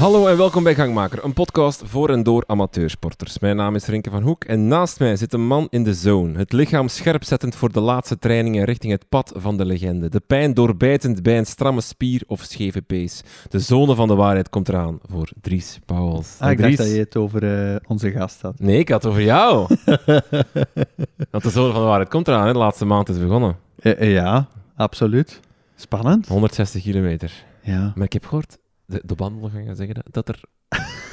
Hallo en welkom bij Gangmaker, een podcast voor en door amateursporters. Mijn naam is Rinke van Hoek en naast mij zit een man in de zone. Het lichaam scherp zettend voor de laatste trainingen richting het pad van de legende. De pijn doorbijtend bij een stramme spier of scheve pees. De zone van de waarheid komt eraan voor Dries Pauwels. Ah, ik Dries. dacht dat je het over eh, onze gast had. Nee, ik had het over jou. Want de zone van de waarheid komt eraan, hè. de laatste maand is begonnen. Eh, eh, ja, absoluut. Spannend. 160 kilometer. Ja, Maar ik heb gehoord, de, de wandelgangen zeggen dat, dat er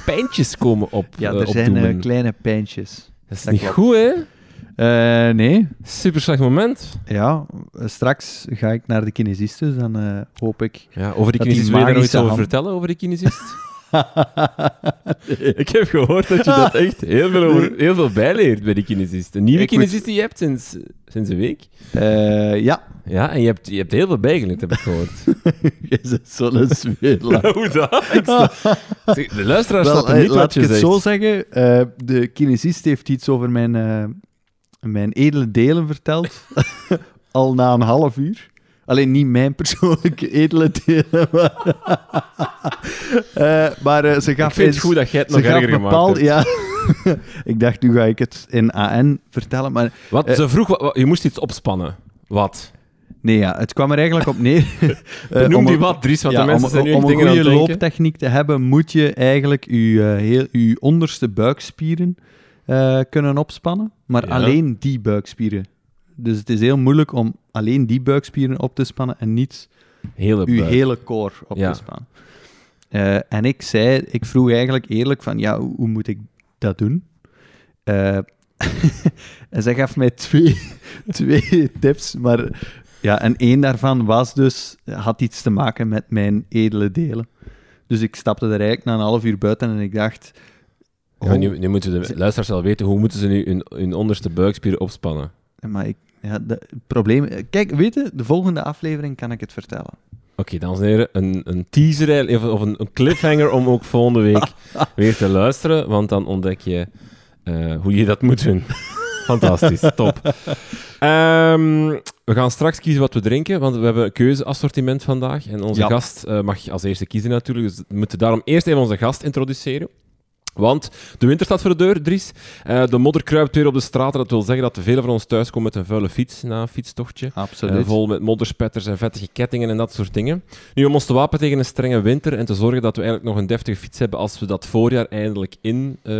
pijntjes komen op ja eh, er zijn eh, kleine pijntjes. Dat is dat niet klopt. goed, hè? Eh, nee, Super slecht moment. ja, straks ga ik naar de kinesist, dus dan hoop ik... Ja, over die kinesist, wil je daar nog iets over vertellen, over die kinesist? ik heb gehoord dat je dat echt heel veel, over, heel veel bijleert bij die kinesist. Een nieuwe Ik moet- kinesist die je hebt sinds, sinds een week. Eh, ja, Ja, en je hebt, je hebt heel veel bijgeleerd, heb ik gehoord. je bent zo'n zweerlaar. Hoe dat? Zeg, De luisteraar Wel, snapt eh, niet laat ik het zegt. zo zeggen. eh, de kinesist heeft iets over mijn, eh, mijn edele delen verteld. Al na een half uur. Alleen niet mijn persoonlijke edele delen. Maar, Eh, maar eh, ze gaf Ik vind het goed dat jij het nog erger gemaakt bepaald, hebt. ja. ik dacht, nu ga ik het in AN vertellen. Maar Wat, Eh, ze vroeg, wat- wat- je moest iets opspannen. Wat? nee, ja, het kwam er eigenlijk op neer. Om die wat, Dries, want ja, de mensen om, zijn nu om een goede looptechniek te hebben, moet je eigenlijk je, heel, je onderste buikspieren kunnen opspannen. Maar Ja. alleen die buikspieren. Dus het is heel moeilijk om alleen die buikspieren op te spannen en niet Hele hele core op Ja. te spannen. Eh, en ik zei, ik vroeg eigenlijk eerlijk van, ja, hoe, hoe moet ik dat doen? Eh, en zij gaf mij twee, twee tips, maar ja, en één daarvan was dus, had iets te maken met mijn edele delen. Dus ik stapte er eigenlijk na een half uur buiten en ik dacht, Ja, oh, nu, nu moeten de luisteraars wel weten, hoe moeten ze nu hun, hun onderste buikspieren opspannen? maar ik, ja, de, het probleem, kijk, weet je, de volgende aflevering kan ik het vertellen. Oké, dames en heren, een, een teaser of een, een cliffhanger om ook volgende week weer te luisteren, want dan ontdek je eh, hoe je dat moet doen. Fantastisch, top. Ehm, we gaan straks kiezen wat we drinken, want we hebben een keuzeassortiment vandaag. En onze Ja. gast eh, mag als eerste kiezen natuurlijk, dus we moeten daarom eerst even onze gast introduceren. Want de winter staat voor de deur, Dries. Eh, de modder kruipt weer op de straten. Dat wil zeggen dat velen van ons thuis komen met een vuile fiets na een fietstochtje. Absoluut. Eh, vol met modderspetters en vettige kettingen en dat soort dingen. Nu, om ons te wapen tegen een strenge winter en te zorgen dat we eigenlijk nog een deftige fiets hebben als we dat voorjaar eindelijk in eh,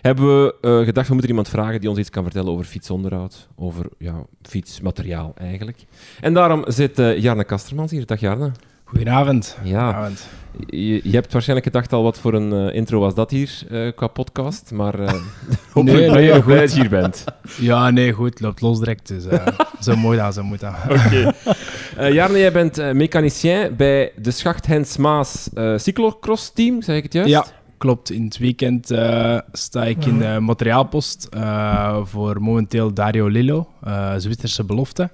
hebben we gedacht, we moeten iemand vragen die ons iets kan vertellen over fietsonderhoud, over ja, fietsmateriaal eigenlijk. En daarom zit Jarne Kastermans hier. Dag Jarne. Goedenavond. Ja, Goedenavond. je, je hebt waarschijnlijk gedacht al wat voor een eh, intro was dat hier eh, qua podcast, maar eh hopelijk Nee, dat je hier bent. Ja, nee, goed. Loopt los direct. Dus zo moet dat, zo moet dat. Oké. Jarne, jij bent mechanicien bij de Schacht Hens Maas cyclocross team, zeg ik het juist? Ja, klopt. In het weekend sta ik in de materiaalpost voor momenteel Dario Lillo, Zwitserse belofte.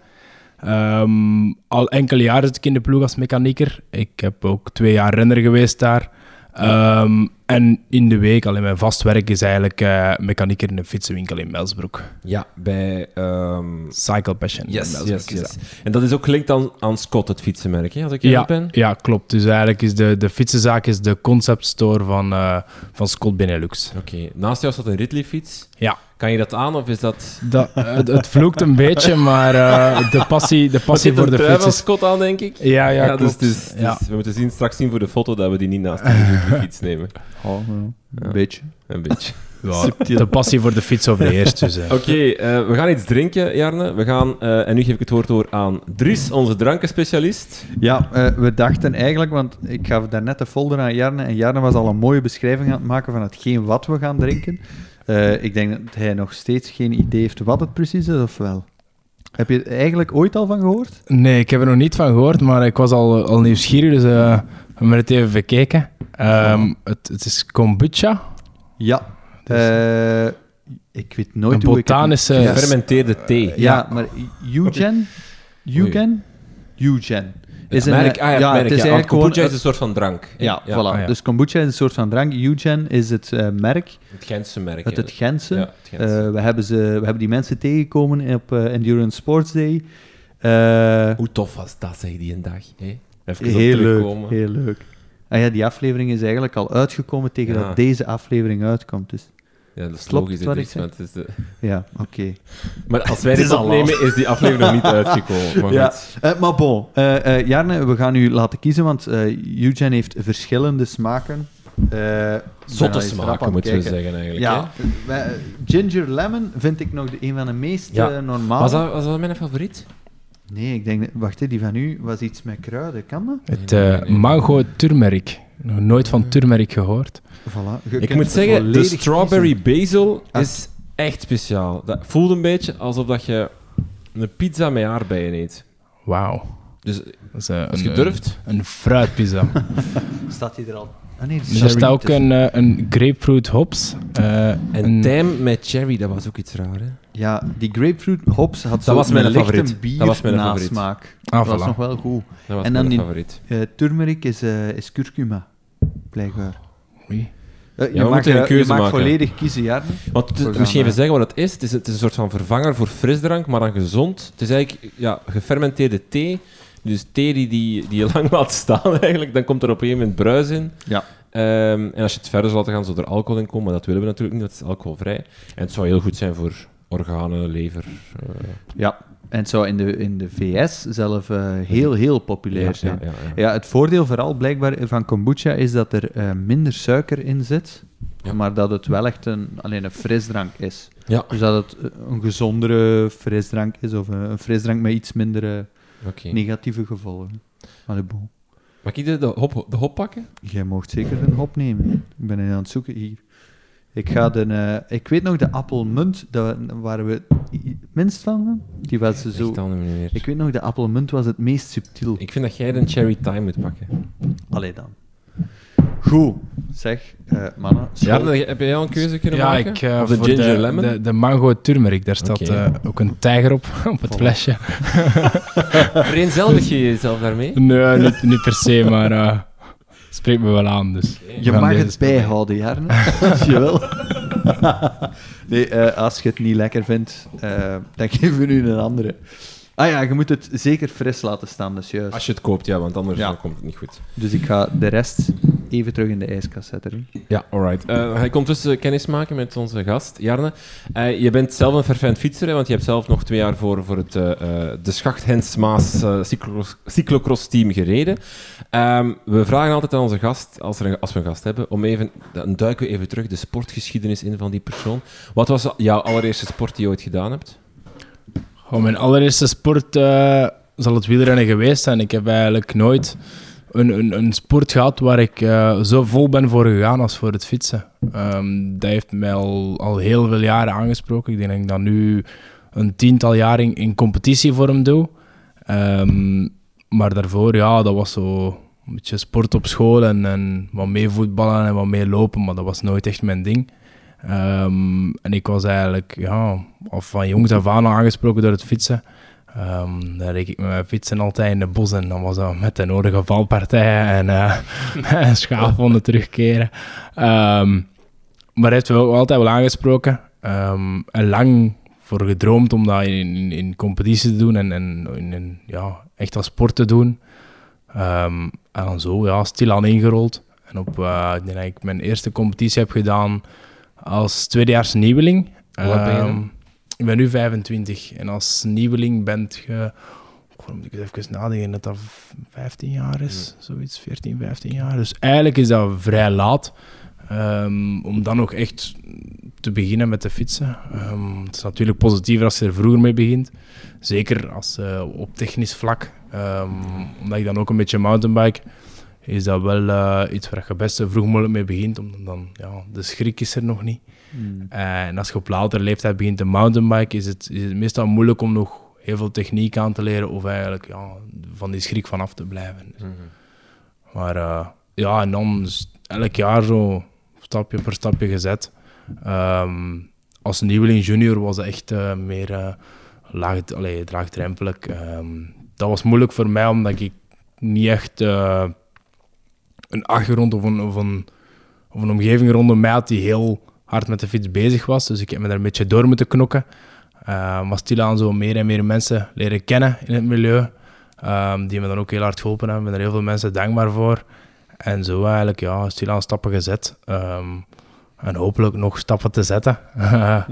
Ehm, al enkele jaren zit ik in de ploeg als mechanieker. Ik heb ook twee jaar renner geweest daar. Ehm, en in de week, al in mijn vast werk, is eigenlijk eh mechanieker in een fietsenwinkel in Melsbroek. Ja, bij... ehm, Cycle Passion in Yes, Melsbroek yes. En dat is ook gelinkt aan, aan Scott, het fietsenmerk, hè, als ik Ja, ben? ja, klopt. Dus eigenlijk is de, de fietsenzaak is de conceptstore van, eh, van Scott Benelux. Oké. Naast jou staat een Ridley-fiets. Ja. Kan je dat aan, of is dat... Dat, het, het vloekt een beetje, maar eh, de passie, de passie voor de fiets is... Scott aan, denk ik? Ja, ja, dus, dus, dus Ja. we moeten zien, straks zien voor de foto dat we die niet naast de fiets nemen. Oh, ja, een Ja. beetje. Een beetje. Ja, de passie voor de fiets overheerst. Dus, eh. Oké, eh, we gaan iets drinken, Jarne. We gaan, eh, en nu geef ik het woord door aan Dries, onze drankenspecialist. Ja, eh, we dachten eigenlijk, want ik gaf daarnet de folder aan Jarne en Jarne was al een mooie beschrijving aan het maken van hetgeen wat we gaan drinken. Eh, ik denk dat hij nog steeds geen idee heeft wat het precies is, of wel? Heb je er eigenlijk ooit al van gehoord? Nee, ik heb er nog niet van gehoord, maar ik was al, al nieuwsgierig, dus eh, we hebben het even bekeken. Ehm, het, het is kombucha, Ja. Dus- Eh, ik weet nooit een hoe ik het... botanische... Ja. Gefermenteerde thee. Ja, maar Eugen? Eugen? Eugen. Is een, merk, ah, ja, ja, merk, het is ja. Eigenlijk gewoon... kombucha is een soort van drank. Ja, voilà. Ah. Dus kombucha is een soort van drank. Eugen is het eh, merk, Het Gentse merk. het, het Gentse. Ja, het Gentse. Eh, we, hebben ze, we hebben die mensen tegengekomen op eh, Endurance Sports Day. Eh, Hoe tof was dat, zeg die een dag? Hè? Even heel leuk, heel leuk. Ah ja, die aflevering is eigenlijk al uitgekomen tegen dat deze aflevering uitkomt. Dus Ja, dat is Klopt logisch. wat ik het is de- ja, oké. Maar als wij Het dit opnemen, is die aflevering nog niet uitgekomen. Maar Ja. Eh, maar bon, eh, eh, Jarne, we gaan u laten kiezen, want eh Eugene heeft verschillende smaken. Eh, Zotte smaken, moeten we zeggen eigenlijk. Ja, ginger lemon vind ik nog de, een van de meest Ja. eh, normale. Was, dat, was dat mijn favoriet? Nee, ik denk... Wacht, hè, die van u was iets met kruiden. Kan dat? Het eh, mango turmeric. Nog nooit van turmeric gehoord. Voilà. Ik moet zeggen, de strawberry basil Ah. is echt speciaal. Dat voelt een beetje alsof dat je een pizza met aardbeien eet. Wauw. Dus Dat is eh, als een, je durft... Een, een fruitpizza. Staat die er al? Ah nee, Dus er staat ook een, eh, een grapefruit hops. eh, En een- tijm met cherry, dat was ook iets raar, hè? Ja, die grapefruit hops had Dat zo was een mijn lichte favoriet. bier Dat was mijn favoriet. nasmaak. Ah, dat was nog wel goed. Dat was En dan mijn die- favoriet. Eh turmeric is, eh, is curcuma, blijkbaar. Oei. Eh, je moeten een eh, keuze je volledig kiezen, Jarne. Want het- We gaan, misschien even zeggen wat het is. Het is, het is een soort van vervanger voor frisdrank, maar dan gezond. Het is eigenlijk ja, gefermenteerde thee. Dus thee die, die, die je lang laat staan eigenlijk. Dan komt er op een gegeven moment bruis in. Ja. Ehm, en als je het verder zou laten gaan, zou er alcohol in komen. Maar dat willen we natuurlijk niet, dat is alcoholvrij. En het zou heel goed zijn voor organen, lever. eh, Ja, en het zou in de, in de VS zelf eh, heel, heel populair ja, zijn. ja, ja, ja. Ja, het voordeel vooral blijkbaar van kombucha is dat er eh, minder suiker in zit, Ja. maar dat het wel echt een, alleen een frisdrank is. Ja, Dus dat het een gezondere frisdrank is, of een, frisdrank met iets minder negatieve gevolgen. Bon. Mag ik de, de, hop, de hop pakken? Jij mocht zeker een hop nemen. Ik ben aan het zoeken hier. Ik ga de... eh, ik weet nog, de appelmunt, daar waren we het minst van. Die was zo... Ik weet nog, de appelmunt was het meest subtiel. Ik vind dat jij een cherry time moet pakken. Allee dan. Goed. Zeg, eh mannen. Ja, heb jij al een keuze kunnen Ja, maken? ik, eh, of de voor ginger de, lemon? De, de mango turmeric, daar staat ook een tijger op, op het flesje. Vereenzelvig je jezelf daarmee? Nee, niet, niet per se, maar eh spreekt me wel aan. Dus. Je mag het bijhouden, Jarne. Als je wil. nee, eh, als je het niet lekker vindt, eh, dan geven we nu een andere. Ah ja, je moet het zeker fris laten staan, dus juist. Als je het koopt, ja, want anders Ja. dan komt het niet goed. Dus ik ga de rest even terug in de ijskast zetten. Ja, alright. Eh ga ik ondertussen kennis maken met onze gast, Jarne. Eh, je bent zelf een fervent fietser, hè, want je hebt zelf nog twee jaar voor, voor het eh, eh, de Schacht-Hens Maas eh, cyclocross- cyclocross-team gereden. Ehm, we vragen altijd aan onze gast, als, er een, als we een gast hebben, om even, dan duiken we even terug de sportgeschiedenis in van die persoon. Wat was jouw allereerste sport die je ooit gedaan hebt? Oh, mijn allereerste sport eh, zal het wielrennen geweest zijn. Ik heb eigenlijk nooit een, een, een sport gehad waar ik eh, zo vol ben voor gegaan als voor het fietsen. Ehm, dat heeft mij al, al heel veel jaren aangesproken. Ik denk dat ik nu een tiental jaar in, in competitievorm doe. Ehm, maar daarvoor, ja, dat was zo een beetje sport op school en, en wat meer voetballen en wat meer lopen, maar dat was nooit echt mijn ding. Ehm, en ik was eigenlijk ja, van jongs af aan aangesproken door het fietsen. Ehm dan reed ik met mijn fietsen altijd in de bos en dan was dat met de nodige valpartijen en eh schaafwonden terugkeren. Ehm, maar heeft me ook altijd wel aangesproken. Ehm, en lang voor gedroomd om dat in, in, in competitie te doen en, en in, in, ja, echt als sport te doen. En dan zo, ja, stilaan ingerold. En op, eh, ik denk dat ik mijn eerste competitie heb gedaan als tweedejaars nieuweling. Ben je ik ben nu 25 en als nieuweling bent je... Moet ik even nadenken dat dat 15 jaar is? Zoiets, 14, 15 jaar. Dus eigenlijk is dat vrij laat. ehm, om dan nog echt te beginnen met de fietsen. Ehm, het is natuurlijk positiever als je er vroeger mee begint. Zeker als, eh, op technisch vlak. Ehm, omdat ik dan ook een beetje mountainbike is dat wel eh, iets waar je best vroeg mogelijk mee begint. Omdat dan, ja, de schrik is er nog niet. Hmm. Eh, en als je op latere leeftijd begint te mountainbiken, is het, is het meestal moeilijk om nog heel veel techniek aan te leren of eigenlijk ja, van die schrik vanaf te blijven. Maar eh, ja, en dan elk jaar zo stapje per stapje gezet. Ehm, als nieuweling junior was het echt eh, meer eh laag, allee, laagdrempelig. Ehm, dat was moeilijk voor mij, omdat ik niet echt een achtergrond of een, of, een, of een omgeving rondom mij had die heel hard met de fiets bezig was. Dus ik heb me daar een beetje door moeten knokken. Eh, maar stilaan zo meer en meer mensen leren kennen in het milieu. ehm, die me dan ook heel hard geholpen hebben. Ik ben er heel veel mensen dankbaar voor. En zo eigenlijk, ja, stilaan stappen gezet. Ehm, en hopelijk nog stappen te zetten.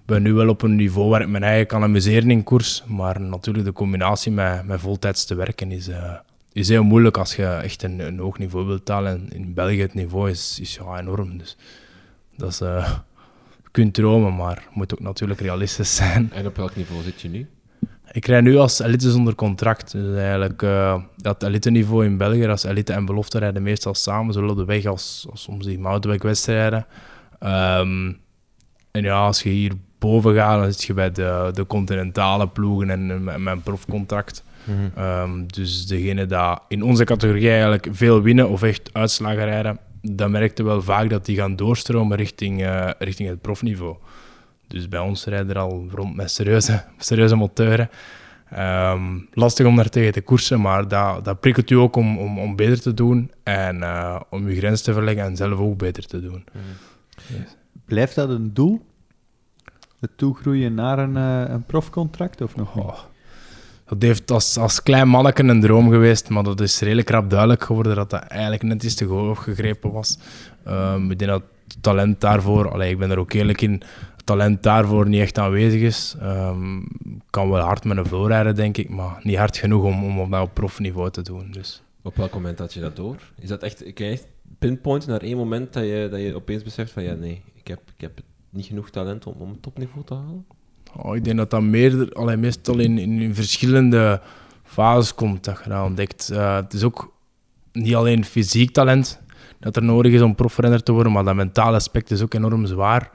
Ik ben nu wel op een niveau waar ik mijn eigen kan amuseren in koers. Maar natuurlijk de combinatie met, met voltijds te werken is, eh, is heel moeilijk als je echt een, een hoog niveau wilt halen. En in België het niveau is, is ja, enorm. Dus dat is... eh, je kunt dromen, maar moet ook natuurlijk realistisch zijn. En op welk niveau zit je nu? Ik rij nu als elite zonder contract. Dus eigenlijk eh, dat elite-niveau in België, als elite en belofte rijden meestal samen, zowel op de weg als, als soms die mountainbike-wedstrijden. Ehm, en ja, als je hier boven gaat, dan zit je bij de, de continentale ploegen en, mijn profcontract. Ehm, dus degene die in onze categorie eigenlijk veel winnen of echt uitslagen rijden, dan merkte wel vaak dat die gaan doorstromen richting, eh, richting het profniveau. Dus bij ons rijden er al rond met serieuze, serieuze motoren. Ehm, lastig om daar tegen te koersen, maar dat, dat prikkelt u ook om, om, om beter te doen en eh, om uw grens te verleggen en zelf ook beter te doen. Blijft dat een doel? Het toegroeien naar een, eh, een profcontract of nog? Oh, dat heeft als, als klein manneke een droom geweest, maar dat is redelijk rap duidelijk geworden dat dat eigenlijk net iets te hoog gegrepen was. Ehm, ik denk dat talent daarvoor, allee, ik ben er ook eerlijk in, talent daarvoor niet echt aanwezig is. Ik kan wel hard met een flow rijden, denk ik, maar niet hard genoeg om, om dat op profniveau te doen. Dus. Op welk moment had je dat door? Is dat echt, kun je echt pinpointen naar één moment dat je, dat je opeens beseft van ja, nee, ik heb, ik heb niet genoeg talent om, om het topniveau te halen? Oh, ik denk dat dat meer, allee, meestal in, in verschillende fases komt dat je ontdekt. Eh, het is ook niet alleen fysiek talent dat er nodig is om profrenner te worden, maar dat mentale aspect is ook enorm zwaar.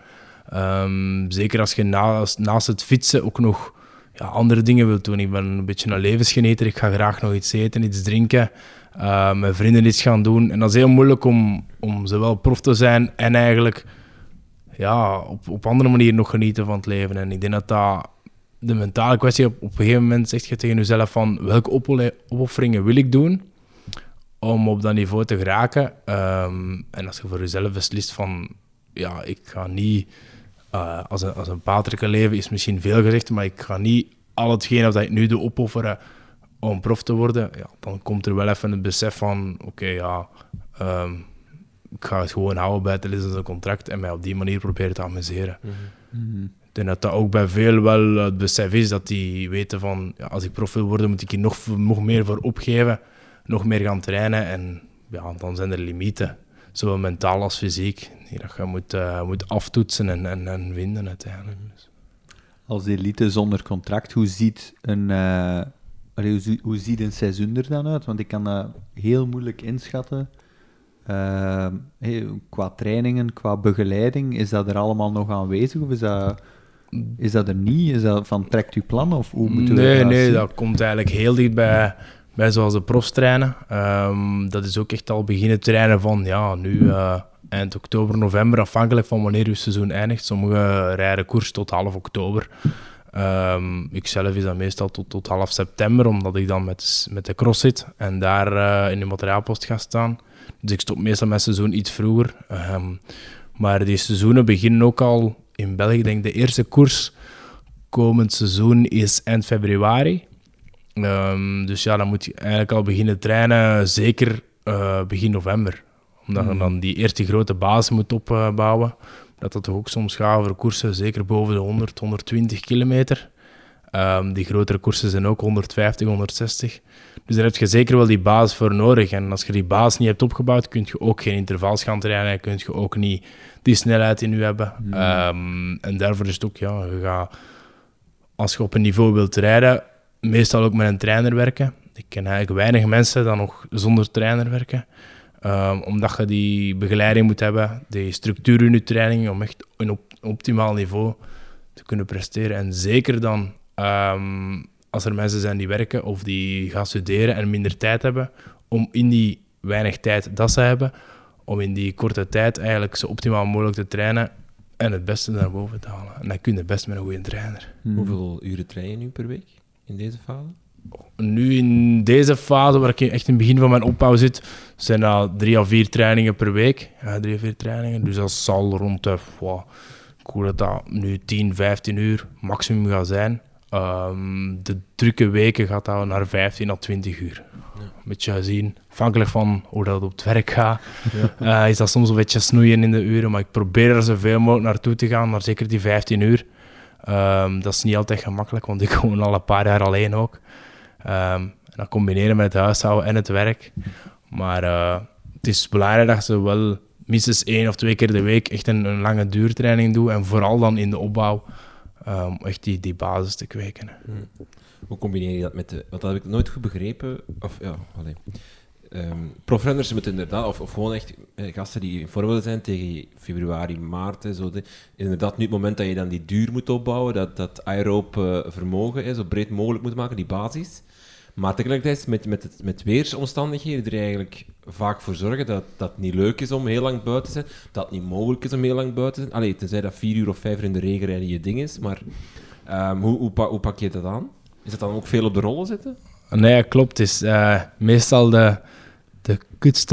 Ehm, zeker als je naast, naast het fietsen ook nog ja, andere dingen wilt doen. Ik ben een beetje een levensgenieter. Ik ga graag nog iets eten, iets drinken, eh, met vrienden iets gaan doen. En dat is heel moeilijk om, om zowel prof te zijn en eigenlijk ja, op, op andere manier nog genieten van het leven. En ik denk dat dat de mentale kwestie, op, op een gegeven moment zeg je tegen jezelf van welke opofferingen wil ik doen om op dat niveau te geraken. Ehm, en als je voor jezelf beslist van ja, ik ga niet eh, als, een, als een leven is misschien veel gezegd, maar ik ga niet al hetgeen dat ik nu doe opofferen om prof te worden, ja, dan komt er wel even het besef van oké, ja, ehm, ik ga het gewoon houden bij het lezen contract en mij op die manier proberen te amuseren. Mhm. Ik denk dat dat ook bij veel wel het besef is dat die weten van ja, als ik prof wil worden, moet ik hier nog, nog meer voor opgeven, nog meer gaan trainen en ja, dan zijn er limieten, zowel mentaal als fysiek, die dat je moet, eh, moet aftoetsen en, en, en vinden uiteindelijk. Dus. Als elite zonder contract, hoe ziet een, eh, zie- hoe ziet een seizoen er dan uit? Want ik kan dat heel moeilijk inschatten. Ehm, hey, qua trainingen, qua begeleiding, is dat er allemaal nog aanwezig of is dat, is dat er niet? Is dat van trekt u plan of hoe moeten we nee, dat nee, zien? dat komt eigenlijk heel dicht bij, bij zoals de profs trainen. Ehm, dat is ook echt al beginnen trainen van ja, nu eh, eind oktober, november, afhankelijk van wanneer uw seizoen eindigt. Sommigen rijden koers tot half oktober. Ehm ik zelf is dat meestal tot, tot half september, omdat ik dan met, met de cross zit en daar eh, in de materiaalpost ga staan. Dus ik stop meestal mijn seizoen iets vroeger. Ehm, maar die seizoenen beginnen ook al in België. Ik denk de eerste koers komend seizoen is eind februari. Ehm, dus ja, dan moet je eigenlijk al beginnen trainen, zeker eh, begin november. Omdat je dan die eerste grote basis moet opbouwen. Dat dat toch ook soms gaat over koersen, zeker boven de 100, 120 kilometer. Ehm, die grotere koersen zijn ook 150, 160. Dus daar heb je zeker wel die basis voor nodig. En als je die basis niet hebt opgebouwd, kun je ook geen intervals gaan trainen. En kun je ook niet die snelheid in je hebben. Ehm, en daarvoor is het ook, ja, je gaat, als je op een niveau wilt rijden, meestal ook met een trainer werken. Ik ken eigenlijk weinig mensen die nog zonder trainer werken. Ehm, omdat je die begeleiding moet hebben, die structuur in je training, om echt een op, optimaal niveau te kunnen presteren. En zeker dan ehm, als er mensen zijn die werken of die gaan studeren en minder tijd hebben, om in die weinig tijd dat ze hebben, om in die korte tijd eigenlijk zo optimaal mogelijk te trainen en het beste naar boven te halen. En dat kun je best met een goede trainer. Mhm. Hoeveel uren train je nu per week in deze fase? Nu in deze fase, waar ik echt in het begin van mijn opbouw zit, zijn dat drie à vier trainingen per week. Ja, drie à vier trainingen. Dus dat zal rond de, wow, ik hoor dat dat nu 10, 15 uur maximum gaat zijn. Ehm, de drukke weken gaat dat naar 15 à 20 uur. Een beetje zien, afhankelijk van hoe dat op het werk gaat, eh, is dat soms een beetje snoeien in de uren. Maar ik probeer er zoveel mogelijk naartoe te gaan, maar zeker die 15 uur. Ehm, dat is niet altijd gemakkelijk, want ik woon al een paar jaar alleen ook. Ehm, en dat combineren met het huishouden en het werk. Maar eh, het is belangrijk dat ze wel minstens één of twee keer de week echt een, een lange duurtraining doen. En vooral dan in de opbouw eh, om echt die, die basis te kweken. hè. Hoe combineer je dat met de... Want dat heb ik nooit goed begrepen. Of ja, alleen. Ehm profrenners moeten inderdaad, of, of gewoon echt eh, gasten die in voorbeelden zijn tegen februari, maart, hè, zo de, inderdaad nu het moment dat je dan die duur moet opbouwen, dat, dat aeroop eh, vermogen zo breed mogelijk moet maken, die basis. Maar tegelijkertijd met, met, het, met weersomstandigheden er eigenlijk vaak voor zorgen dat dat het niet leuk is om heel lang buiten te zijn, dat het niet mogelijk is om heel lang buiten te zijn. Allee, tenzij dat vier uur of vijf uur in de regen rijden je ding is, maar ehm, hoe, hoe, hoe pak je dat aan? Is dat dan ook veel op de rollen zitten? Nee, klopt. Is eh, meestal de,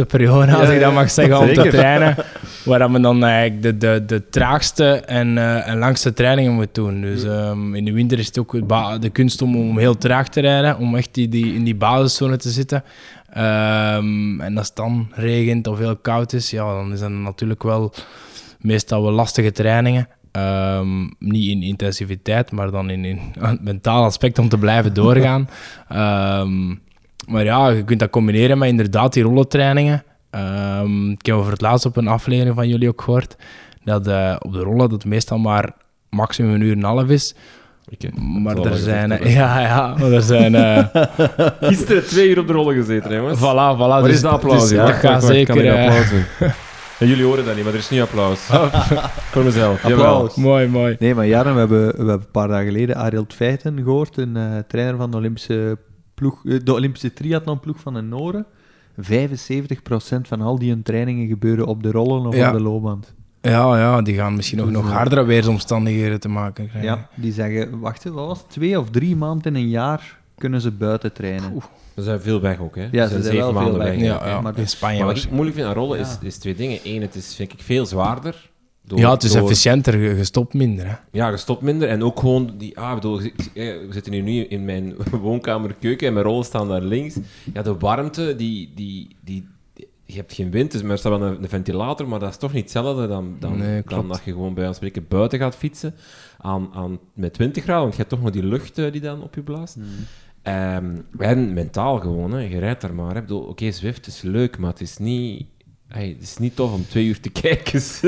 periode, als ik dat mag zeggen, om te trainen. Waar we dan eigenlijk de, de, de traagste en, eh, en langste trainingen moeten doen. Dus ehm, in de winter is het ook de kunst om, om heel traag te rijden, om echt die, die, in die basiszone te zitten. Ehm, en als het dan regent of heel koud is, ja, dan is dat natuurlijk wel meestal wel lastige trainingen. Ehm, niet in intensiviteit, maar dan in, in het mentaal aspect om te blijven doorgaan. maar ja, je kunt dat combineren met inderdaad die rollentrainingen. Ehm, ik heb over het laatst op een aflevering van jullie ook gehoord dat eh, op de rollen dat het meestal maar maximum een uur en een half is. Maar er zijn... Ja, ja, maar er zijn... eh, Gisteren twee uur op de rollen gezeten, jongens. voilà, voilà. Waar dus- is de applaus? dus hier? dat gaat kan zeker... eh, applaus doen. En jullie horen dat niet, maar er is nu applaus. Voor mezelf. Jawel. Applaus. mooi, mooi. Nee, maar Jaren, we hebben, we hebben een paar dagen geleden Ariel Feiten gehoord, een eh, trainer van de Olympische, ploeg, eh, de Olympische triathlonploeg van de Noren. 75% van al die hun trainingen gebeuren op de rollen of Ja. op de loopband. Ja, ja, die gaan misschien nog, nog hardere weersomstandigheden te maken krijgen. Ja, die zeggen, wacht, wat was het? Twee of drie maanden in een jaar kunnen ze buiten trainen. Er zijn veel weg ook, hè. Ja, Er ze zijn zeven wel veel maanden weg. weg. Ja, maar in Spanje Maar wat ik moeilijk vind aan rollen is, is twee dingen. Eén, het is, vind ik, veel zwaarder. Door, Ja, het is door- efficiënter, je je stopt minder. Hè. Ja, je stopt minder. En ook gewoon, die, ah, bedoel, eh, we zitten hier nu in mijn woonkamer keuken en mijn rollen staan daar links. Ja, de warmte, die, die, die, die- je hebt geen wind, dus er staat wel een, een ventilator, maar dat is toch niet hetzelfde dan, dan, Nee, dan dat je gewoon bij ons spreken buiten gaat fietsen aan, aan, met 20 graden, want je hebt toch nog die lucht eh, die dan op je blaast. Ehm, en mentaal gewoon, hè. je rijdt daar maar. hè. Ik bedoel, Oké, Zwift is leuk, maar het is niet... hey, het is niet tof om twee uur te kijken. Echt-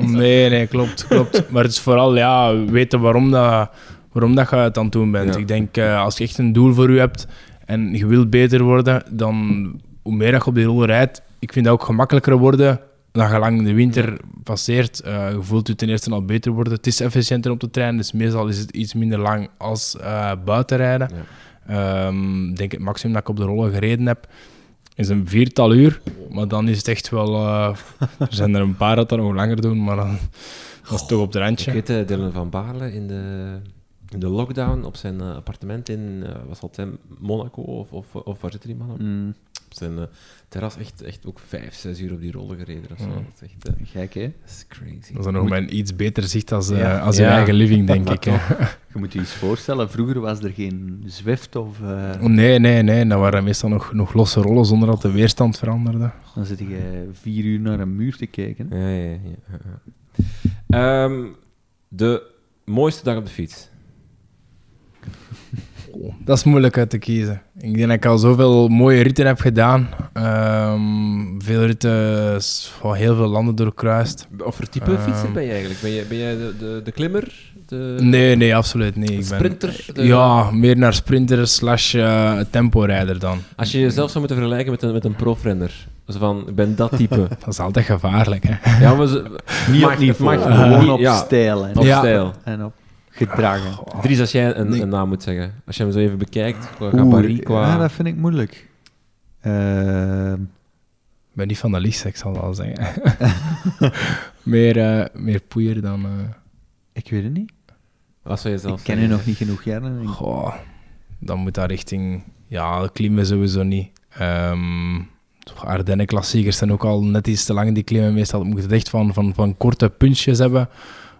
Nee, nee, klopt, klopt. Maar het is vooral ja, weten waarom, dat, waarom dat je het aan het doen bent. Ja. Ik denk, eh, als je echt een doel voor je hebt en je wilt beter worden, dan hoe meer dat je op die rol rijdt, ik vind dat ook gemakkelijker worden dan je lang de winter passeert. Eh, je voelt je ten eerste al beter worden. Het is efficiënter om te trainen, dus meestal is het iets minder lang als eh buiten rijden. Ja. Ehm, ik denk het maximum dat ik op de rollen gereden heb, is een viertal uur. Maar dan is het echt wel... eh, er zijn er een paar dat dat nog langer doen, maar dan... Dat is toch op het Ik randje. weet uh, Dylan van Baarle in de, de lockdown op zijn eh, appartement in, eh, het zijn, Monaco of, of, of waar zit die man op? Mm, Op zijn eh, terras echt, echt ook vijf, zes uur op die rollen gereden of zo. Ja. Dat is echt gek, hè? dat is crazy. Dat is dan nog mijn iets beter zicht als, eh, Ja. als je Ja. eigen living, denk ik. hè. Je moet je eens voorstellen, vroeger was er geen Zwift of... Oh, nee, nee, nee. Dat waren meestal nog, nog losse rollen zonder dat de weerstand veranderde. Dan zit je vier uur naar een muur te kijken. Ja, ja, ja. ja, ja. Ehm, de mooiste dag op de fiets. Oh, dat is moeilijk uit te kiezen. Ik denk dat ik al zoveel mooie ritten heb gedaan. Ehm, veel ritten, van heel veel landen doorkruist. Of voor type Ehm. fietser ben je eigenlijk? Ben jij, ben jij de, de, de klimmer? De Nee, nee, absoluut niet. Ik ben, sprinter? De- Ja, meer naar sprinter slash eh, temporijder dan. Als je jezelf zou moeten vergelijken met een, met een profrenner. Zo van, ik ben dat type. Dat is altijd gevaarlijk, hè. ja, maar ze, Niet mag- op niveau, mag- gewoon niet- op ja, stijl op Ja. stijl. en op gedragen. Dries, als jij een, Nee. een naam moet zeggen. Als je hem zo even bekijkt, qua Oeh, gabarit, qua... Ja, dat vind ik moeilijk. Ehm, Ik ben niet van de liefste, ik zal wel zeggen. meer, eh, meer poeier dan... eh, ik weet het niet. Wat zou je zelf ik ken u zeggen? nog niet genoeg jaren. Goh, dan moet dat richting... Ja, klimmen sowieso niet. Ehm Ardennen klassiekers zijn ook al net iets te lang, die klimmen meestal. moet het echt van, van, van korte puntjes hebben.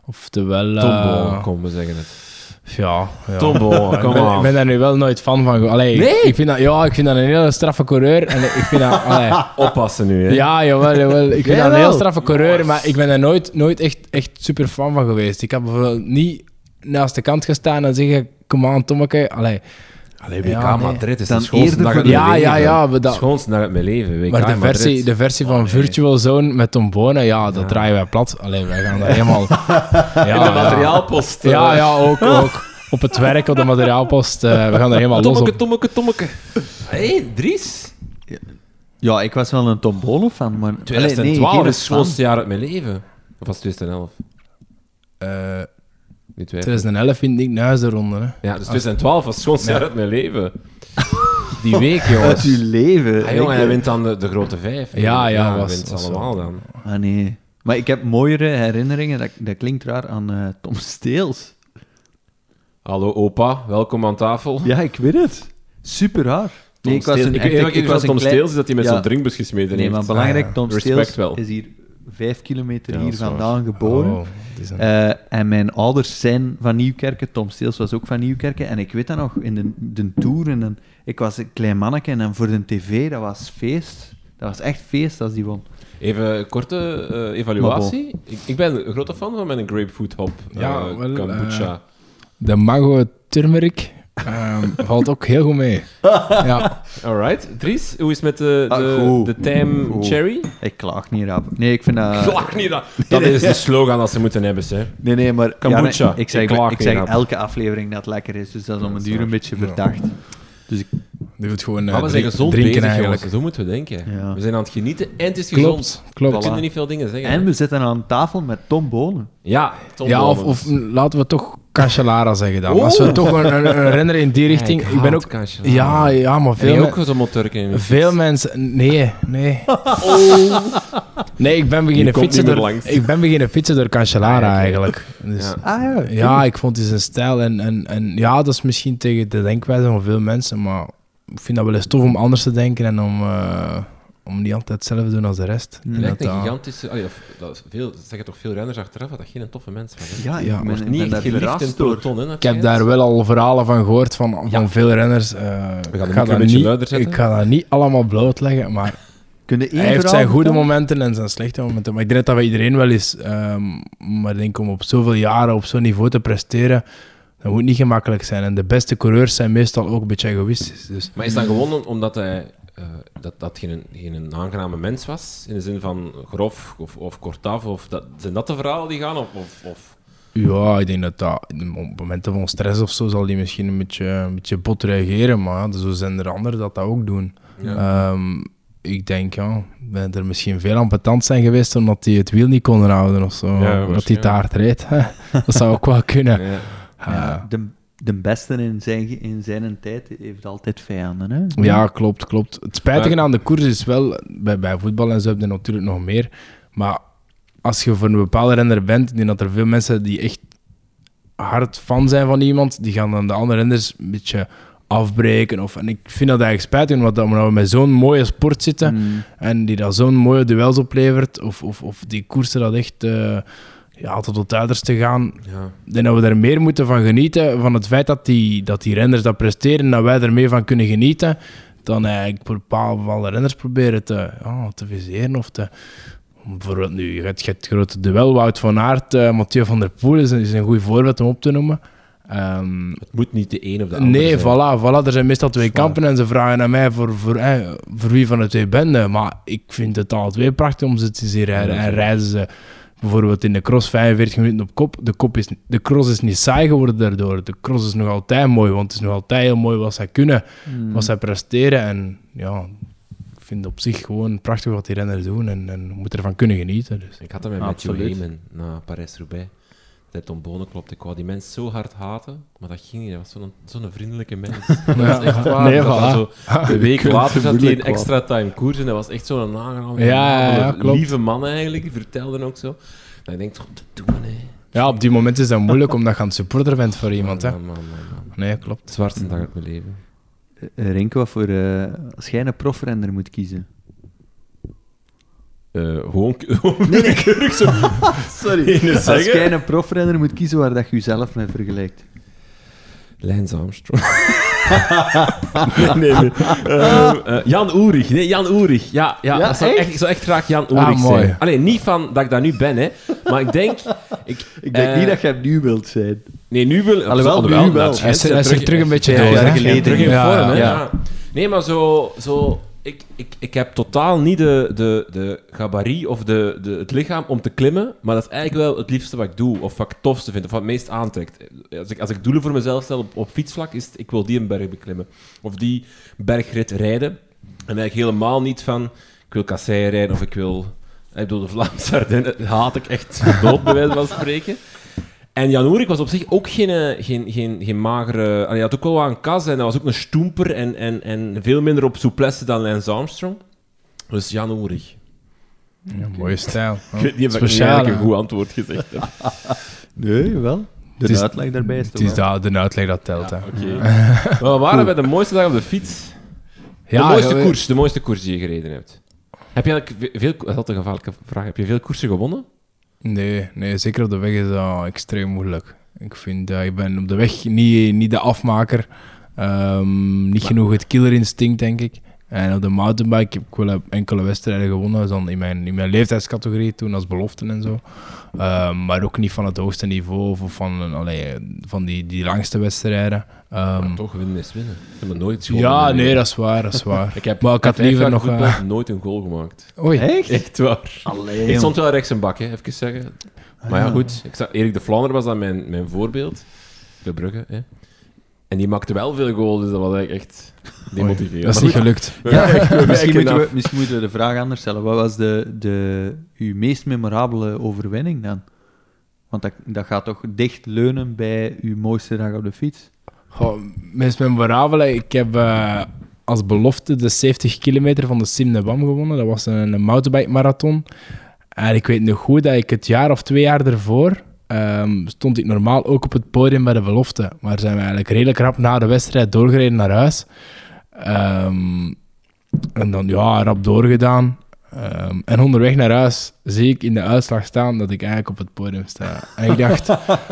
Oftewel... eh, Tombow, kom, we zeggen het. Ja, ja. Tombo, ik, kom aan. ik ben daar nu wel nooit fan van. Allee, Nee? ik vind dat, ja, ik vind dat een hele straffe coureur. En ik vind dat, allee, Oppassen nu, hè. ja, jawel, jawel. Ik vind dat een heel straffe coureur, maar ik ben daar nooit, nooit echt, echt super fan van geweest. Ik heb bijvoorbeeld niet naast de kant gestaan en zeggen, kom aan, Tommeke. Allee, Allee, WK Ja, nee. Madrid is Dan de schoonste eerder dag uit Ja, mijn ja, leven. ja, maar dat- De schoonste dag uit mijn leven, WK maar de versie, de versie van Oh, nee. Virtual Zone met Tom Bonen, ja, dat Ja. draaien wij plat. Allee, wij gaan daar helemaal... Ja, In de materiaalpost. eh. Ja, ja, ook, ook. Op het werk, op de materiaalpost. eh, we gaan er helemaal los Tommeke, op. Tommeke, Tommeke. Hé, hey, Dries. Ja, ik was wel een Tom Bonen fan, maar... Allee, 2012 geen is het schoonste jaar uit mijn leven. Of was het 2011? Eh, Niet twijfelen. 2011 vind ik nuis de ronde. Hè. Ja, dus 2012 was het schoonste Ja. jaar uit mijn leven. Die week, jongens. Uit uw leven. Ah, jongen, hij wint dan de, de grote vijf. Ja, ja, hij was- wint was allemaal dan. Ah, nee. Maar ik heb mooiere herinneringen, dat, dat klinkt raar, aan eh, Tom Steels. Hallo opa, welkom aan tafel. Ja, ik weet het. Super raar. Nee, ik was een ik was Tom Steels is dat hij met Ja. zo'n drinkbus gesmeden Nee, maar heeft. belangrijk, Ah, ja. Tom Respect Steels wel. is hier vijf kilometer Ja, hier vandaan geboren. Oh, een- Eh, en mijn ouders zijn van Nieuwkerken. Tom Steels was ook van Nieuwkerken. En ik weet dat nog, in de, de tour, en dan, ik was een klein manneke en dan voor de tv, dat was feest. Dat was echt feest als die won. Even een korte eh, evaluatie. Ik, ik ben een grote fan van mijn grapefruit hop. Ja, eh, wel, kombucha. De Mango Turmeric ehm, valt ook heel goed mee. Ja, Alright. Dries, hoe is het met de, Ah, de, goed. de Time Goed. Cherry? Ik klaag niet rap. Nee, ik vind dat... Klaag niet dat. Dat is de slogan dat ze moeten hebben, hè. Nee, nee, maar... Kombucha. Ja, nee, ik zeg, Ik zeg rap. elke aflevering dat het lekker is. Dus dat is om een duur een beetje verdacht. Dus ik... die moet gewoon eh, Maar we zijn drink- gezond drinken bezig, eigenlijk. jongens. Zo moeten we denken. Ja. We zijn aan het genieten en het is gezond. Klopt. We Voilà. kunnen niet veel dingen zeggen. En we zitten aan tafel met Tom Bonen. Ja, Tom Ja, of laten we toch Cancellara zeggen dan. Oh. Als we toch een, een, een renner in die richting... Ja, ik ben ook... Ja, ja, maar Veel ook zo'n veel mensen... Nee, nee. Nee, ik ben beginnen fietsen door... langs. Ik ben beginnen fietsen door Cancellara Ah, eigenlijk. Dus, Ja. Ah ja. Ja, ik vond het zijn stijl. En, en, en ja, dat is misschien tegen de denkwijze van veel mensen, maar ik vind dat wel eens tof om anders te denken en om, eh, om niet altijd hetzelfde te doen als de rest. En lijkt dat een dat- gigantische... allee, of, dat is veel, zeggen toch veel renners achteraf dat dat geen toffe mens was. Ja, Ja, ik Wordt ben, niet ben daar echt geliefd in het peloton, hè, Ik heb daar wel al verhalen van gehoord van, van Ja. veel renners. eh, de ik ga dat een beetje niet- luider zetten. Ik ga dat niet allemaal blootleggen, maar Kun je één hij heeft zijn goede momenten en zijn slechte momenten. Maar ik denk dat dat bij iedereen wel is. ehm, maar ik denk om op zoveel jaren op zo'n niveau te presteren, dat moet niet gemakkelijk zijn. En de beste coureurs zijn meestal ook een beetje egoïstisch. Dus Maar is dat gewoon omdat hij... eh, dat dat geen, geen aangename mens was? In de zin van grof of, of kortaf? Of dat, zijn dat de verhalen die gaan? Of, of, of... Ja, ik denk dat dat op momenten van stress of zo zal die misschien een beetje, een beetje bot reageren, maar ja, zo zijn er anderen dat dat ook doen. Ehm, ik denk, ja, dat er misschien veel ambetant zijn geweest omdat die het wiel niet konden houden of zo. Ja, dat hij te hard reed. dat zou ook wel kunnen. Ja. Eh, de, de beste in zijn, in zijn tijd heeft altijd vijanden. Hè? Ja, klopt, klopt. Het spijtige Maar- aan de koers is wel, bij, bij voetbal en zo heb je natuurlijk nog meer, maar als je voor een bepaalde renner bent, ik denk dat er veel mensen die echt hard fan zijn van iemand, die gaan dan de andere renners een beetje afbreken. Of, en ik vind dat eigenlijk spijtig, omdat, omdat we met zo'n mooie sport zitten Mm. en die dat zo'n mooie duels oplevert, of, of, of die koersen dat echt eh, ja, tot het uiterste gaan, Ja. ik denk dat we er meer moeten van genieten, van het feit dat die, dat die renners dat presteren en dat wij er meer van kunnen genieten, dan eigenlijk voor bepaalde renners proberen te, ja, te viseren of te... Bijvoorbeeld nu, je hebt het grote duel, Wout van Aert, eh Mathieu van der Poel is, een- is een goed voorbeeld om op te noemen. Ehm, Het moet niet de een of de ander nee, zijn. voilà, voilà, er zijn meestal twee Zwaar. kampen en ze vragen aan mij voor, voor, eh, voor wie van de twee ben je. Maar ik vind het alle twee prachtig om ze te zien rijden. Ja, en rijden ze bijvoorbeeld in de cross 45 minuten op kop. De, kop is, de cross is niet saai geworden daardoor. De cross is nog altijd mooi, want het is nog altijd heel mooi wat zij kunnen, Mm. wat zij presteren. En ja, ik vind het op zich gewoon prachtig wat die renners doen en, en je moet ervan kunnen genieten. Dus. Ik had dat met Matthew. Heyman na Parijs-Roubaix. Dat Tom Bonen klopt. Ik wou die mens zo hard haten, maar dat ging niet. Hij was zo'n zo'n vriendelijke mens. Dat was echt waar. Nee, Dat hij voilà. zo, een week later zat hij in extra time koers en hij was echt zo'n aangename, Ja, ja, lieve man eigenlijk. Die vertelde ook zo. En ik denk, toch, te doen, hè. Ja, op die moment is dat moeilijk omdat je aan het supporter bent voor iemand. Hè? Man, man, man, man. Nee, klopt. Het zwaarste dag uit mijn leven. Eh, Renko, wat voor, eh, als jij een profrenner moet kiezen. Eh, gewoon willekeurig zo. Sorry. Als jij een profrenner moet kiezen waar dat je jezelf mee vergelijkt. Lance Armstrong. nee, nee. Eh, eh, Jan Oerig. Nee, Jan Oerig. Ja, ja, Ja, dat zou echt? echt, ik zou echt graag Jan Ah, Oerig mooi. zijn. Alleen niet van dat ik dat nu ben, hè. Maar ik denk... Ik, Ik denk eh, niet dat jij nu wilt zijn. Nee, nu wil... Alhoewel, nu wel. het Hij is, er terug een beetje hè? geleden terug in Ja, vorm, hè. ja. Ja. Nee, maar zo... zo ik, ik, ik heb totaal niet de, de, de gabarit of de, de, het lichaam om te klimmen, maar dat is eigenlijk wel het liefste wat ik doe, of wat ik het tofste vind, of wat het meest aantrekt. Als ik, als ik doelen voor mezelf stel op, fietsvlak, is ik wil die een berg beklimmen. Of die bergrit rijden. En eigenlijk helemaal niet van, ik wil kasseien rijden, of ik wil... Ik bedoel, de Vlaamse Ardennen haat ik echt dood, bij wijze van spreken. En Jan Oerik was op zich ook geen, eh, geen, geen, geen magere... allee, Hij had ook wel wat een kas en hij was ook een stoemper en, en, en veel minder op souplesse dan Lance Armstrong. Dus Jan Oerig. Ja, mooie stijl. Ik weet niet of Speciaal, een goed antwoord gezegd heb. Nee, wel. De Het is- uitleg daarbij is Het toch is wel. da- de uitleg dat telt. hè. Maar we waren bij de mooiste dag op de fiets. De Ja, mooiste ja, koers, de mooiste koers die je gereden hebt. Heb je eigenlijk ve- veel... Dat is altijd een gevaarlijke vraag. Heb je veel koersen gewonnen? Nee, nee, zeker op de weg is dat extreem moeilijk. Ik vind dat ik ben op de weg niet, niet de afmaker. Ehm, niet genoeg het killerinstinct, denk ik. En op de mountainbike heb ik wel enkele wedstrijden gewonnen. Dus dan in mijn, in mijn leeftijdscategorie toen als beloften en zo. Ehm, maar ook niet van het hoogste niveau of van, allee, van die, die langste wedstrijden. Ehm, Maar toch, winnen is winnen. Ik heb nooit iets gewonnen. ja, nee, dat is waar, dat is waar. Ik heb, Maar ik had liever nog, eh, nooit een goal gemaakt. Oei. Echt? Echt waar. Allee, Ik stond wel rechts een bak, hè, even zeggen. Maar ja, Ah. goed. Ik zag, Erik de Vlaanderen was dan mijn, mijn voorbeeld. De Brugge, hè. En die maakte wel veel goals, dus dat was eigenlijk echt demotiverend. Dat is Maar niet gelukt. Ja, misschien, moeten we, misschien moeten we de vraag anders stellen. Wat was de, de, uw meest memorabele overwinning dan? Want dat, dat gaat toch dicht leunen bij uw mooiste dag op de fiets? Goh, meest memorabele, ik heb eh, als belofte de 70 kilometer van de Sim de Bam gewonnen. Dat was een, een mountainbike marathon. En ik weet nog goed dat ik het jaar of twee jaar ervoor ehm, stond ik normaal ook op het podium bij de belofte. Maar zijn we eigenlijk redelijk rap na de wedstrijd doorgereden naar huis. Ehm, en dan ja, rap doorgedaan. Ehm, en onderweg naar huis zie ik in de uitslag staan dat ik eigenlijk op het podium sta. En ik dacht,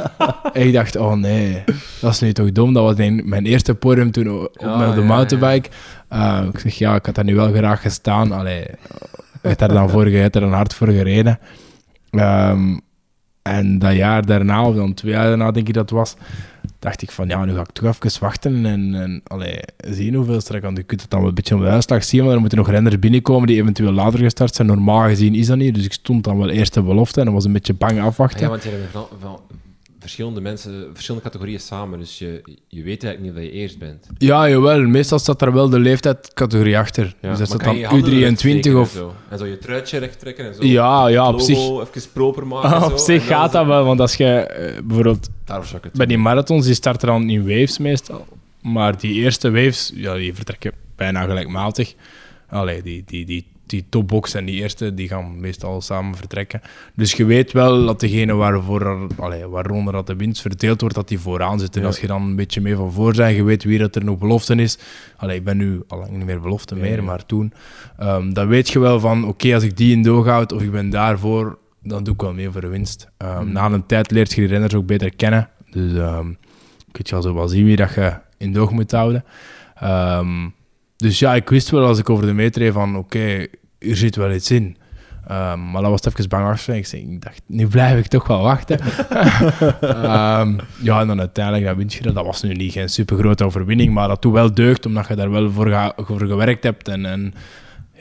ik dacht oh nee, dat is nu toch dom. Dat was mijn, eerste podium toen op, Ja, mijn- op de ja, mountainbike. Eh, ik zeg ja, ik had daar nu wel graag gestaan. Allee, je hebt daar dan, voor, je hebt er dan hard voor gereden. En dat jaar daarna, of dan twee jaar daarna denk ik dat was, dacht ik van ja, nu ga ik toch even wachten en, en zien hoeveel strak. Want je kunt het dan wel een beetje op de uitslag zien, maar er moeten nog renners binnenkomen die eventueel later gestart zijn. Normaal gezien is dat niet, dus ik stond dan wel eerst de belofte en was een beetje bang Ah afwachten. Ja, want je hebt van verschillende mensen, verschillende categorieën samen, dus je, je weet eigenlijk niet dat je eerst bent. Ja, jawel. Meestal staat er wel de leeftijdscategorie achter. Ja, dus dat staat dan je handen U23 rechtsteken of... En zo, en zo je truitje recht trekken en zo. Ja, ja, op zich, even proper maken. en op zo, zich gaat zo- dat wel. Want als je eh, bijvoorbeeld Daarom zou ik het bij die marathons, die starten dan in waves meestal. Maar die eerste waves, ja, die vertrekken bijna gelijkmatig. Allee, die, die, die, die topbox en die eerste, die gaan meestal samen vertrekken. Dus je weet wel dat degene waarvoor, allee, waaronder dat de winst verdeeld wordt, dat die vooraan zit. En Ja. als je dan een beetje mee van voor bent, je weet wie dat er nog belofte is. Allee, ik ben nu al lang niet meer belofte Ja, meer, maar toen. ehm, dan weet je wel van, oké, als ik die in doorhoud of ik ben daarvoor, dan doe ik wel mee voor de winst. Ehm, Hmm. Na een tijd leert je die renners ook beter kennen. Dus ehm kun je al zo wel zien wie dat je in doog moet houden. Ehm, dus ja, ik wist wel als ik over de meter reed van oké, hier zit wel iets in. Ehm, maar dat was even bang achter. Ik, dacht, nu blijf ik toch wel wachten. Ehm, ja, en dan uiteindelijk dat winst je dat. Was nu niet geen super grote overwinning, maar dat doet wel deugd, omdat je daar wel voor, voor gewerkt hebt. En, en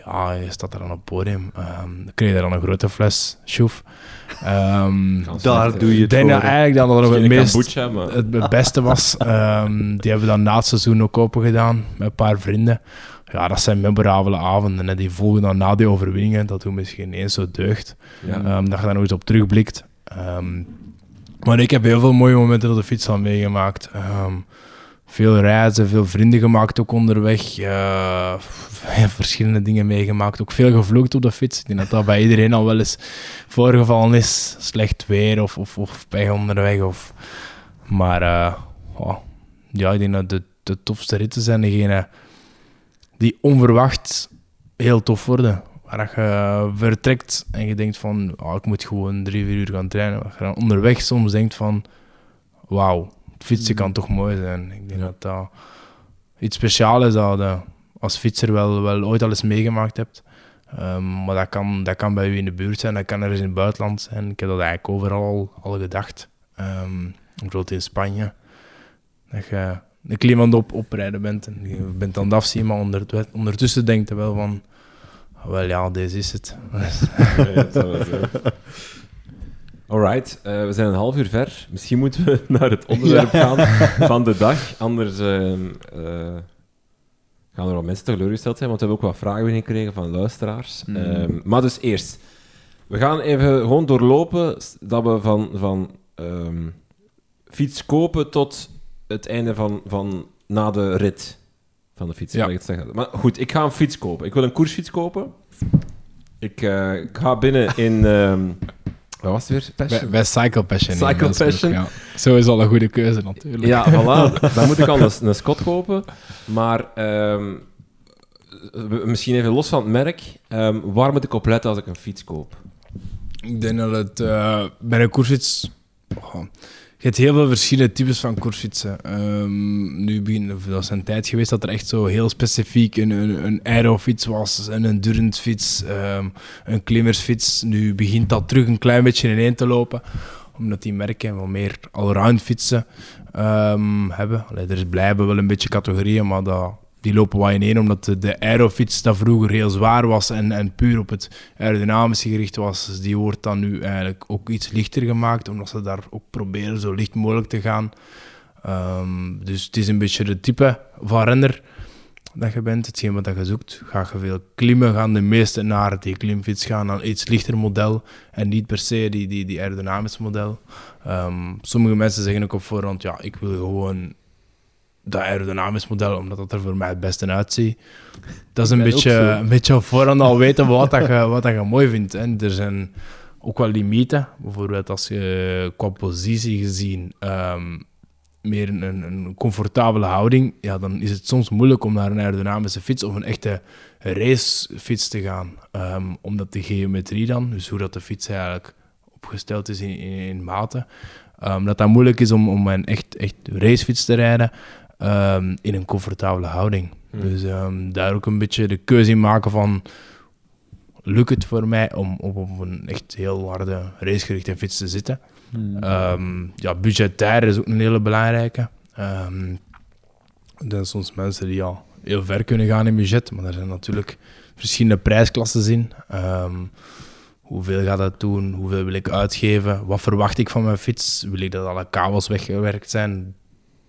ja, je staat daar aan het podium. Ehm dan kreeg je dan een grote fles schoef. Ehm, Daar doe hè. je ik het denk voor. dat eigenlijk dan dat nog het meest maar... het, beste was. Ehm, die hebben we dan na het seizoen ook open gedaan met een paar vrienden. Ja, dat zijn memorabele avonden. En die volgen dan na die overwinningen. Dat doet misschien eens zo deugd. Ja. Ehm, dat je daar nog eens op terugblikt. Ehm, maar ik heb heel veel mooie momenten op de fiets al meegemaakt. Veel reizen, veel vrienden gemaakt ook onderweg. eh, verschillende dingen meegemaakt. Ook veel gevloekt op de fiets. Ik denk dat dat bij iedereen al wel eens voorgevallen is. Slecht weer of, of, of pech onderweg. Of... Maar eh, oh, ja, ik denk dat de, tofste ritten zijn degene die onverwacht heel tof worden. Waar je vertrekt en je denkt van, oh, ik moet gewoon drie, vier uur gaan trainen. Waar je onderweg soms denkt van, wauw, fietsen kan toch mooi zijn. Ik denk dat dat iets speciaals is dat je als fietser wel, wel ooit al eens meegemaakt hebt. Ehm, maar dat kan, dat kan bij u in de buurt zijn, dat kan ergens in het buitenland zijn. Ik heb dat eigenlijk overal al, gedacht. Um, bijvoorbeeld in Spanje. Dat je een op oprijden bent en je bent aan het afzien, maar onder, ondertussen denkt je wel van... Wel ja, deze is het. Alright, uh, we zijn een half uur ver. Misschien moeten we naar het onderwerp ja. gaan van de dag. Anders uh, uh, gaan er wel mensen teleurgesteld zijn, want we hebben ook wat vragen binnengekregen van luisteraars. Mm. Um, maar dus eerst, we gaan even gewoon doorlopen dat we van, van um, fiets kopen tot het einde van, van na de rit van de fiets. Ja. Ik zeggen. Maar goed, ik ga een fiets kopen. Ik wil een koersfiets kopen. Ik, ik ga binnen in... Um, wat was het weer? Passion? Bij, Cycle Passion. Cycle Passion. Ja. Zo is al een goede keuze natuurlijk. Ja, voilà. Dan moet ik al een, een Scott kopen. Maar um, misschien even los van het merk. Um, waar moet ik op letten als ik een fiets koop? Ik denk dat het uh, bij een koersfiets... Oh, je hebt heel veel verschillende types van koersfietsen. Um, nu begin, dat is een tijd geweest dat er echt zo heel specifiek een, een, een aerofiets was, een endurance fiets, um, een klimmersfiets. Nu begint dat terug een klein beetje ineen te lopen, omdat die merken wat meer allround fietsen um, hebben. Allee, er blijven wel een beetje categorieën, maar dat, die lopen wat ineen, omdat de, de aerofiets dat vroeger heel zwaar was en, en puur op het aerodynamische gericht was, dus die wordt dan nu eigenlijk ook iets lichter gemaakt, omdat ze daar ook proberen zo licht mogelijk te gaan. Um, dus het is een beetje de type van renner dat je bent, hetgeen wat je zoekt. Ga je veel klimmen, gaan de meeste naar die klimfiets gaan, naar iets lichter model en niet per se die, die, die aerodynamisch model. Um, sommige mensen zeggen ook op voorhand, ja, ik wil gewoon dat aerodynamisch model, omdat dat er voor mij het beste uitziet. Dat is een beetje, een beetje op voorhand al weten wat, dat je, wat dat je mooi vindt. En er zijn ook wel limieten. Bijvoorbeeld als je qua positie gezien um, meer een, een, comfortabele houding, ja, dan is het soms moeilijk om naar een aerodynamische fiets of een echte racefiets te gaan. Um, omdat de geometrie dan, dus hoe dat de fiets eigenlijk opgesteld is in, in, in maten, um, dat dat moeilijk is om, om een echt, echt racefiets te rijden. Um, in een comfortabele houding. Hmm. Dus um, daar ook een beetje de keuze in maken van... Lukt het voor mij om, op een echt heel harde racegerichte fiets te zitten? Hmm. Um, ja, budgetair is ook een hele belangrijke. er zijn soms mensen die ja, heel ver kunnen gaan in budget, maar er zijn natuurlijk verschillende prijsklassen in. hoeveel gaat dat doen? Hoeveel wil ik uitgeven? Wat verwacht ik van mijn fiets? Wil ik dat alle kabels weggewerkt zijn?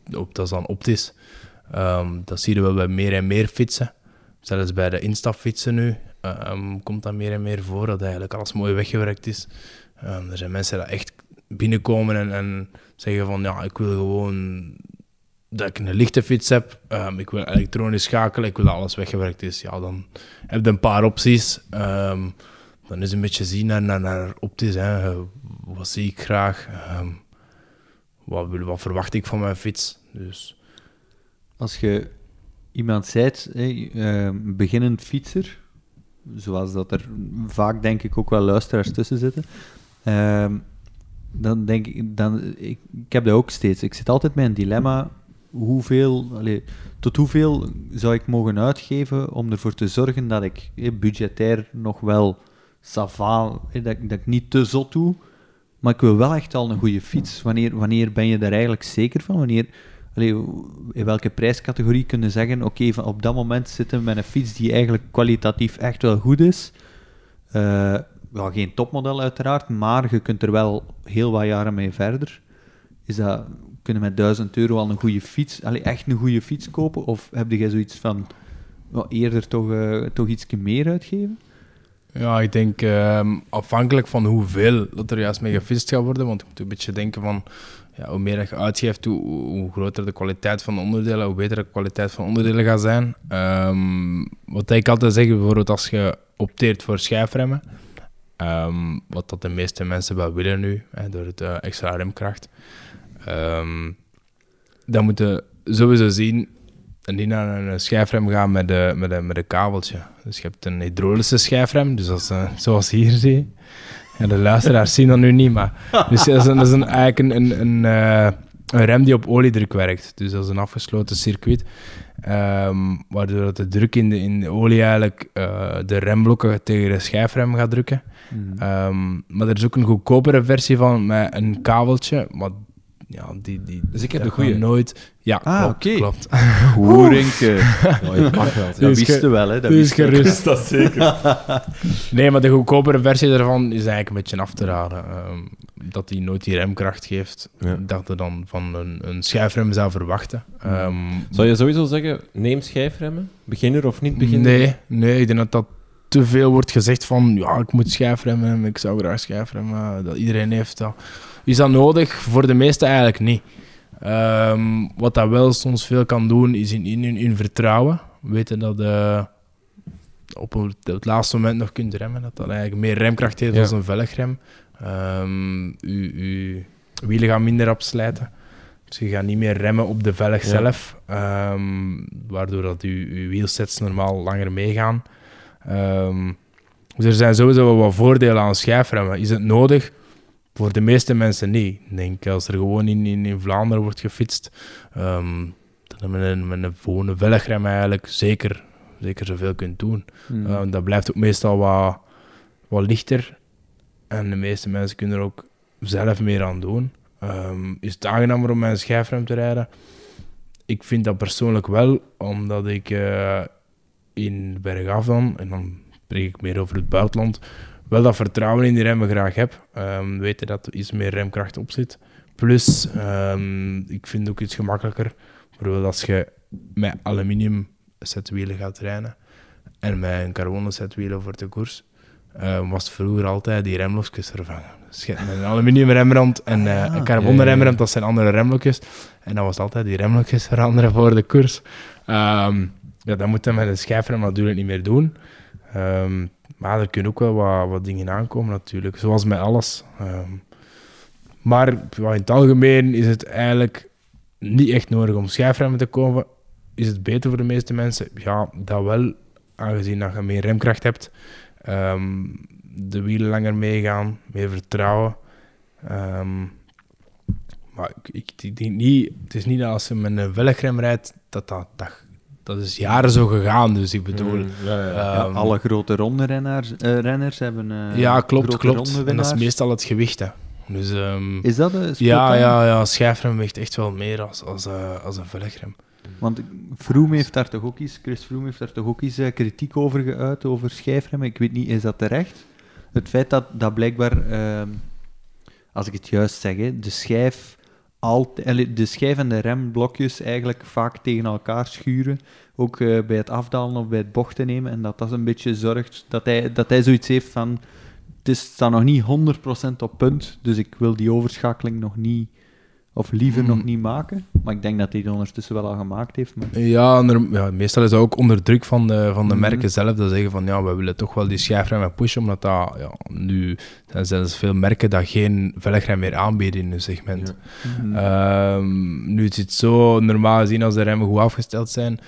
Dat is dan optisch. Um, dat zie je wel bij meer en meer fietsen. Zelfs bij de instapfietsen nu um, komt dat meer en meer voor, dat eigenlijk alles mooi weggewerkt is. Um, er zijn mensen die echt binnenkomen en, en, zeggen van ja, ik wil gewoon dat ik een lichte fiets heb, ik wil elektronisch schakelen, ik wil dat alles weggewerkt is. Ja, dan heb je een paar opties. dan is een beetje zien naar, naar, naar optisch. Hè. Wat zie ik graag? Wat, verwacht ik van mijn fiets? Dus. Als je iemand zijt, uh, beginnend fietser, zoals dat er vaak denk ik ook wel luisteraars tussen zitten, uh, dan denk ik, dan, ik, heb dat ook steeds. Ik zit altijd met een dilemma, hoeveel, allez, tot hoeveel zou ik mogen uitgeven om ervoor te zorgen dat ik eh, budgetair nog wel sava, dat, dat ik niet te zot doe, maar ik wil wel echt al een goede fiets. Wanneer, wanneer ben je daar eigenlijk zeker van? Wanneer, in welke prijscategorie kunnen zeggen: oké, okay, op dat moment zitten we met een fiets die eigenlijk kwalitatief echt wel goed is. Uh, wel geen topmodel uiteraard, maar je kunt er wel heel wat jaren mee verder. Is dat, kunnen met 1000 euro al een goede fiets, echt een goede fiets kopen? Of heb je zoiets van eerder toch, uh, toch iets meer uitgeven? Ja, ik denk um, afhankelijk van hoeveel dat er juist mee gefist gaat worden. Want je moet een beetje denken van ja, hoe meer je uitgeeft, hoe, hoe, groter de kwaliteit van de onderdelen, hoe beter de kwaliteit van onderdelen gaat zijn. Um, wat ik altijd zeg, bijvoorbeeld als je opteert voor schijfremmen, um, wat dat de meeste mensen wel willen nu, hè, door het uh, extra remkracht, dan moeten sowieso zien en die naar een schijfrem gaan met, de, met, de, met een kabeltje. Dus je hebt een hydraulische schijfrem, dus als, uh, zoals hier zie je. Ja, de luisteraars zien dat nu niet, maar... Dus dat is, een, dat is een, eigenlijk een, een, een, uh, een rem die op oliedruk werkt. Dus dat is een afgesloten circuit. ehm, waardoor dat de druk in de, in de olie eigenlijk eh, de remblokken tegen de schijfrem gaat drukken. Mhm. Ehm, maar er is ook een goedkopere versie van met een kabeltje. Maar ja, die, die, Dus ik heb de gaat nooit. Ja, Ah, klopt, oké. klopt. Goerenke. Ja, je mag wel. Dat Dus wisten ge- we wel, hè. Dat dus gerust. dat zeker. Nee, maar de goedkopere versie daarvan is eigenlijk een beetje af te raden. Ehm, dat die nooit die remkracht geeft. Ja. Dat je dan van een, een schijfrem zou verwachten. Ehm, Zou je sowieso zeggen, neem schijfremmen? Beginner of niet beginner? nee, nee, ik denk dat dat te veel wordt gezegd van ja, ik moet schijfremmen ik zou graag schijfremmen. Dat iedereen heeft dat. Is dat nodig? Voor de meesten eigenlijk niet. Ehm, wat dat wel soms veel kan doen, is in, in, in vertrouwen. Weten dat je op het, het laatste moment nog kunt remmen. Dat dat eigenlijk meer remkracht heeft Ja. dan een velgrem. Ehm uw, uw wielen gaan minder opslijten. Dus je gaat niet meer remmen op de velg Ja. zelf. ehm, waardoor dat uw, uw wielsets normaal langer meegaan. Ehm, dus er zijn sowieso wel wat voordelen aan schijfremmen. Is het nodig? Voor de meeste mensen niet. Ik denk, als er gewoon in, in, in Vlaanderen wordt gefietst, ehm dat je met een, met een gewone velgrem eigenlijk zeker, zeker zoveel kunt doen. Mhm. Uh, dat blijft ook meestal wat, wat lichter. En de meeste mensen kunnen er ook zelf meer aan doen. Ehm, is het aangenamer om met een schijfrem te rijden? Ik vind dat persoonlijk wel, omdat ik eh, in bergaf dan, en dan spreek ik meer over het buitenland, wel dat vertrouwen in die remmen graag heb. Ehm weten dat er iets meer remkracht op zit. Plus, ehm, ik vind het ook iets gemakkelijker. Bijvoorbeeld als je met aluminium setwielen gaat rijden en met een carbonen setwielen voor de koers, eh, was vroeger altijd die remlokjes vervangen. Dus een aluminium remrand en eh, Ah, een carbonen ja, ja, ja. remrand, dat zijn andere remlokjes. En dan was altijd die remlokjes veranderen voor de koers. Ehm, ja, dat moet je met een schijfrem natuurlijk niet meer doen. Ehm, maar er kunnen ook wel wat, wat dingen aankomen natuurlijk, zoals met alles. Ehm, maar in het algemeen is het eigenlijk niet echt nodig om schijfremmen te kopen. Is het beter voor de meeste mensen? Ja, dat wel, aangezien dat je meer remkracht hebt. Ehm, de wielen langer meegaan, meer vertrouwen. Ehm, maar ik, niet, het is niet dat als je met een velgrem rijdt, dat dat, dat, dat is jaren zo gegaan. Dus ik bedoel, Mm, ja, ja, ja. Ja, ehm, alle grote ronde-renners eh, renners hebben eh, ja, klopt, grote klopt. En dat is meestal het gewicht. Hè. Dus, ehm, Is dat een ja, ja, ja, schijfrem weegt echt wel meer als, als, eh, als een velgrem. Want Froome heeft daar toch ook eens, Chris Froome heeft daar toch ook eens eh, kritiek over geuit, over schijfremmen. Ik weet niet, is dat terecht? Het feit dat, dat blijkbaar, ehm, als ik het juist zeg, hè, de schijf altijd, de schijf en de remblokjes eigenlijk vaak tegen elkaar schuren, ook eh, bij het afdalen of bij het bochten nemen, en dat dat een beetje zorgt dat hij, dat hij zoiets heeft van, het is, staat nog niet 100% op punt, dus ik wil die overschakeling nog niet, of liever nog niet maken. Maar ik denk dat hij het ondertussen wel al gemaakt heeft. Maar... Ja, ja, meestal is dat ook onder druk van de, van de Mhm. merken zelf. Dat zeggen van, ja, we willen toch wel die schijfremmen pushen, omdat dat, ja, nu zijn zelfs veel merken dat geen velgrem meer aanbieden in hun segment. Mhm. Ehm, nu het zo, normaal gezien als de remmen goed afgesteld zijn,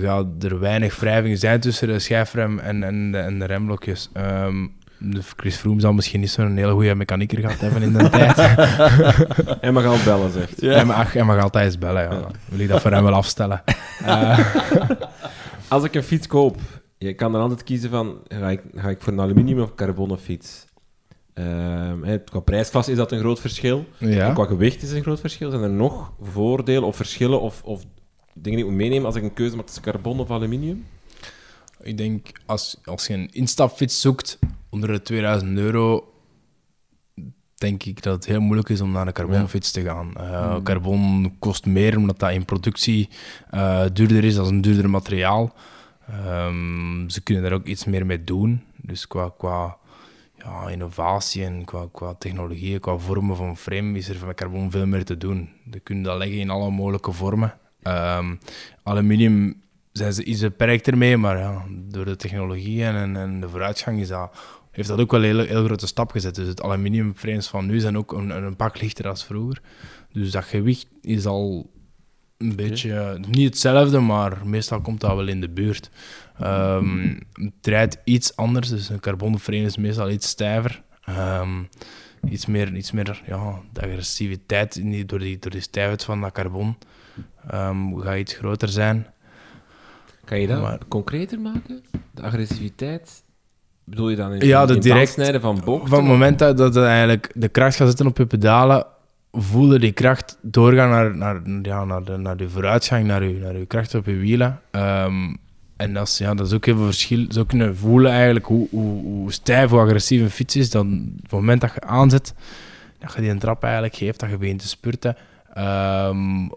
gaat er weinig wrijving zijn tussen de schijfrem en, en, de, en de remblokjes. Dus Chris Froome zal misschien niet zo'n hele goede mechanieker gehad hebben in de tijd. En mag al bellen, zegt. Hij, mag, hij mag altijd eens bellen, ja. Wil ik dat voor hem wel afstellen. Eh, Als ik een fiets koop, je kan dan altijd kiezen van, ga ik, ga ik voor een aluminium of carbonen fiets? Ehm, qua prijsklasse is dat een groot verschil. ja. Qua gewicht is een groot verschil. Zijn er nog voordelen of verschillen of, of dingen die ik moet meenemen als ik een keuze maak tussen carbon of aluminium? Ik denk, als, als je een instapfiets zoekt onder de 2000 euro, denk ik dat het heel moeilijk is om naar een carbonfiets te gaan. Uh, Mm. Carbon kost meer, omdat dat in productie eh, duurder is als een duurder materiaal. Ehm, ze kunnen daar ook iets meer mee doen. Dus qua, qua ja, innovatie en qua, qua technologie, qua vormen van frame, is er met carbon veel meer te doen. Je kunt dat leggen in alle mogelijke vormen. Ehm, aluminium zijn ze iets beperkt ermee, maar ja, door de technologie en, en de vooruitgang is dat, heeft dat ook wel een heel, heel grote stap gezet. Dus het aluminiumframes van nu zijn ook een, een pak lichter dan vroeger. Dus dat gewicht is al een beetje, niet hetzelfde, maar meestal komt dat wel in de buurt. Ehm, het rijdt iets anders, dus een carbon frame is meestal iets stijver. Ehm, iets meer, iets meer ja, de agressiviteit in die, door, die, door die stijfheid van dat carbon ehm gaat iets groter zijn. Kan je dat Maar- concreter maken? De agressiviteit? Bedoel je dan in, Ja, in direct- aansnijden van bochten? Van het moment dat, dat eigenlijk de kracht gaat zitten op je pedalen, voelde die kracht doorgaan naar, naar, ja, naar, de, naar de vooruitgang, naar je, naar je kracht op je wielen. Ehm, en dat is, ja, dat is ook heel veel verschil. Zo kunnen voelen eigenlijk hoe, hoe, hoe stijf, hoe agressief een fiets is. Dan, op het moment dat je aanzet, dat je die een trap eigenlijk geeft, dat je begint te spurten. ehm,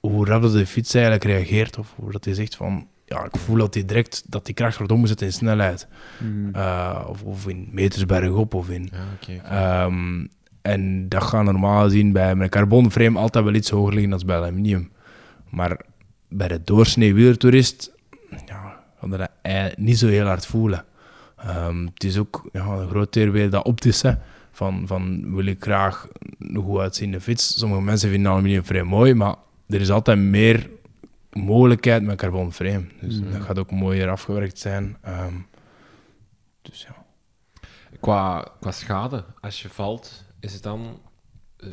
hoe rap dat de fiets eigenlijk reageert. Of hoe dat hij zegt van... Ja, ik voel dat die direct dat die kracht wordt omgezet in snelheid. Mm. Eh, of, of in meters bergop of in... Ja. Ehm, en dat gaat normaal gezien bij een carbonframe altijd wel iets hoger liggen dan bij aluminium. Maar bij de doorsnee wielertoerist ja, we dat niet zo heel hard voelen. Ehm, het is ook ja, een groot deel weer dat optische. Van, van wil ik graag een goed uitziende fiets. Sommige mensen vinden aluminiumframe mooi, maar er is altijd meer mogelijkheid met carbonframe. Dus Mhm. dat gaat ook mooier afgewerkt zijn. Ehm, dus ja. Qua, qua schade, als je valt, is het dan eh,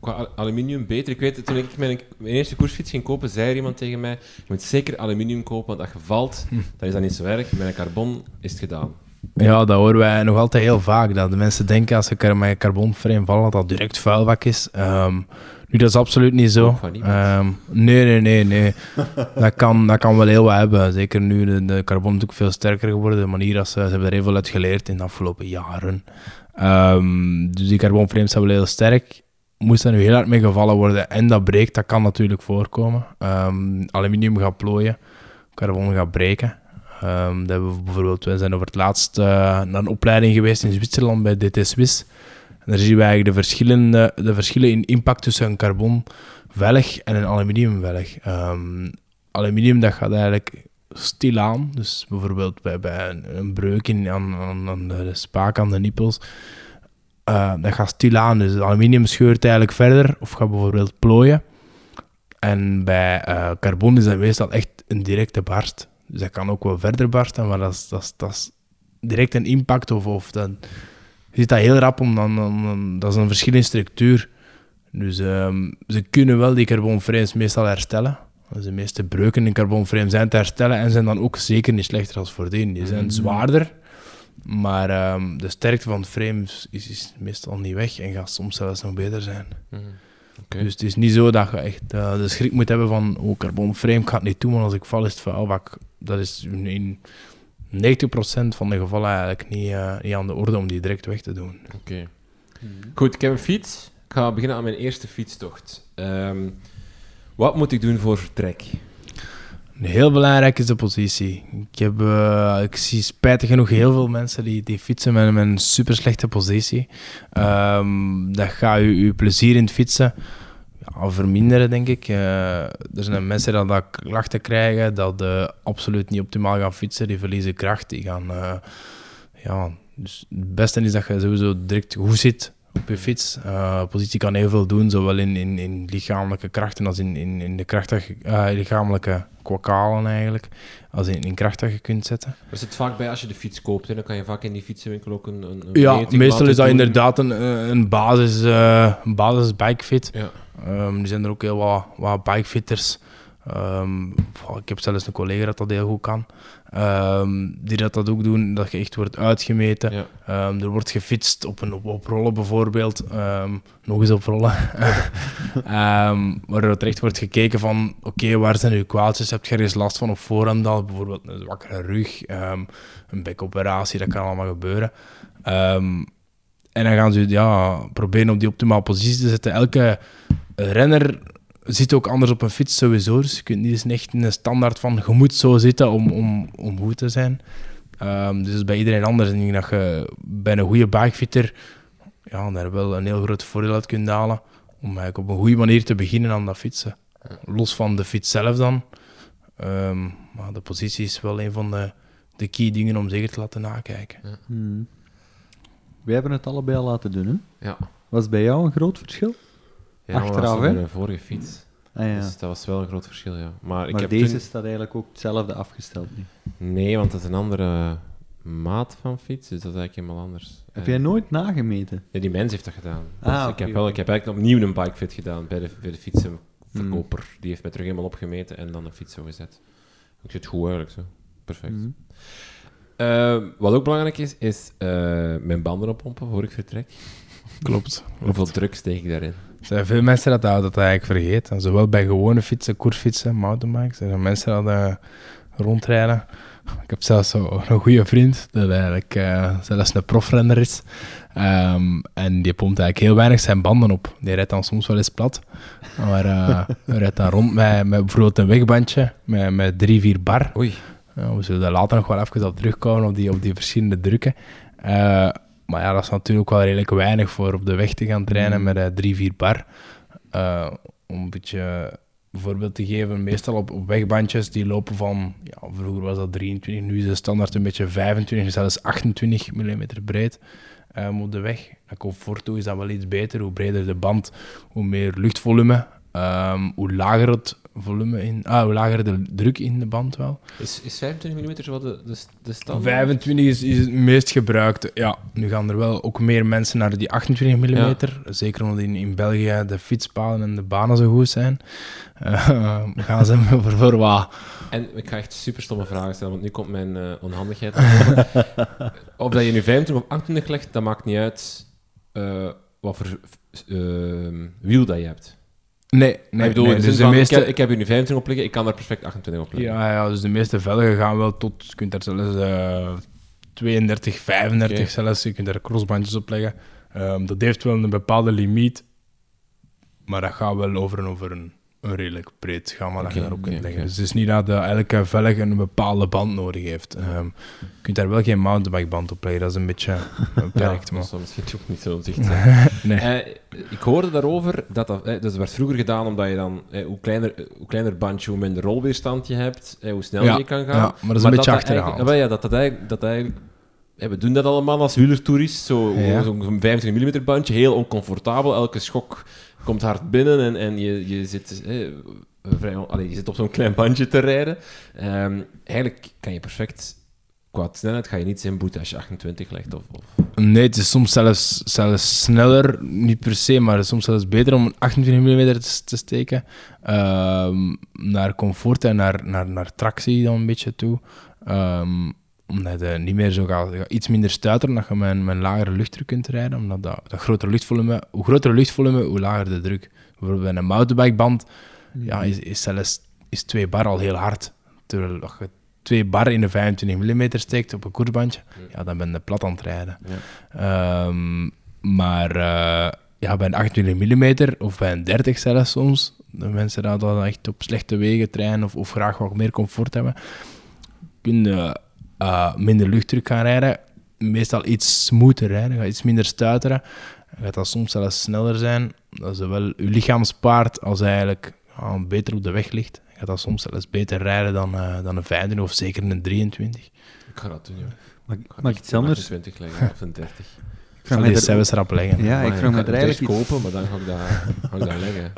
qua al- aluminium beter? Ik weet, het, toen ik mijn, mijn eerste koersfiets ging kopen, zei er iemand tegen mij: Je moet zeker aluminium kopen, want als je valt, Hm. dan is dat niet zo erg. Met een carbon is het gedaan. Ja, dat horen wij nog altijd heel vaak. Dat de mensen denken als ze met een carbonframe vallen, dat dat direct vuilbak is. Ehm, nu, dat is absoluut niet zo. Ehm, nee, nee, nee, nee. dat, kan, dat kan wel heel wat hebben. Zeker nu de, de carbon is natuurlijk veel sterker geworden. De manier dat ze, ze hebben er heel veel uit geleerd in de afgelopen jaren. Ehm, dus die carbonframes zijn wel heel sterk. Moest er nu heel hard mee gevallen worden en dat breekt, dat kan natuurlijk voorkomen. Ehm, aluminium gaat plooien, carbon gaat breken. Ehm, dat hebben we bijvoorbeeld, zijn over het laatst eh, naar een opleiding geweest in Zwitserland bij DT Swiss. En daar zien we eigenlijk de, verschillende, de verschillen in impact tussen een carbonvelg en een aluminiumvelg. Ehm, aluminium dat gaat eigenlijk stilaan, dus bijvoorbeeld bij, bij een, breuk in, aan, de, spaak, aan de nippels, eh, dat gaat stilaan. Dus aluminium scheurt eigenlijk verder of gaat bijvoorbeeld plooien. En bij eh, carbon is dat meestal echt een directe barst. Dus dat kan ook wel verder barsten, maar dat is, dat is, dat is direct een impact. Of, of dan je ziet dat heel rap om, dan, dan, dan- dat is een verschil in structuur. Dus ehm, ze kunnen wel die carbonframes meestal herstellen. Dus de meeste breuken in carbonframe zijn te herstellen en zijn dan ook zeker niet slechter als voordien. Die zijn Mhm. zwaarder, maar ehm, de sterkte van het frame is, is, meestal niet weg en gaat soms zelfs nog beter zijn. Oké. Dus het is niet zo dat je echt eh, de schrik moet hebben van oh, carbonframe, ik ga het niet doen, want als ik val is het vuilbak. Dat is in 90% van de gevallen eigenlijk niet, eh, niet aan de orde om die direct weg te doen. Oké. Goed, ik heb een fiets. Ik ga beginnen aan mijn eerste fietstocht. Ehm, wat moet ik doen voor vertrek? Heel belangrijk is de positie. Ik, heb, eh, ik zie spijtig genoeg heel veel mensen die, die fietsen met, met een super slechte positie. Ehm, dat gaat je, je plezier in het fietsen ja, verminderen, denk ik. Eh, er zijn mensen die dat klachten krijgen, dat eh, absoluut niet optimaal gaan fietsen. Die verliezen kracht, die gaan... eh, ja, dus het beste is dat je sowieso direct goed zit op je fiets. Eh, positie kan heel veel doen, zowel in, in, in lichamelijke krachten als in, in, in de krachtige, lichamelijke kwakalen eigenlijk, als in, in kracht dat je kunt zetten. Er zit vaak bij als je de fiets koopt. Hè, dan kan je vaak in die fietsenwinkel ook een, een, Ja, meestal is dat doen. inderdaad een, een basis, eh een basis bikefit. Ja. Ehm, er zijn er ook heel wat, wat bikefitters. Ehm, ik heb zelfs een collega dat dat heel goed kan. Ehm, die dat, dat ook doen, dat je echt wordt uitgemeten. Ja. Er wordt gefietst op, een, op, op rollen bijvoorbeeld. Nog eens op rollen. Waar er terecht wordt gekeken van, oké, waar zijn uw kwaaltjes? Heb je ergens last van op voorhand al? Bijvoorbeeld een zwakkere rug, een bekoperatie, dat kan allemaal gebeuren. En dan gaan ze ja, proberen op die optimale positie te zetten. Elke renner zit ook anders op een fiets sowieso. Dus je kunt niet eens echt een standaard van je moet zo zitten om, om, om goed te zijn. Ehm, dus bij iedereen anders. En ik denk dat je bij een goede bikefitter ja, daar wel een heel groot voordeel uit kunt halen. Om eigenlijk op een goede manier te beginnen aan dat fietsen. Los van de fiets zelf dan. Ehm, maar de positie is wel een van de, de key dingen om zeker te laten nakijken. Hmm. Wij hebben het allebei al laten doen, hè? Ja. Was bij jou een groot verschil? Ja, Achteraf, dat was hè? mijn vorige fiets. Ah, ja. Dus dat was wel een groot verschil, ja. Maar, ik maar heb deze toen- staat eigenlijk ook hetzelfde afgesteld nu. Nee, want dat is een andere maat van fiets, dus dat is eigenlijk helemaal anders. Heb Eh, jij nooit nagemeten? Ja, die mens heeft dat gedaan. Ah, Dus ik, heb wel, ik heb eigenlijk opnieuw een bikefit gedaan bij de, bij de fietsenverkoper. Die heeft mij terug helemaal opgemeten en dan een fiets zo gezet. Ik zit goed eigenlijk zo. Perfect. Mhm. Eh, wat ook belangrijk is, is eh, mijn banden oppompen voor ik vertrek. Klopt. Hoeveel druk steek ik daarin? Er zijn veel mensen dat dat, dat eigenlijk vergeten. Zowel bij gewone fietsen, koersfietsen, mountainbikes. Er zijn mensen dat eh, rondrijden. Ik heb zelfs zo een goede vriend, dat eigenlijk eh, zelfs een profrenner is. Ehm, en die pompt eigenlijk heel weinig zijn banden op. Die rijdt dan soms wel eens plat. Maar hij rijdt dan rond met, met bijvoorbeeld een wegbandje met, met drie, vier bar. Oei. Ja, we zullen daar later nog wel even op terugkomen, op die, op die verschillende drukken. Eh, maar ja, dat is natuurlijk wel redelijk weinig voor op de weg te gaan trainen met eh 3-4 bar. Eh, om een beetje een voorbeeld te geven, meestal op, op wegbandjes die lopen van, ja, vroeger was dat 23, nu is de standaard een beetje 25, zelfs 28 mm breed op de weg. En comfort toe is dat wel iets beter, hoe breder de band, hoe meer luchtvolume, ehm, hoe lager het volume in, ah, hoe lager de druk in de band wel. Is, is 25 mm zo de, de, de standaard? 25 is, is het meest gebruikte. Ja, nu gaan er wel ook meer mensen naar die 28 mm. Zeker omdat in, in België de fietspaden en de banen zo goed zijn. Eh, gaan ze voor, voor wat. En ik ga echt super stomme vragen stellen, want nu komt mijn eh, onhandigheid. of dat je nu 25 of 28 legt, dat maakt niet uit eh, wat voor wiel dat je hebt. Nee, nee, ik bedoel, nee, in de dus de meeste... ik, heb, ik heb hier nu 25 op liggen, ik kan daar perfect 28 op liggen. Ja, ja, dus de meeste velgen gaan wel tot... Je kunt daar zelfs eh 32, 35 Oké. zelfs. Je kunt daar crossbandjes op leggen. Ehm, dat heeft wel een bepaalde limiet. Maar dat gaat wel over en over een redelijk breed gamma dat je daarop kunt leggen. Dus het is niet dat de, elke velg een bepaalde band nodig heeft. Ehm, je kunt daar wel geen mountainbikeband op leggen. Dat is een beetje beperkt. Ja, maar... dat zou misschien toch niet zo zicht zijn. nee. Eh, ik hoorde daarover dat dat, eh, dus dat werd vroeger gedaan omdat je dan, eh, hoe, kleiner, eh, hoe kleiner bandje, hoe minder rolweerstand je hebt, eh, hoe sneller Ja, je kan gaan. ja, maar dat is een beetje achterhaald. wel ja, dat dat eigenlijk, dat eigenlijk eh, we doen dat allemaal als wielertourist, zo- Ja. zo'n zo'n 25 mm bandje, heel oncomfortabel, elke schok komt hard binnen en, en je, je, zit, eh, je zit op zo'n klein bandje te rijden. Ehm, eigenlijk kan je perfect, qua snelheid ga je niet zijn boete als je 28 legt. Of, of Nee, het is soms zelfs, zelfs sneller, niet per se, maar soms zelfs beter om een 28 mm te, te steken. Ehm, naar comfort en naar, naar, naar tractie dan een beetje toe. Ehm, omdat je niet meer zo gaat, iets minder stuiteren, dat je met, met een lagere luchtdruk kunt rijden. Omdat dat, dat grotere luchtvolume, hoe groter luchtvolume, hoe lager de druk. Bijvoorbeeld bij een mountainbikeband ja, is, is zelfs is 2 bar al heel hard. Terwijl als je 2 bar in een 25 mm steekt op een koersbandje, ja, dan ben je plat aan het rijden. Ja. Ehm, maar eh, ja, bij een 28 mm of bij een 30 zelfs soms, de mensen die dan echt op slechte wegen trainen of, of graag wat meer comfort hebben, kunnen eh, minder luchtdruk gaan rijden. Meestal iets smoother rijden, gaat iets minder stuiteren. Gaat dat soms zelfs sneller zijn. Dat zowel je lichaamspaard als eigenlijk beter op de weg ligt. Gaat dat soms zelfs beter rijden dan, eh, dan een 25 of zeker een 23. Ik ga dat doen, ja. Mag, Ik mag ik iets anders? 28 leggen of een 30. Ik ga mij die er- zelfs erop leggen. Ja, ik Maar vraag me ga er het eigenlijk iets- kopen, maar dan ga ik dat, ga ik dat leggen.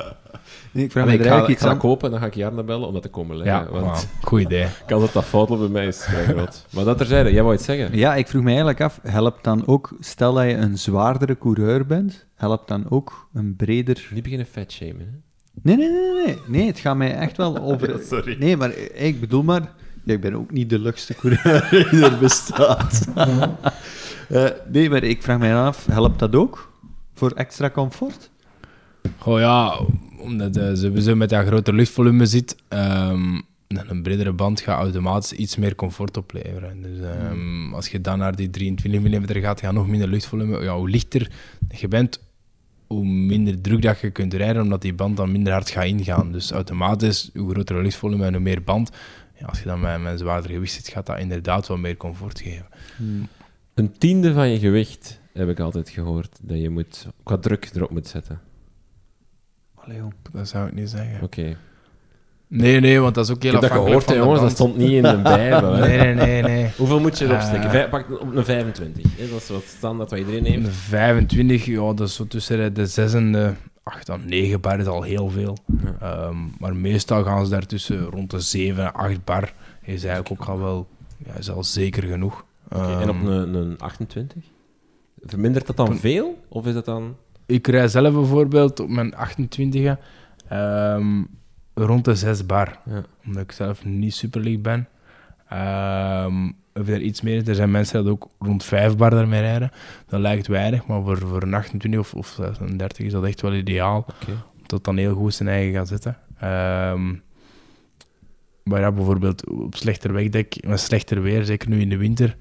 Ik vraag me ik er eigenlijk ik iets ga aan. kopen, dan ga ik Jarno bellen om dat te komen leggen. Ja, want goed idee. kans dat dat fout bij mij is vrij groot. Maar dat terzijde, jij wou iets zeggen? Ja, ik vroeg me eigenlijk af, helpt dan ook, stel dat je een zwaardere coureur bent, helpt dan ook een breder... Niet beginnen vet shamen, hè? Nee, nee, nee, nee, nee, het gaat mij echt wel over... Ja, sorry. Nee, maar ik bedoel maar, ja, ik ben ook niet de luchtste coureur die er bestaat. Eh, nee, maar ik vraag mij af, helpt dat ook voor extra comfort? Goh ja, omdat je sowieso met dat grote luchtvolume zit, dan een bredere band gaat automatisch iets meer comfort opleveren. Dus ehm, als je dan naar die 23 mm gaat, gaat nog minder luchtvolume. Ja, hoe lichter je bent, hoe minder druk dat je kunt rijden, omdat die band dan minder hard gaat ingaan. Dus automatisch, hoe groter luchtvolume en hoe meer band, ja, als je dan met, met een zwaarder gewicht zit, gaat dat inderdaad wel meer comfort geven. Een tiende van je gewicht, heb ik altijd gehoord, dat je moet, qua druk erop moet zetten. Dat zou ik niet zeggen. Oké. Nee, nee, want dat is ook heel heb dat afhankelijk gehoord, van jongens, dat stond niet in de Bijbel. hè. Nee, nee, nee, nee. Hoeveel moet je erop Eh, steken? Vij- pak op een 25. Hè? Dat is wat standaard wat iedereen heeft. Een 25, ja, dat is zo tussen de 6 en de 8 en 9 bar is al heel veel. Ja. Ehm, maar meestal gaan ze daartussen rond de 7 en 8 bar. Is eigenlijk ook al wel ja, is al zeker genoeg. En op Ehm, een, een 28? Vermindert dat dan veel? Of is dat dan... Ik rij zelf bijvoorbeeld op mijn 28e ehm, rond de 6 bar. Ja. Omdat ik zelf niet super licht ben. Ehm, of er iets meer is, er zijn mensen die ook rond 5 bar daarmee rijden. Dat lijkt weinig, maar voor, voor een 28 of, of zelfs een 30 is dat echt wel ideaal. Oké. Omdat dan heel goed zijn eigen gaat zitten. Ehm, maar ja, bijvoorbeeld op slechter wegdek, met slechter weer, zeker nu in de winter,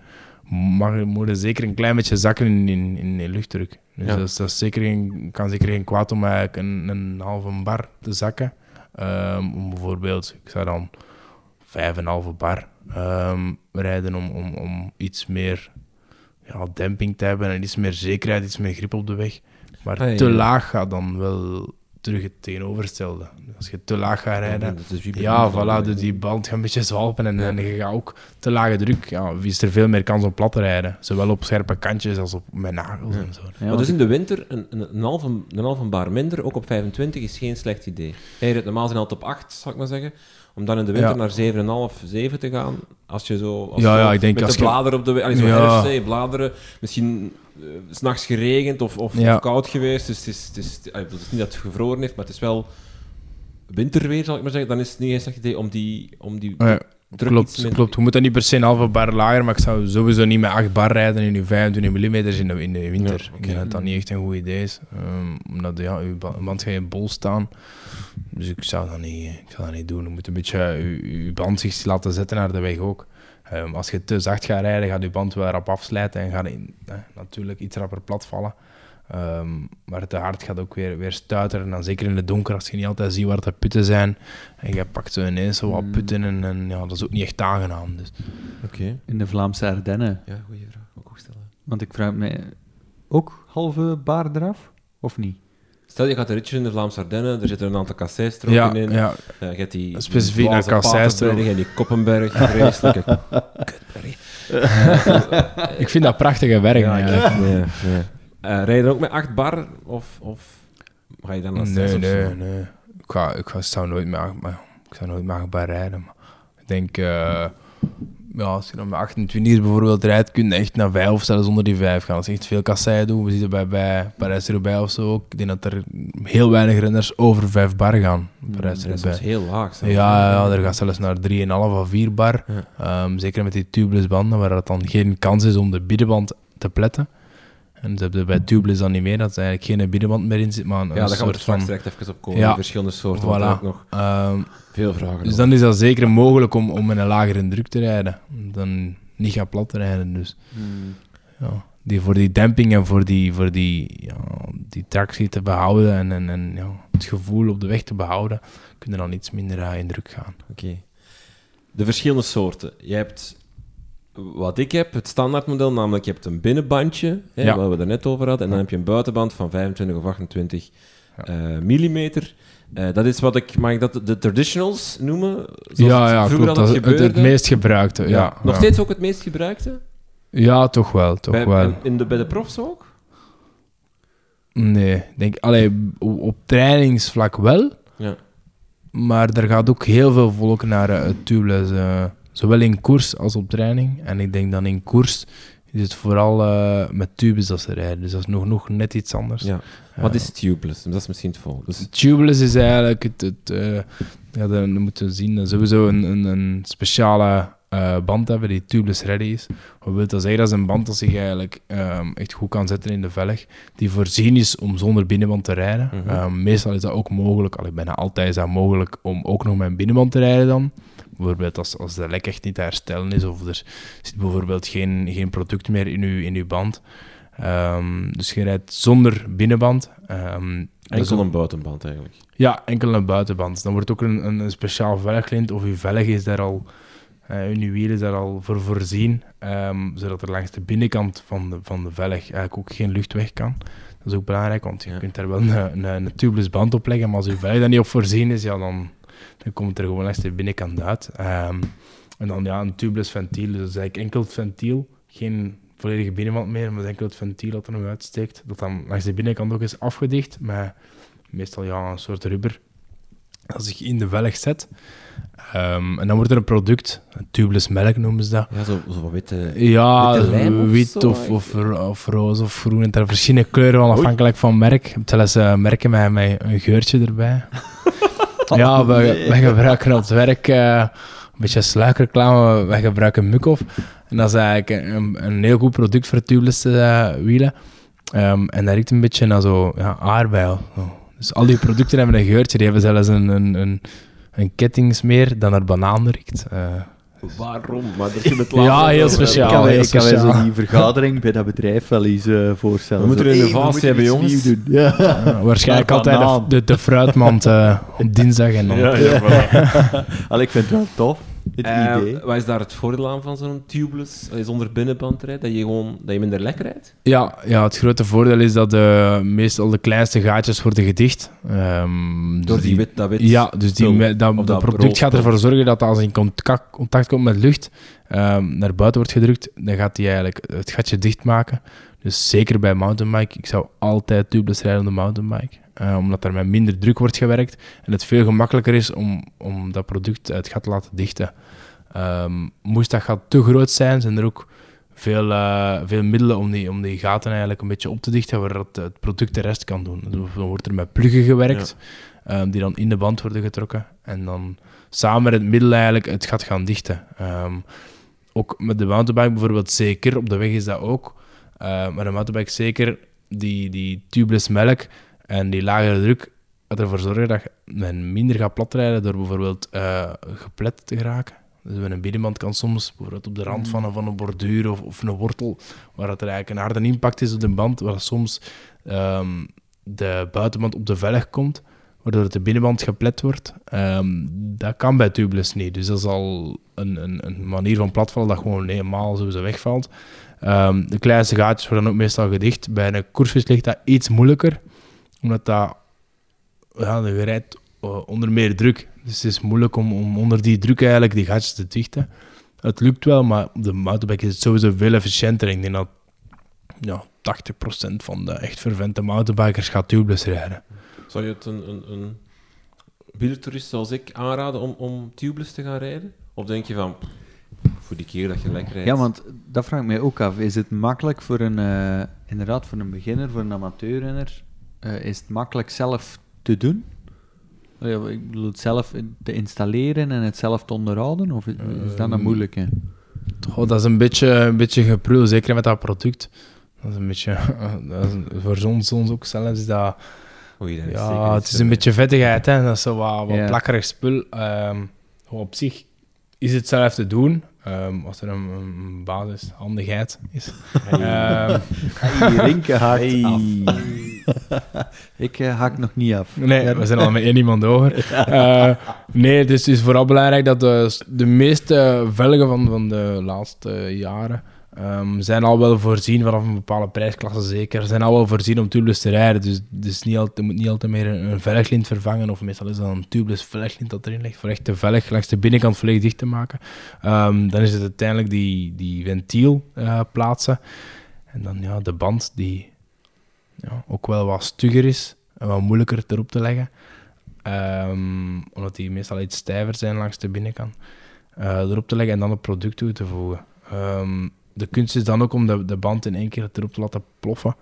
mag, moet je zeker een klein beetje zakken in, in, in de luchtdruk. Dus Ja. dat, is, dat is zeker geen, kan zeker geen kwaad om eigenlijk een, een halve bar te zakken. Ehm, om bijvoorbeeld, ik zou dan vijf en een halve bar ehm, rijden om, om, om iets meer ja, demping te hebben en iets meer zekerheid, iets meer grip op de weg. Maar Ah, ja, te laag gaat dan wel terug het tegenovergestelde. Als je te laag gaat rijden, ja, voilà, hè. die band gaat een beetje zwalpen en, Ja. en je gaat ook te lage druk. Ja, is er veel meer kans om plat te rijden. Zowel op scherpe kantjes als op mijn nagels Ja. en zo. Ja, maar dus in de winter een, een, een, halve, een halve bar minder, ook op 25, is geen slecht idee. Hij rijdt normaal zijn altijd op 8, zal ik maar zeggen. Om dan in de winter Ja. naar 7,5, 7 te gaan. Als je zo... Als Ja, ik denk met als de je- bladeren op de weg... allee, Zo Ja. herfst, bladeren. Misschien eh, s s'nachts geregend of, of, Ja. of koud geweest. Dus het is, het, is, allee, het is niet dat het gevroren heeft, maar het is wel winterweer, zal ik maar zeggen. Dan is het niet eens slecht idee om die, om die Ja, druk klopt, klopt. Je moet dan niet per se een halve bar lager, maar ik zou sowieso niet met 8 bar rijden in je 25 mm in de, in de winter. Ja, oké. Ik denk dat dat niet echt een goed idee is. Ehm, omdat ja, je ba- band gaat in bol staan. Dus ik zou dat niet, ik zou dat niet doen. Je moet een beetje je, je band zich laten zetten naar de weg ook. Ehm, als je te zacht gaat rijden, gaat je band wel rap afslijten en gaat in, eh, natuurlijk iets rapper platvallen. Ehm, maar te hard gaat ook weer, weer stuiteren. En dan zeker in het donker, als je niet altijd ziet waar de putten zijn. En je pakt zo ineens zo wat Mm. putten en, en ja, dat is ook niet echt aangenaam. Dus. Oké. in de Vlaamse Ardennen. Ja, goede vraag. Ook stellen. Want ik vraag me ook halve bar eraf? Of niet? Stel, je gaat een ritje in de Vlaamse Ardennen, er zitten een aantal kasseistroken Ja, in. ja, Ja, je hebt die Specifiek naar. Paterberg en die Koppenberg, vreselijke kutberg. ik vind dat prachtige werk. Ja, eigenlijk. ik- nee, nee. Eh, rij je dan ook met 8 bar of, of ga je dan naar 6 Nee, of nee, zo? nee. Ik, ga, ik ga, zou nooit meer, maar, ik zou nooit achtbaar rijden. Maar ik denk, eh, ja, als je dan met 28 bijvoorbeeld rijdt, kun je echt naar 5 of zelfs onder die 5 gaan. Als je echt veel kasseien doet, we zitten bij, bij Parijs-Roubaix of zo ook. Ik denk dat er heel weinig renners over 5 bar gaan. Dat is Parijs-Roubaix. soms heel laag. zelfs. Ja, ja, er gaat zelfs naar 3,5 of 4 bar. Ja. Ehm, zeker met die tubeless banden, waar dat dan geen kans is om de binnenband te pletten. En ze hebben bij tubeless dan niet meer, dat er eigenlijk geen binnenband meer in zit, maar een, Ja, daar gaan we er straks van... direct even op komen. Ja. Die verschillende soorten, Voilà. ook nog Ehm, veel vragen dus over. dan is dat zeker mogelijk om, om met een lagere druk te rijden. Dan niet gaan plat te rijden. Dus ja, die, voor die demping en voor die, voor die, ja, die tractie te behouden en, en, en ja, het gevoel op de weg te behouden, kunnen dan iets minder eh, in druk gaan. Oké. De verschillende soorten. Je hebt wat ik heb, het standaardmodel, namelijk je hebt een binnenbandje, hè, Ja. waar we het net over hadden, en dan heb je een buitenband van 25 of 28 Ja. eh, millimeter. Eh, dat is wat ik, mag ik dat de traditionals noemen? Zoals ja, ja vroeger klopt. Dat het, het meest gebruikte. Ja, ja. Nog steeds ook het meest gebruikte? Ja, toch wel. Toch bij, wel. in de, bij de profs ook? Nee, denk, allee, op, trainingsvlak wel, Ja. maar er gaat ook heel veel volk naar eh, het tubeless. Zowel in koers als op training. En ik denk dan in koers is het vooral eh, met tubes dat ze rijden. Dus dat is nog, nog net iets anders. ja. Eh, Wat is tubeless? Dat is misschien het volgende. Dus, Tubeless is eigenlijk het... het eh, ja, dan moeten we zien, dat sowieso een, een, een speciale band hebben die tubeless ready is. Wat wil dat zeggen? Dat is een band dat zich eigenlijk ehm, echt goed kan zetten in de velg, die voorzien is om zonder binnenband te rijden. Mhm. Ehm, meestal is dat ook mogelijk, allee, bijna altijd is dat mogelijk om ook nog met een binnenband te rijden dan. Bijvoorbeeld als, als de lek echt niet te herstellen is, of er zit bijvoorbeeld geen, geen product meer in uw, in uw band. Ehm, dus je rijdt zonder binnenband. Ehm, enkel een buitenband eigenlijk. ja, enkel een buitenband. Dan wordt ook een, een, speciaal velglint of uw velg is daar al, in uw wiel is daar al voor voorzien, ehm, zodat er langs de binnenkant van de, van de velg eigenlijk ook geen lucht weg kan. Dat is ook belangrijk, want je Ja. kunt daar wel een, een, een tubeless band op leggen, maar als uw velg daar niet op voorzien is, ja, dan, dan komt het er gewoon langs de binnenkant uit. Ehm, en dan ja, een tubeless ventiel, dus dat is eigenlijk enkel het ventiel, geen volledige binnenwand meer, maar enkel het ventiel dat er nog uitsteekt, dat dan langs de binnenkant ook is afgedicht met meestal ja, een soort rubber. dat zich in de velg zet. Ehm, en dan wordt er een product, een tubeless melk noemen ze dat. Ja, zo, zo witte... Ja, Witte lijm of wit zo, of, of, of roze of groen. En er verschillende kleuren van afhankelijk van merk. Je hebt zelfs eh, merken met, met een geurtje erbij. ja, we, wij gebruiken op het werk eh, een beetje sluikreclame. Wij gebruiken Mukoff. En dat is eigenlijk een, een heel goed product voor tubeless eh, wielen. Ehm, en dat riekt een beetje naar zo ja, aardbei. Zo. Dus al die producten hebben een geurtje. Die hebben zelfs een, een, een, een kettingsmeer dat naar banaan riekt. Eh, Waarom? Maar dat je het Ja, heel speciaal. ik kan, heel ik kan mij zo die vergadering bij dat bedrijf wel eens eh, voorstellen. We moeten een hey, hebben, jongens. doen. Ja. Ja, waarschijnlijk altijd de, de, de fruitmand eh, op dinsdag. En dan, Ja, ja, voilà. Al, ik vind het wel tof, het Eh, idee. wat is daar het voordeel aan van zo'n tubeless, eh, zonder binnenbandrijd? Dat je gewoon dat je minder lek rijdt? ja, ja, het grote voordeel is dat de, meestal de kleinste gaatjes worden gedicht. Ehm, dus Door die wit, dat wit. Ja, dus die, dat, dat dat product rood gaat ervoor zorgen dat als in contact, contact komt met lucht, ehm, naar buiten wordt gedrukt, dan gaat die eigenlijk het gatje dichtmaken. Dus zeker bij mountainbike, ik zou altijd tubeless rijden op de mountainbike. eh, omdat er met minder druk wordt gewerkt en het veel gemakkelijker is om, om dat product het gat te laten dichten. Ehm, moest dat gat te groot zijn, zijn er ook veel, eh, veel middelen om die, om die gaten eigenlijk een beetje op te dichten, waar het, het product de rest kan doen. Dus Dan wordt er met pluggen gewerkt, ehm, die dan in de band worden getrokken. En dan samen met het middel eigenlijk het gat gaan dichten. Ook met de mountainbike bijvoorbeeld zeker, op de weg is dat ook. Eh, maar de mountainbike zeker, die, die tubeless melk en die lagere druk gaat ervoor zorgen dat je men minder gaat platrijden door bijvoorbeeld eh, geplet te geraken. Dus met een binnenband kan soms bijvoorbeeld op de rand van een, van een borduur of, of een wortel, waar het er eigenlijk een harde impact is op de band, waar soms ehm, de buitenband op de velg komt, waardoor het de binnenband geplet wordt. Ehm, dat kan bij tubeless niet. Dus dat is al een, een, een manier van platvallen dat gewoon helemaal sowieso wegvalt. Ehm, de kleinste gaatjes worden ook meestal gedicht. Bij een koersvis ligt dat iets moeilijker, omdat dat, ja, je rijdt eh, onder meer druk. Dus het is moeilijk om, om onder die druk eigenlijk die gaatjes te dichten. Het lukt wel, maar op de mountainbike is het sowieso veel efficiënter. Ik denk dat ja, 80% van de echt vervente mountainbikers gaat tubeless rijden. Zou je het een, een, een wielertoerist zoals ik aanraden om, om tubeless te gaan rijden? Of denk je van, voor die keer dat je lekker rijdt? Ja, want dat vraag ik mij ook af. Is het makkelijk voor een, eh, inderdaad, voor een beginner, voor een amateurrenner, eh, is het makkelijk zelf te doen? Oh Ja, ik bedoel, het zelf te installeren en het zelf te onderhouden? Of is, is dat een Ehm, moeilijke? Goh, dat is een beetje, een beetje geprul, zeker met dat product. Dat is een beetje, dat is, voor ons, ons ook zelfs is dat, Oei, dat is zeker ja, het is een beetje vettigheid, hè. dat is zo wat, plakkerig spul. Ehm, op zich is het zelf te doen, ehm, als er een, een basishandigheid is. Ehm, Hey, Rinke haakt Hey. af. ik haak nog niet af. Nee, we zijn al met één iemand over. Eh, nee, dus het is vooral belangrijk dat de, de meeste velgen van, van de laatste jaren ehm, zijn al wel voorzien, vanaf een bepaalde prijsklasse zeker, zijn al wel voorzien om tubeless te rijden. Dus, dus niet moet niet altijd meer een, een velglint vervangen, of meestal is dat een tubeless velglint dat erin ligt, voor echt de velg langs de binnenkant volledig dicht te maken. Ehm, dan is het uiteindelijk die, die ventiel eh, plaatsen. En dan ja, de band die ja, ook wel wat stugger is en wat moeilijker erop te leggen. Ehm, omdat die meestal iets stijver zijn langs de binnenkant. Eh, erop te leggen en dan het product toe te voegen. De kunst is dan ook om de, de band in één keer erop te laten ploffen.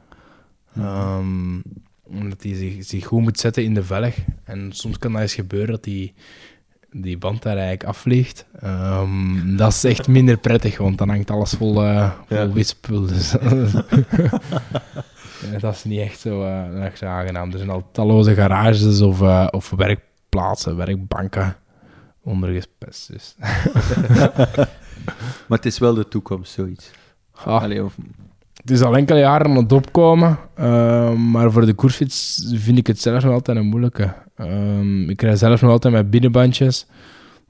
Ehm, omdat die zich, zich goed moet zetten in de velg. En soms kan dat eens gebeuren dat die, die band daar eigenlijk afvliegt. Ehm, dat is echt minder prettig, want dan hangt alles vol, eh vol Ja. Dus, dat is niet echt zo, eh, echt zo aangenaam. Er zijn al talloze garages of, eh, of werkplaatsen, werkbanken ondergespest. Dus. Maar het is wel de toekomst, zoiets. Ah, Allee, of, het is al enkele jaren aan het opkomen, eh, maar voor de koersfiets vind ik het zelf nog altijd een moeilijke. Ehm, ik rij zelf nog altijd met binnenbandjes.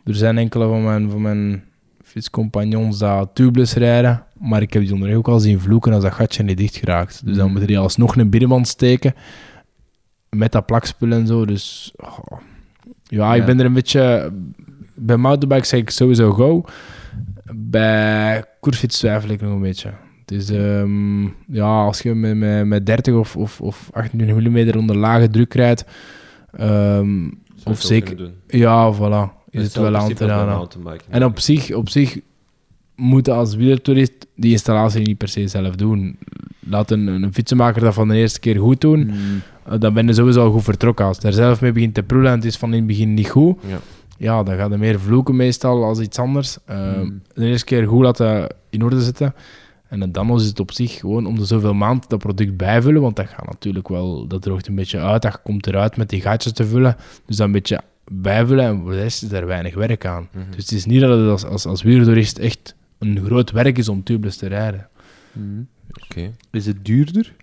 Er zijn enkele van mijn, van mijn fietscompagnons dat tubeless rijden, maar ik heb die onderweg ook al zien vloeken als dat gatje niet dicht geraakt. Dus dan Mm. moeten die alsnog een binnenband steken met dat plakspul en zo. Dus oh. ja, ik ben er een beetje... Bij mountainbike zeg ik sowieso go. Bij koersfiets twijfel ik nog een beetje. Dus ehm, ja, als je met, met, met 30 of, of, of 28 mm onder lage druk rijdt, je Of het zeker-. Ja, voilà. Is het Hetzelfde wel aan te raden. En op zich, op zich moet je als wielertoerist die installatie niet per se zelf doen. Laat een, een fietsenmaker dat van de eerste keer goed doen. Mm. eh, Dan ben je sowieso al goed vertrokken. Als je er zelf mee begint te proelen en het is van in het begin niet goed, Ja. Ja, dan gaat je meer vloeken meestal als iets anders. Eh, Mm. De eerste keer goed laten in orde zetten. En dan is het op zich gewoon om de zoveel maand dat product bijvullen, want dat gaat natuurlijk wel, dat droogt een beetje uit, dat komt eruit met die gaatjes te vullen. Dus dan een beetje bijvullen en voor de rest is er weinig werk aan. Mhm. Dus het is niet dat het als, als, als echt een groot werk is om tubeless te rijden. Mm. Oké. Is het duurder?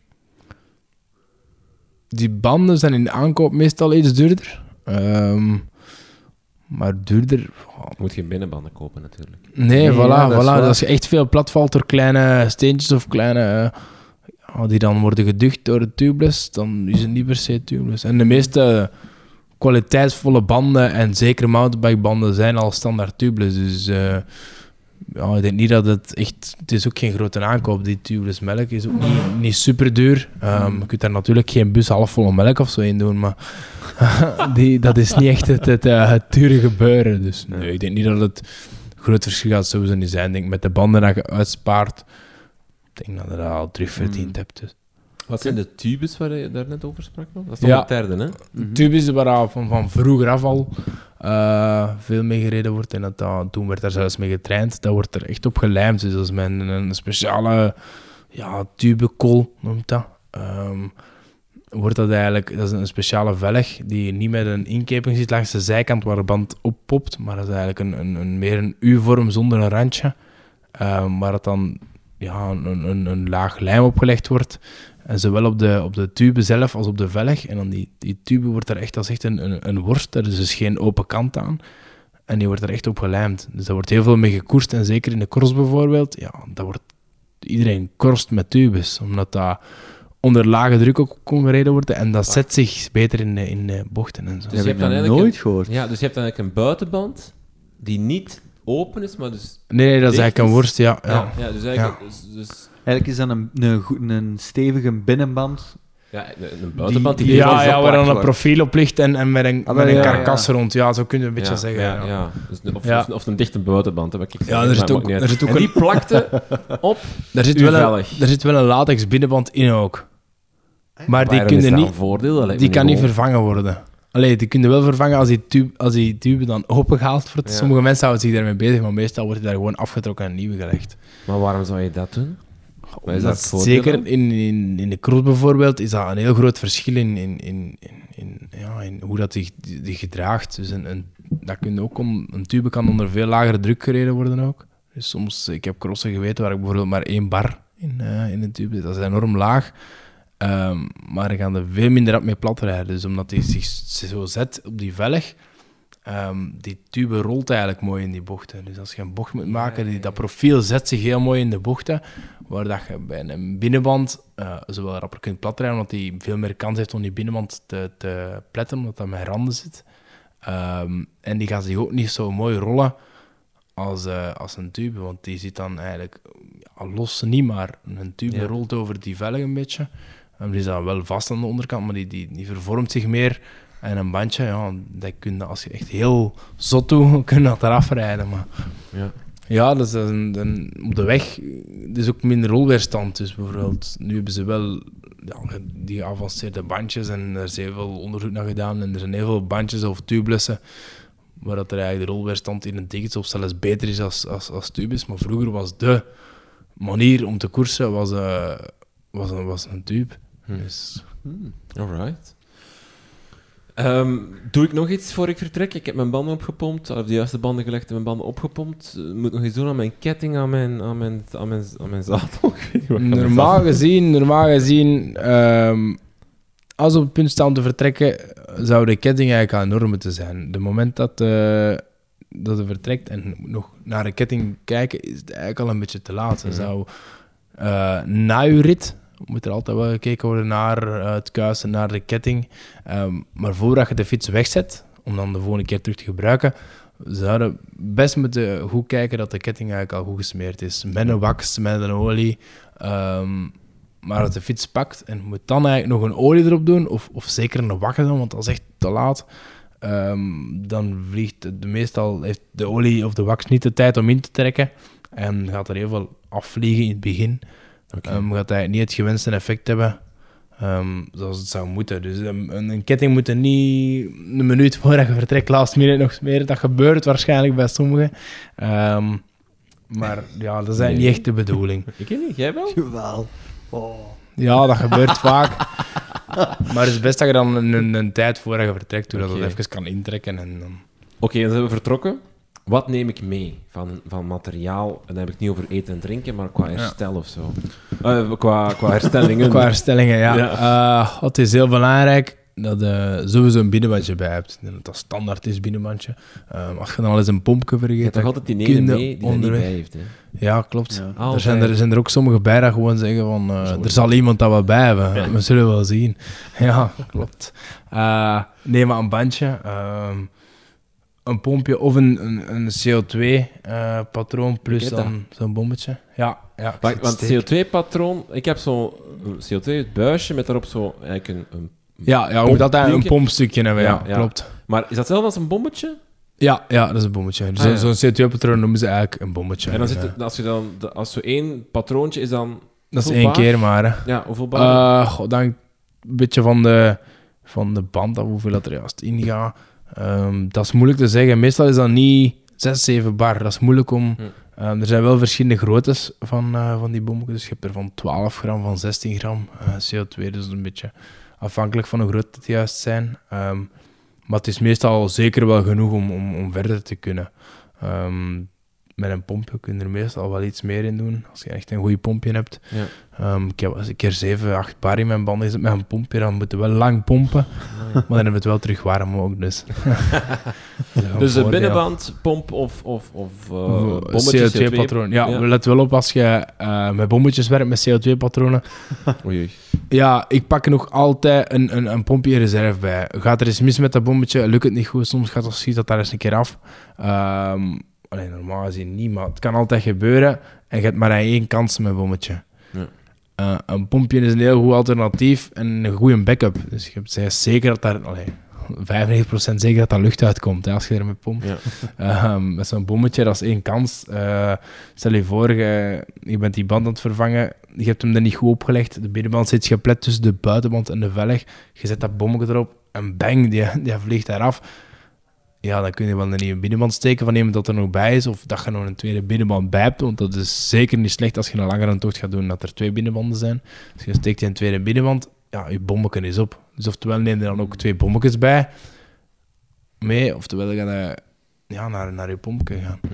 Die banden zijn in de aankoop meestal iets duurder. Ehm, maar duurder... Je moet geen binnenbanden kopen natuurlijk. Nee, Nee, voilà. ja, dat voilà. is echt veel plat valt door kleine steentjes of kleine... eh, die dan worden geducht door het tubeless, dan is het niet per se tubeless. En de meeste kwaliteitsvolle banden en zeker mountainbikebanden zijn al standaard tubeless. Dus eh, ja, ik denk niet dat het echt... Het is ook geen grote aankoop, die tubeless melk is ook niet, niet super duur. Ehm, je kunt daar natuurlijk geen bus halfvolle melk of zo in doen, maar die, dat is niet echt het, het, eh, het dure gebeuren. Dus nee, ik denk niet dat het groot verschil gaat sowieso niet zijn. Ik denk met de banden dat je uitspaart, ik denk dat je dat al terug verdiend hebt. Dus. Wat zijn de tubes waar je daar net over sprak? nog? Dat is toch Ja. een derde, hè? Mhm. Tubes waar al van, van vroeger af al eh, veel mee gereden wordt. En dat, dat, toen werd daar zelfs mee getraind. Dat wordt er echt op gelijmd. Dus dat is met een, een speciale ja, tubekol, noemt dat. Ehm, wordt dat eigenlijk, dat is een speciale velg die niet met een inkeping zit langs de zijkant waar de band oppopt, maar dat is eigenlijk een, een, een meer een U-vorm zonder een randje, ehm, waar het dan ja, een, een, een laag lijm opgelegd wordt. En zowel op de, op de tube zelf als op de velg. En dan die, die tube wordt er echt als echt een, een, een worst. Er is dus geen open kant aan. En die wordt er echt op gelijmd. Dus daar wordt heel veel mee gekoerst. En zeker in de cross bijvoorbeeld. Ja, dat wordt, iedereen korst met tubes. Omdat dat onder lage druk ook kon gereden worden. En dat zet zich beter in de, in de bochten en zo. Dus Dat je heb hebt ik dan nooit een- gehoord. Ja, dus je hebt dan eigenlijk een buitenband die niet open is, maar dus... Nee, nee, dat is eigenlijk een worst, ja. ja. Ja, ja dus eigenlijk... Dus, dus- Eigenlijk is dat een, een, stevige binnenband. ja, een buitenband die... die- Ja, ja, waar dan een profiel op ligt en, en met een, Ah, met een ja, karkas ja. rond. Ja, zo kun je een beetje ja, zeggen. Ja, Ja, ja. Dus, of, Ja. Of, of een dichte buitenband, hè, wat ik zeg. Ja, er zit ook- er zit ook En een- die plakte op Daar zit, wel een, daar zit wel een latex binnenband in ook. Maar die, kunnen dat niet, voordeel? Dat die kan niet vervangen worden. Allee, die kunnen wel vervangen als die tube, als die tube dan opengehaald wordt. Ja. Sommige mensen houden zich daarmee bezig, maar meestal wordt die daar gewoon afgetrokken en een nieuwe gelegd. Maar waarom zou je dat doen? Wat is dat voordeel zeker in, in, in de cross bijvoorbeeld is dat een heel groot verschil in, in, in, in, ja, in hoe dat zich gedraagt. Dus een, een, dat kun ook om, een tube kan onder veel lagere druk gereden worden ook. Dus soms, ik heb crossen geweten waar ik bijvoorbeeld maar één bar in, eh, in een tube zit. Dat is enorm laag. Ehm, maar dan gaan er veel minder op mee plat rijden. Dus omdat hij zich zo zet op die velg, ehm, die tube rolt eigenlijk mooi in die bochten. Dus als je een bocht moet maken, die, dat profiel zet zich heel mooi in de bochten. Waar dat je bij een binnenband eh, zowel rapper kunt platrijden, omdat die veel meer kans heeft om die binnenband te, te pletten, omdat dat met randen zit. Ehm, en die gaat zich ook niet zo mooi rollen als, eh, als een tube, want die zit dan eigenlijk ja, los niet, maar een tube Ja. rolt over die velg een beetje. Um, die is dan wel vast aan de onderkant, maar die, die, die vervormt zich meer. En een bandje, ja, dat kun je, als je echt heel zot doet, kun je dat eraf rijden. Maar Ja. ja, dat is een, een- op de weg is ook minder rolweerstand. Dus bijvoorbeeld, nu hebben ze wel ja, die geavanceerde bandjes en er is heel veel onderzoek naar gedaan. En er zijn heel veel bandjes of tubelessen waar dat er eigenlijk de rolweerstand in een ticket of zelfs beter is als, als, als tubes. Maar vroeger was de manier om te koersen was, eh, was, een, was een tube. Hm. Dus, Alright. Ehm, doe ik nog iets voor ik vertrek? Ik heb mijn banden opgepompt, of de juiste banden gelegd en mijn banden opgepompt. Eh, moet nog iets doen aan mijn ketting, aan mijn, aan mijn, aan mijn, aan mijn zadel? Aan normaal gezien, normaal gezien ehm, als we op het punt staan om te vertrekken, zou de ketting eigenlijk al enorm moeten zijn. De moment dat, eh dat vertrekt en nog naar de ketting kijken, is het eigenlijk al een beetje te laat. Ze Mhm. zou eh, na je rit moet er altijd wel gekeken worden naar eh, het kuisen, naar de ketting. Ehm, maar voordat je de fiets wegzet, om dan de volgende keer terug te gebruiken, zouden best moeten goed kijken dat de ketting eigenlijk al goed gesmeerd is. Met een wax, met een olie. Ehm, maar als de fiets pakt en moet dan eigenlijk nog een olie erop doen, of, of zeker een wakker doen, want dat is echt te laat. ehm, dan vliegt de, meestal heeft de olie of de wax niet de tijd om in te trekken. En gaat er heel veel afvliegen in het begin. Oké. Ehm, gaat hij niet het gewenste effect hebben ehm, zoals het zou moeten. Dus een, een, een ketting moet er niet een minuut voordat je vertrekt, last minute nog smeren. Dat gebeurt waarschijnlijk bij sommigen. Ehm, maar ja, dat is eigenlijk niet echt de bedoeling. Ik weet niet, jij wel? Jawel. Oh. Ja, dat gebeurt vaak. Maar het is best dat je dan een, een, tijd voordat je vertrekt, doet dat Oké. het even kan intrekken. En dan... Oké, dan zijn we vertrokken. Wat neem ik mee van, van materiaal? En dan heb ik het niet over eten en drinken, maar qua herstel of zo. Eh, qua, qua herstellingen. Qua herstellingen, ja. Ja. Eh, het is heel belangrijk dat je sowieso een binnenbandje bij hebt. Dat dat standaard is, binnenbandje. Ehm, als je dan al eens een pompje Je hebt vergeet... toch dan altijd die ene je mee die er niet onderweg- bij heeft. Hè? Ja, klopt. Ja. Er zijn er, zijn er ook sommige bij dat gewoon zeggen van... eh, er zal iemand dat wel bij hebben. Ja. We zullen wel zien. Ja, klopt. Eh, neem maar een bandje. ehm, een pompje of een, een, een CO2-patroon plus Ik weet dan zo'n bommetje. Ja, ja. Maar, want steek. CO2-patroon, ik heb zo'n CO2-buisje met daarop zo eigenlijk een, een... Ja, ja, moet altijd een pompstukje hebben, ja, Ja, ja. klopt. Maar is dat hetzelfde als een bommetje? Ja, ja, dat is een bommetje. Dus Ah, ja. Zo'n CO2-patroon noemen ze eigenlijk een bommetje. En dan zit Eh, het, als je dan, de- als zo één patroontje is dan... dat is één bar? keer maar, hè. Ja, hoeveel bar? Eh, goh, dan een beetje van de, van de band hoeveel dat er juist ingaat. Ehm, dat is moeilijk te zeggen. Meestal is dat niet 6, 7 bar. Dat is moeilijk om... Hm. Ehm, er zijn wel verschillende groottes van, eh, van die bommen. Dus je hebt er van 12 gram, van 16 gram eh, CO2. Dus een beetje afhankelijk van hoe groot het juist zijn. Ehm, maar het is meestal zeker wel genoeg om, om, om verder te kunnen. Met een pompje kun je er meestal wel iets meer in doen. Als je echt een goed pompje hebt. Ja. Ehm, ik heb eens een keer 7, 8 bar in mijn banden gezet met een pompje. Dan moeten we wel lang pompen. Maar dan hebben we het wel terug warm ook. Dus, dus een binnenbandpomp of, of, of uh, bommetje, CO2-patroon. Ja, Ja. let wel op als je eh, met bommetjes werkt met CO2-patronen. Oei, oei. Ja, ik pak nog altijd een, een, een pompje reserve bij. Gaat er eens mis met dat bommetje, lukt het niet goed, soms gaat dat, schiet dat daar eens een keer af. Ehm alleen normaal gezien niet, maar het kan altijd gebeuren. En je hebt maar één kans met een bommetje. Ja. Eh, een pompje is een heel goed alternatief en een goede backup. Dus je hebt zeker dat daar... Allee, 95% zeker dat daar lucht uitkomt hè, als je ermee pompt. Ja. Ehm, met zo'n bommetje, dat is één kans. Eh, stel je voor, je, je bent die band aan het vervangen, je hebt hem er niet goed opgelegd, de binnenband zit geplet tussen de buitenband en de velg, je zet dat bommetje erop en bang, die, die vliegt eraf. Ja, dan kun je wel een nieuwe binnenband steken van iemand dat er nog bij is, of dat je nog een tweede binnenband bij hebt, want dat is zeker niet slecht als je een langere tocht gaat doen, dat er twee binnenbanden zijn. Dus je steekt je een tweede binnenband, ja, je bommetje is op. Dus oftewel neem je dan ook twee bommetjes bij, mee, oftewel ga je ja, naar, naar je pompje gaan. Mhm.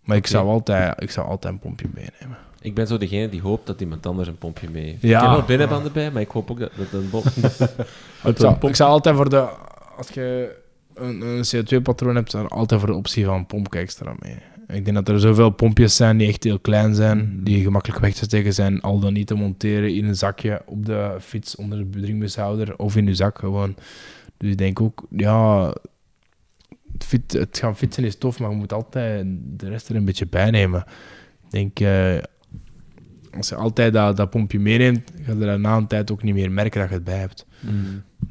Maar ik, zou altijd, ik zou altijd een pompje meenemen. Ik ben zo degene die hoopt dat iemand anders een pompje mee heeft. Ja. Ik heb wel binnenbanden bij, maar ik hoop ook dat, dat een bom... Ik zou, ik zou altijd voor de... Als je een, een CO2-patroon hebt, je altijd voor de optie van pompje extra mee. Ik denk dat er zoveel pompjes zijn die echt heel klein zijn, die gemakkelijk weg te steken zijn, al dan niet te monteren in een zakje op de fiets onder de bedringbushouder of in je zak gewoon. Dus ik denk ook, ja, het, gaan fietsen is tof, maar je moet altijd de rest er een beetje bij nemen. Ik denk, eh, als je altijd dat, dat pompje meeneemt, ga je er na een tijd ook niet meer merken dat je het bij hebt.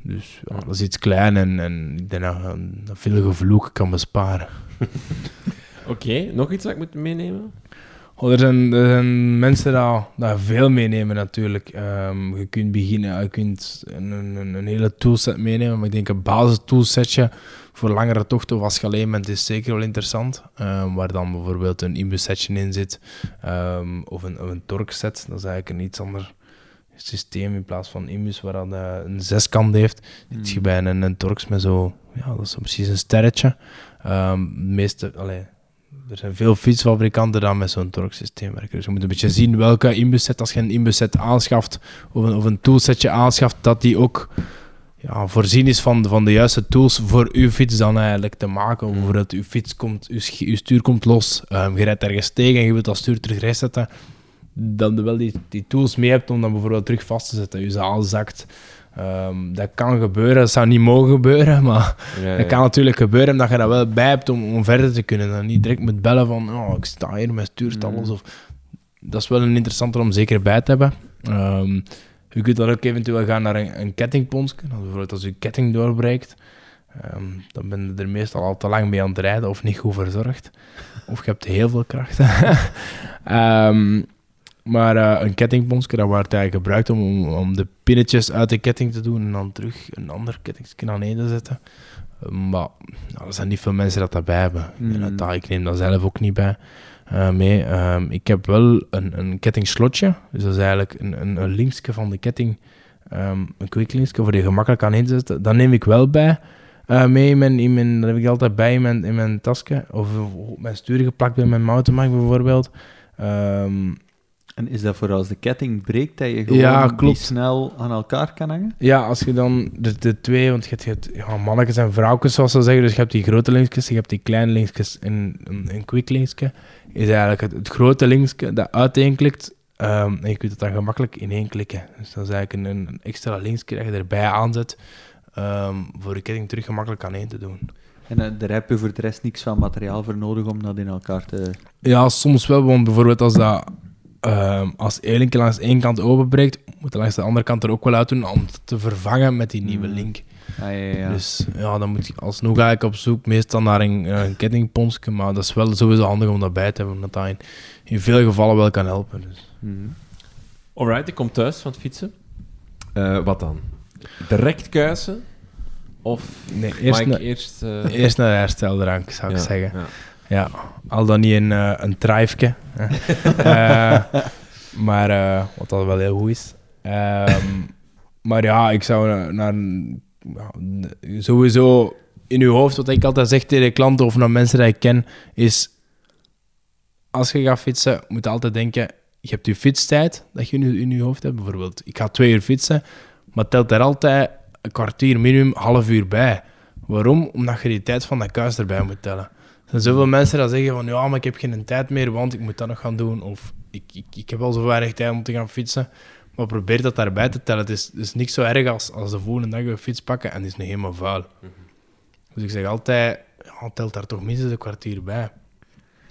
Dus ja, dat is iets klein en, en ik denk dat je dat veel gevloek kan besparen. Oké, nog iets dat ik moet meenemen? Oh, er, zijn, er zijn mensen dat, dat veel meenemen natuurlijk. Ehm, je kunt beginnen, je kunt een, een, een hele toolset meenemen, maar ik denk een basis toolsetje voor langere tochten of als je alleen bent is zeker wel interessant. Ehm, waar dan bijvoorbeeld een imbus setje in zit ehm, of een, of een torque set. Dat is eigenlijk een iets ander systeem in plaats van imbus waar dat eh, een zeskant heeft. Zit je bij een, een torx met zo, ja, dat is zo precies een sterretje. De meeste, allee, er zijn veel fietsfabrikanten die met zo'n torque-systeem werken. Dus je moet een beetje zien welke inbusset, als je een inbusset aanschaft of een, of een toolsetje aanschaft, dat die ook ja, voorzien is van, van de juiste tools voor uw fiets dan eigenlijk te maken. Bijvoorbeeld, uw fiets komt, uw, stuur komt los, ehm, je rijdt ergens tegen en je wilt dat stuur terug rechtzetten. Dat je wel die, die tools mee hebt om dat bijvoorbeeld terug vast te zetten. Je zaal zakt. Ehm, dat kan gebeuren, dat zou niet mogen gebeuren, maar Ja, het kan natuurlijk gebeuren omdat je dat wel bij hebt om, om verder te kunnen. Dan niet direct moet bellen van, oh, ik sta hier, mijn stuur staat los. Of, dat is wel een interessante om zeker bij te hebben. Ehm, Je kunt dan ook eventueel gaan naar een, een kettingponsje. Als bijvoorbeeld als je ketting doorbreekt, ehm, dan ben je er meestal al te lang mee aan het rijden of niet goed verzorgd. Of je hebt heel veel kracht. Maar eh, een kettingponsje, dat wordt eigenlijk gebruikt om, om, om de pinnetjes uit de ketting te doen en dan terug een ander kettingje aan te zetten. Maar nou, er zijn niet veel mensen dat daarbij hebben. Mm. En dat- ik neem dat zelf ook niet bij eh, mee. Ehm, ik heb wel een, een kettingslotje. Dus dat is eigenlijk een, een, een van de ketting. ehm, een quick linksje voor die gemakkelijk aan in te zetten. Dat neem ik wel bij. eh, mee in mijn, in mijn, dat heb ik altijd bij in mijn, in mijn tasje. Of op mijn stuur geplakt bij mijn mountainbike bijvoorbeeld. Ehm, En is dat voor als de ketting breekt, dat je gewoon Ja, klopt. snel aan elkaar kan hangen? Ja, als je dan de, de twee, want je hebt, je hebt ja, mannetjes en vrouwtjes, zoals ze zeggen. Dus je hebt die grote linksjes, je hebt die kleine linksjes en een, een quick linksje. Is eigenlijk het, het grote linksje dat uiteenklikt. ehm en je kunt het dan gemakkelijk ineen klikken. Dus dat is eigenlijk een, een extra linksje dat je erbij aanzet. ehm, voor je ketting terug gemakkelijk aan één te doen. En eh, daar heb je voor de rest niks van materiaal voor nodig om dat in elkaar te... Ja, soms wel, want bijvoorbeeld als dat ehm, als één linkje langs één kant openbreekt, moet je langs de andere kant er ook wel uit doen om het te vervangen met die nieuwe Mm. link. Ah, ja, ja. Dus ja, dan moet je alsnog eigenlijk op zoek, meestal naar een, een kettingponsje, maar dat is wel sowieso handig om dat bij te hebben, omdat dat in, in veel gevallen wel kan helpen. Dus. Mhm. Alright, ik kom thuis van het fietsen. Eh, wat dan? Direct kuisen? Of Nee, eerst, ik na- eerst... eh, eerst naar de hersteldrank, zou ik ja, zeggen. Ja. Al dan niet een, eh een trijfje. hè. Eh, maar eh, wat dat wel heel goed is. Ehm, maar ja, ik zou naar, sowieso in uw hoofd, wat ik altijd zeg tegen klanten of naar mensen die ik ken, is als je gaat fietsen, moet je altijd denken, je hebt je fietstijd dat je in je, in je hoofd hebt. Bijvoorbeeld, ik ga twee uur fietsen, maar telt er altijd een kwartier, minimum, half uur bij. Waarom? Omdat je die tijd van dat kuis erbij moet tellen. Er zijn zoveel mensen die zeggen van ja, maar ik heb geen tijd meer, want ik moet dat nog gaan doen. Of ik, ik, ik heb al zo weinig tijd om te gaan fietsen. Maar probeer dat daarbij te tellen. Het is, het is niks zo erg als, als de volgende dag je fiets pakken en die is nog helemaal vuil. Dus ik zeg altijd, ja, telt daar toch minstens een kwartier bij.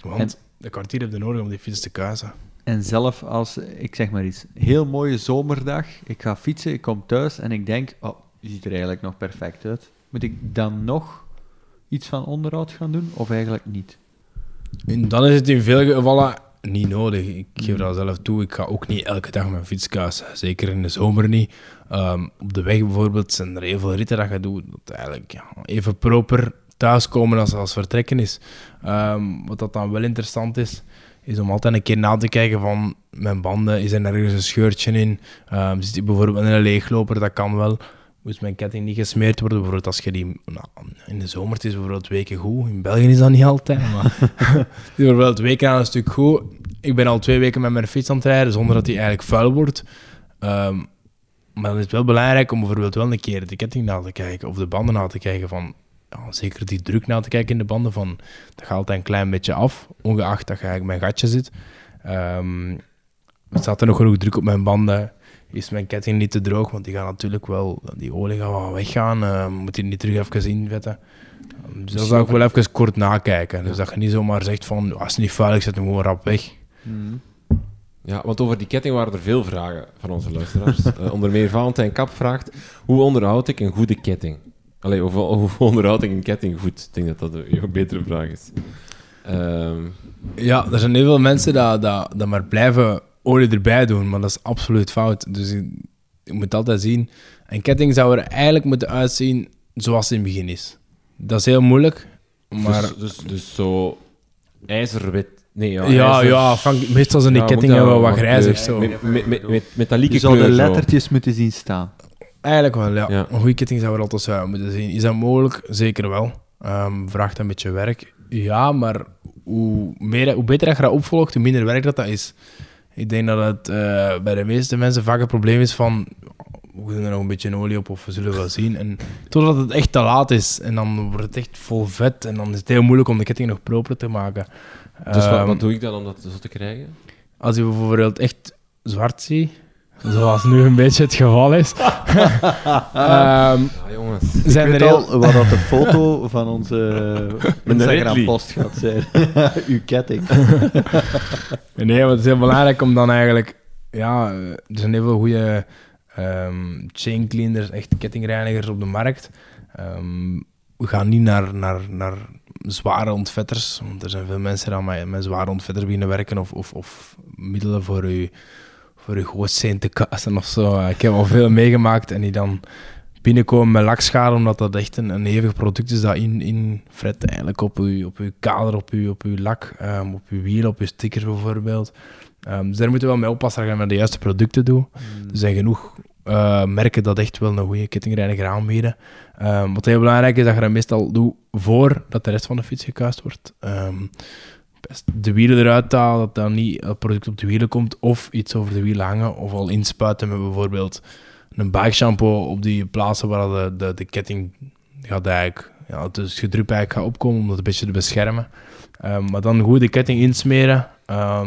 Want een kwartier heb je nodig om die fiets te kuisen. En zelf als, ik zeg maar iets, heel mooie zomerdag, ik ga fietsen, ik kom thuis en ik denk, oh, die ziet er eigenlijk nog perfect uit. Moet ik dan nog iets van onderhoud gaan doen, of eigenlijk niet? En dan is het in veel gevallen niet nodig. Ik geef dat zelf toe. Ik ga ook niet elke dag mijn fiets kuisen. Zeker in de zomer niet. Ehm, op de weg bijvoorbeeld zijn er heel veel ritten dat je doet. Dat eigenlijk ja, even proper thuiskomen als, als vertrekken is. Ehm, wat dat dan wel interessant is, is om altijd een keer na te kijken van mijn banden. Is er ergens een scheurtje in? Ehm zit die bijvoorbeeld in een leegloper? Dat kan wel. Moest mijn ketting niet gesmeerd worden? Bijvoorbeeld als je die... Nou, in de zomer het is bijvoorbeeld weken goed. In België is dat niet altijd, maar... Het is bijvoorbeeld weken aan een stuk goed. Ik ben al twee weken met mijn fiets aan het rijden zonder dat die eigenlijk vuil wordt. Ehm, maar dan is het wel belangrijk om bijvoorbeeld wel een keer de ketting na te kijken of de banden na te kijken van zeker die druk na te kijken in de banden van dat gaat altijd een klein beetje af, ongeacht dat je eigenlijk mijn gatje zit. Ehm staat er nog genoeg druk op mijn banden? Is mijn ketting niet te droog? Want die gaat natuurlijk wel, die olie gaat wel weggaan. eh, moet die niet terug even invetten. Dus dat zou ik wel even kort nakijken. Dus dat je niet zomaar zegt van, als het niet vuil is, zet hem gewoon rap weg. Ja, want over die ketting waren er veel vragen van onze luisteraars. Eh, onder meer Valentijn Kap vraagt, hoe onderhoud ik een goede ketting? Allee, hoe, onderhoud ik een ketting goed? Ik denk dat dat een, een betere vraag is. Ehm, Ja, er zijn heel veel mensen dat, dat, dat maar blijven olie erbij doen, maar dat is absoluut fout. Dus je, je moet altijd zien, een ketting zou er eigenlijk moeten uitzien zoals het in het begin is. Dat is heel moeilijk, maar... dus, dus, dus zo ijzerwit. Nee, ja, ja, ijzer- ja, meestal zijn die Ja, kettingen wel wat grijzig zo. Met, met, met, met metallieke Je zou de zo. lettertjes moeten zien staan. Eigenlijk wel, ja. Ja. Een goede ketting zou er altijd zo moeten zien. Is dat mogelijk? Zeker wel. Ehm, vraagt een beetje werk. Ja, maar hoe, meer, hoe beter dat je dat opvolgt, hoe minder werk dat, dat is. Ik denk dat het eh, bij de meeste mensen vaak het probleem is van... We doen er nog een beetje olie op of we zullen wel zien. En totdat het echt te laat is. En dan wordt het echt vol vet. En dan is het heel moeilijk om de ketting nog proper te maken. Dus wat, Ehm, wat doe ik dan om dat zo te krijgen? als je bijvoorbeeld echt zwart ziet, zoals nu een beetje het geval is, ehm, Ja, jongens. zijn ik er weet heel... al wat dat de foto van onze Ridley. Instagram-post gaat zijn. Uw ketting. Nee, maar het is heel belangrijk om dan eigenlijk... Ja, eh, er zijn heel veel goede ehm, chain cleaners, echt kettingreinigers op de markt. Ehm, we gaan niet naar, naar, naar zware ontvetters, want er zijn veel mensen die met, met zware ontvetters beginnen werken of, of, of middelen voor je, voor je gootsteen te kassen of zo. Ik heb al veel meegemaakt en die dan binnenkomen met lakschade, omdat dat echt een, een hevig product is dat in, in fret eigenlijk op uw, op uw kader, op uw, op uw lak, ehm, op uw wiel, op uw stickers bijvoorbeeld. Ehm, dus daar moeten we wel mee oppassen dat je de juiste producten doet. Er zijn genoeg eh, merken dat echt wel een goede kettingreiniger aanbieden. Ehm, wat heel belangrijk is, dat je dat meestal doet voordat de rest van de fiets gekuist wordt. Ehm, de wielen eruit halen, dat dan niet het product op de wielen komt, of iets over de wielen hangen, of al inspuiten met bijvoorbeeld een bike shampoo op die plaatsen waar de, de, de ketting gaat eigenlijk, ja, het dus gedrup eigenlijk gaat opkomen, om dat een beetje te beschermen. Ehm, maar dan goed de ketting insmeren.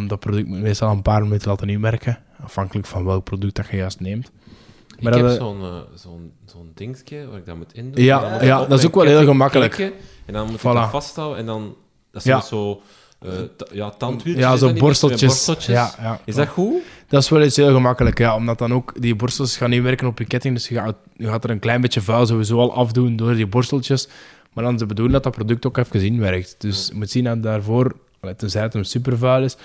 dat product moet meestal een paar minuten laten inwerken, afhankelijk van welk product dat je juist neemt. Maar ik heb zo'n uh, zo'n zo'n dingetje waar ik dat moet in doen. Ja, ja dat is ook wel heel gemakkelijk. Klikken, en dan moet ik dat vasthouden en dan... Dat is zo... Uh, ja, tandwieltjes. Ja, zo borsteltjes. borsteltjes. Ja, ja, is dat goed? Dat is wel iets heel gemakkelijk, ja. Omdat dan ook die borstels gaan niet werken op je ketting. Dus je gaat, je gaat er een klein beetje vuil sowieso al afdoen door die borsteltjes. Maar dan is de bedoeling dat dat product ook even inwerkt. Dus je moet zien dat daarvoor Tenzij het hem super vuil is.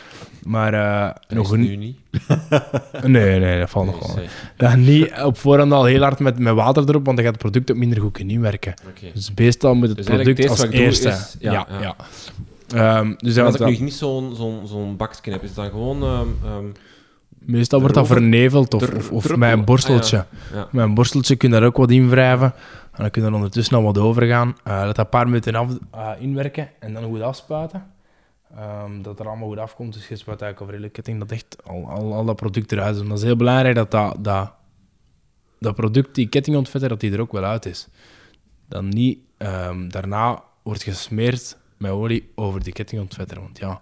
Maar uh, nog nu niet? nee, nee, dat valt nog wel. Dat niet op voorhand al heel hard met, met water erop, want dan gaat het product ook minder goed kunnen werken. Okay. Dus meestal moet het dus product als eerste... Is, ja, ja. ja. ja. Um, dus als ik nu niet zo'n zo'n zo'n bakje heb, is het dan gewoon... Um, um, Meestal wordt dat verneveld of, of, of met een borsteltje. Ah, ja. Met een borsteltje kun je daar ook wat in wrijven. En dan kun je er ondertussen nog wat overgaan. Uh, laat dat een paar minuten af, uh, inwerken en dan goed afspuiten. Um, dat er allemaal goed afkomt. Dus je spuit eigenlijk over hele ketting dat echt al, al, al dat product eruit is. En dat is heel belangrijk dat dat, dat, dat product, die kettingontvetter, dat die er ook wel uit is. Dan niet um, daarna wordt gesmeerd met olie over die kettingontvetter. Want ja,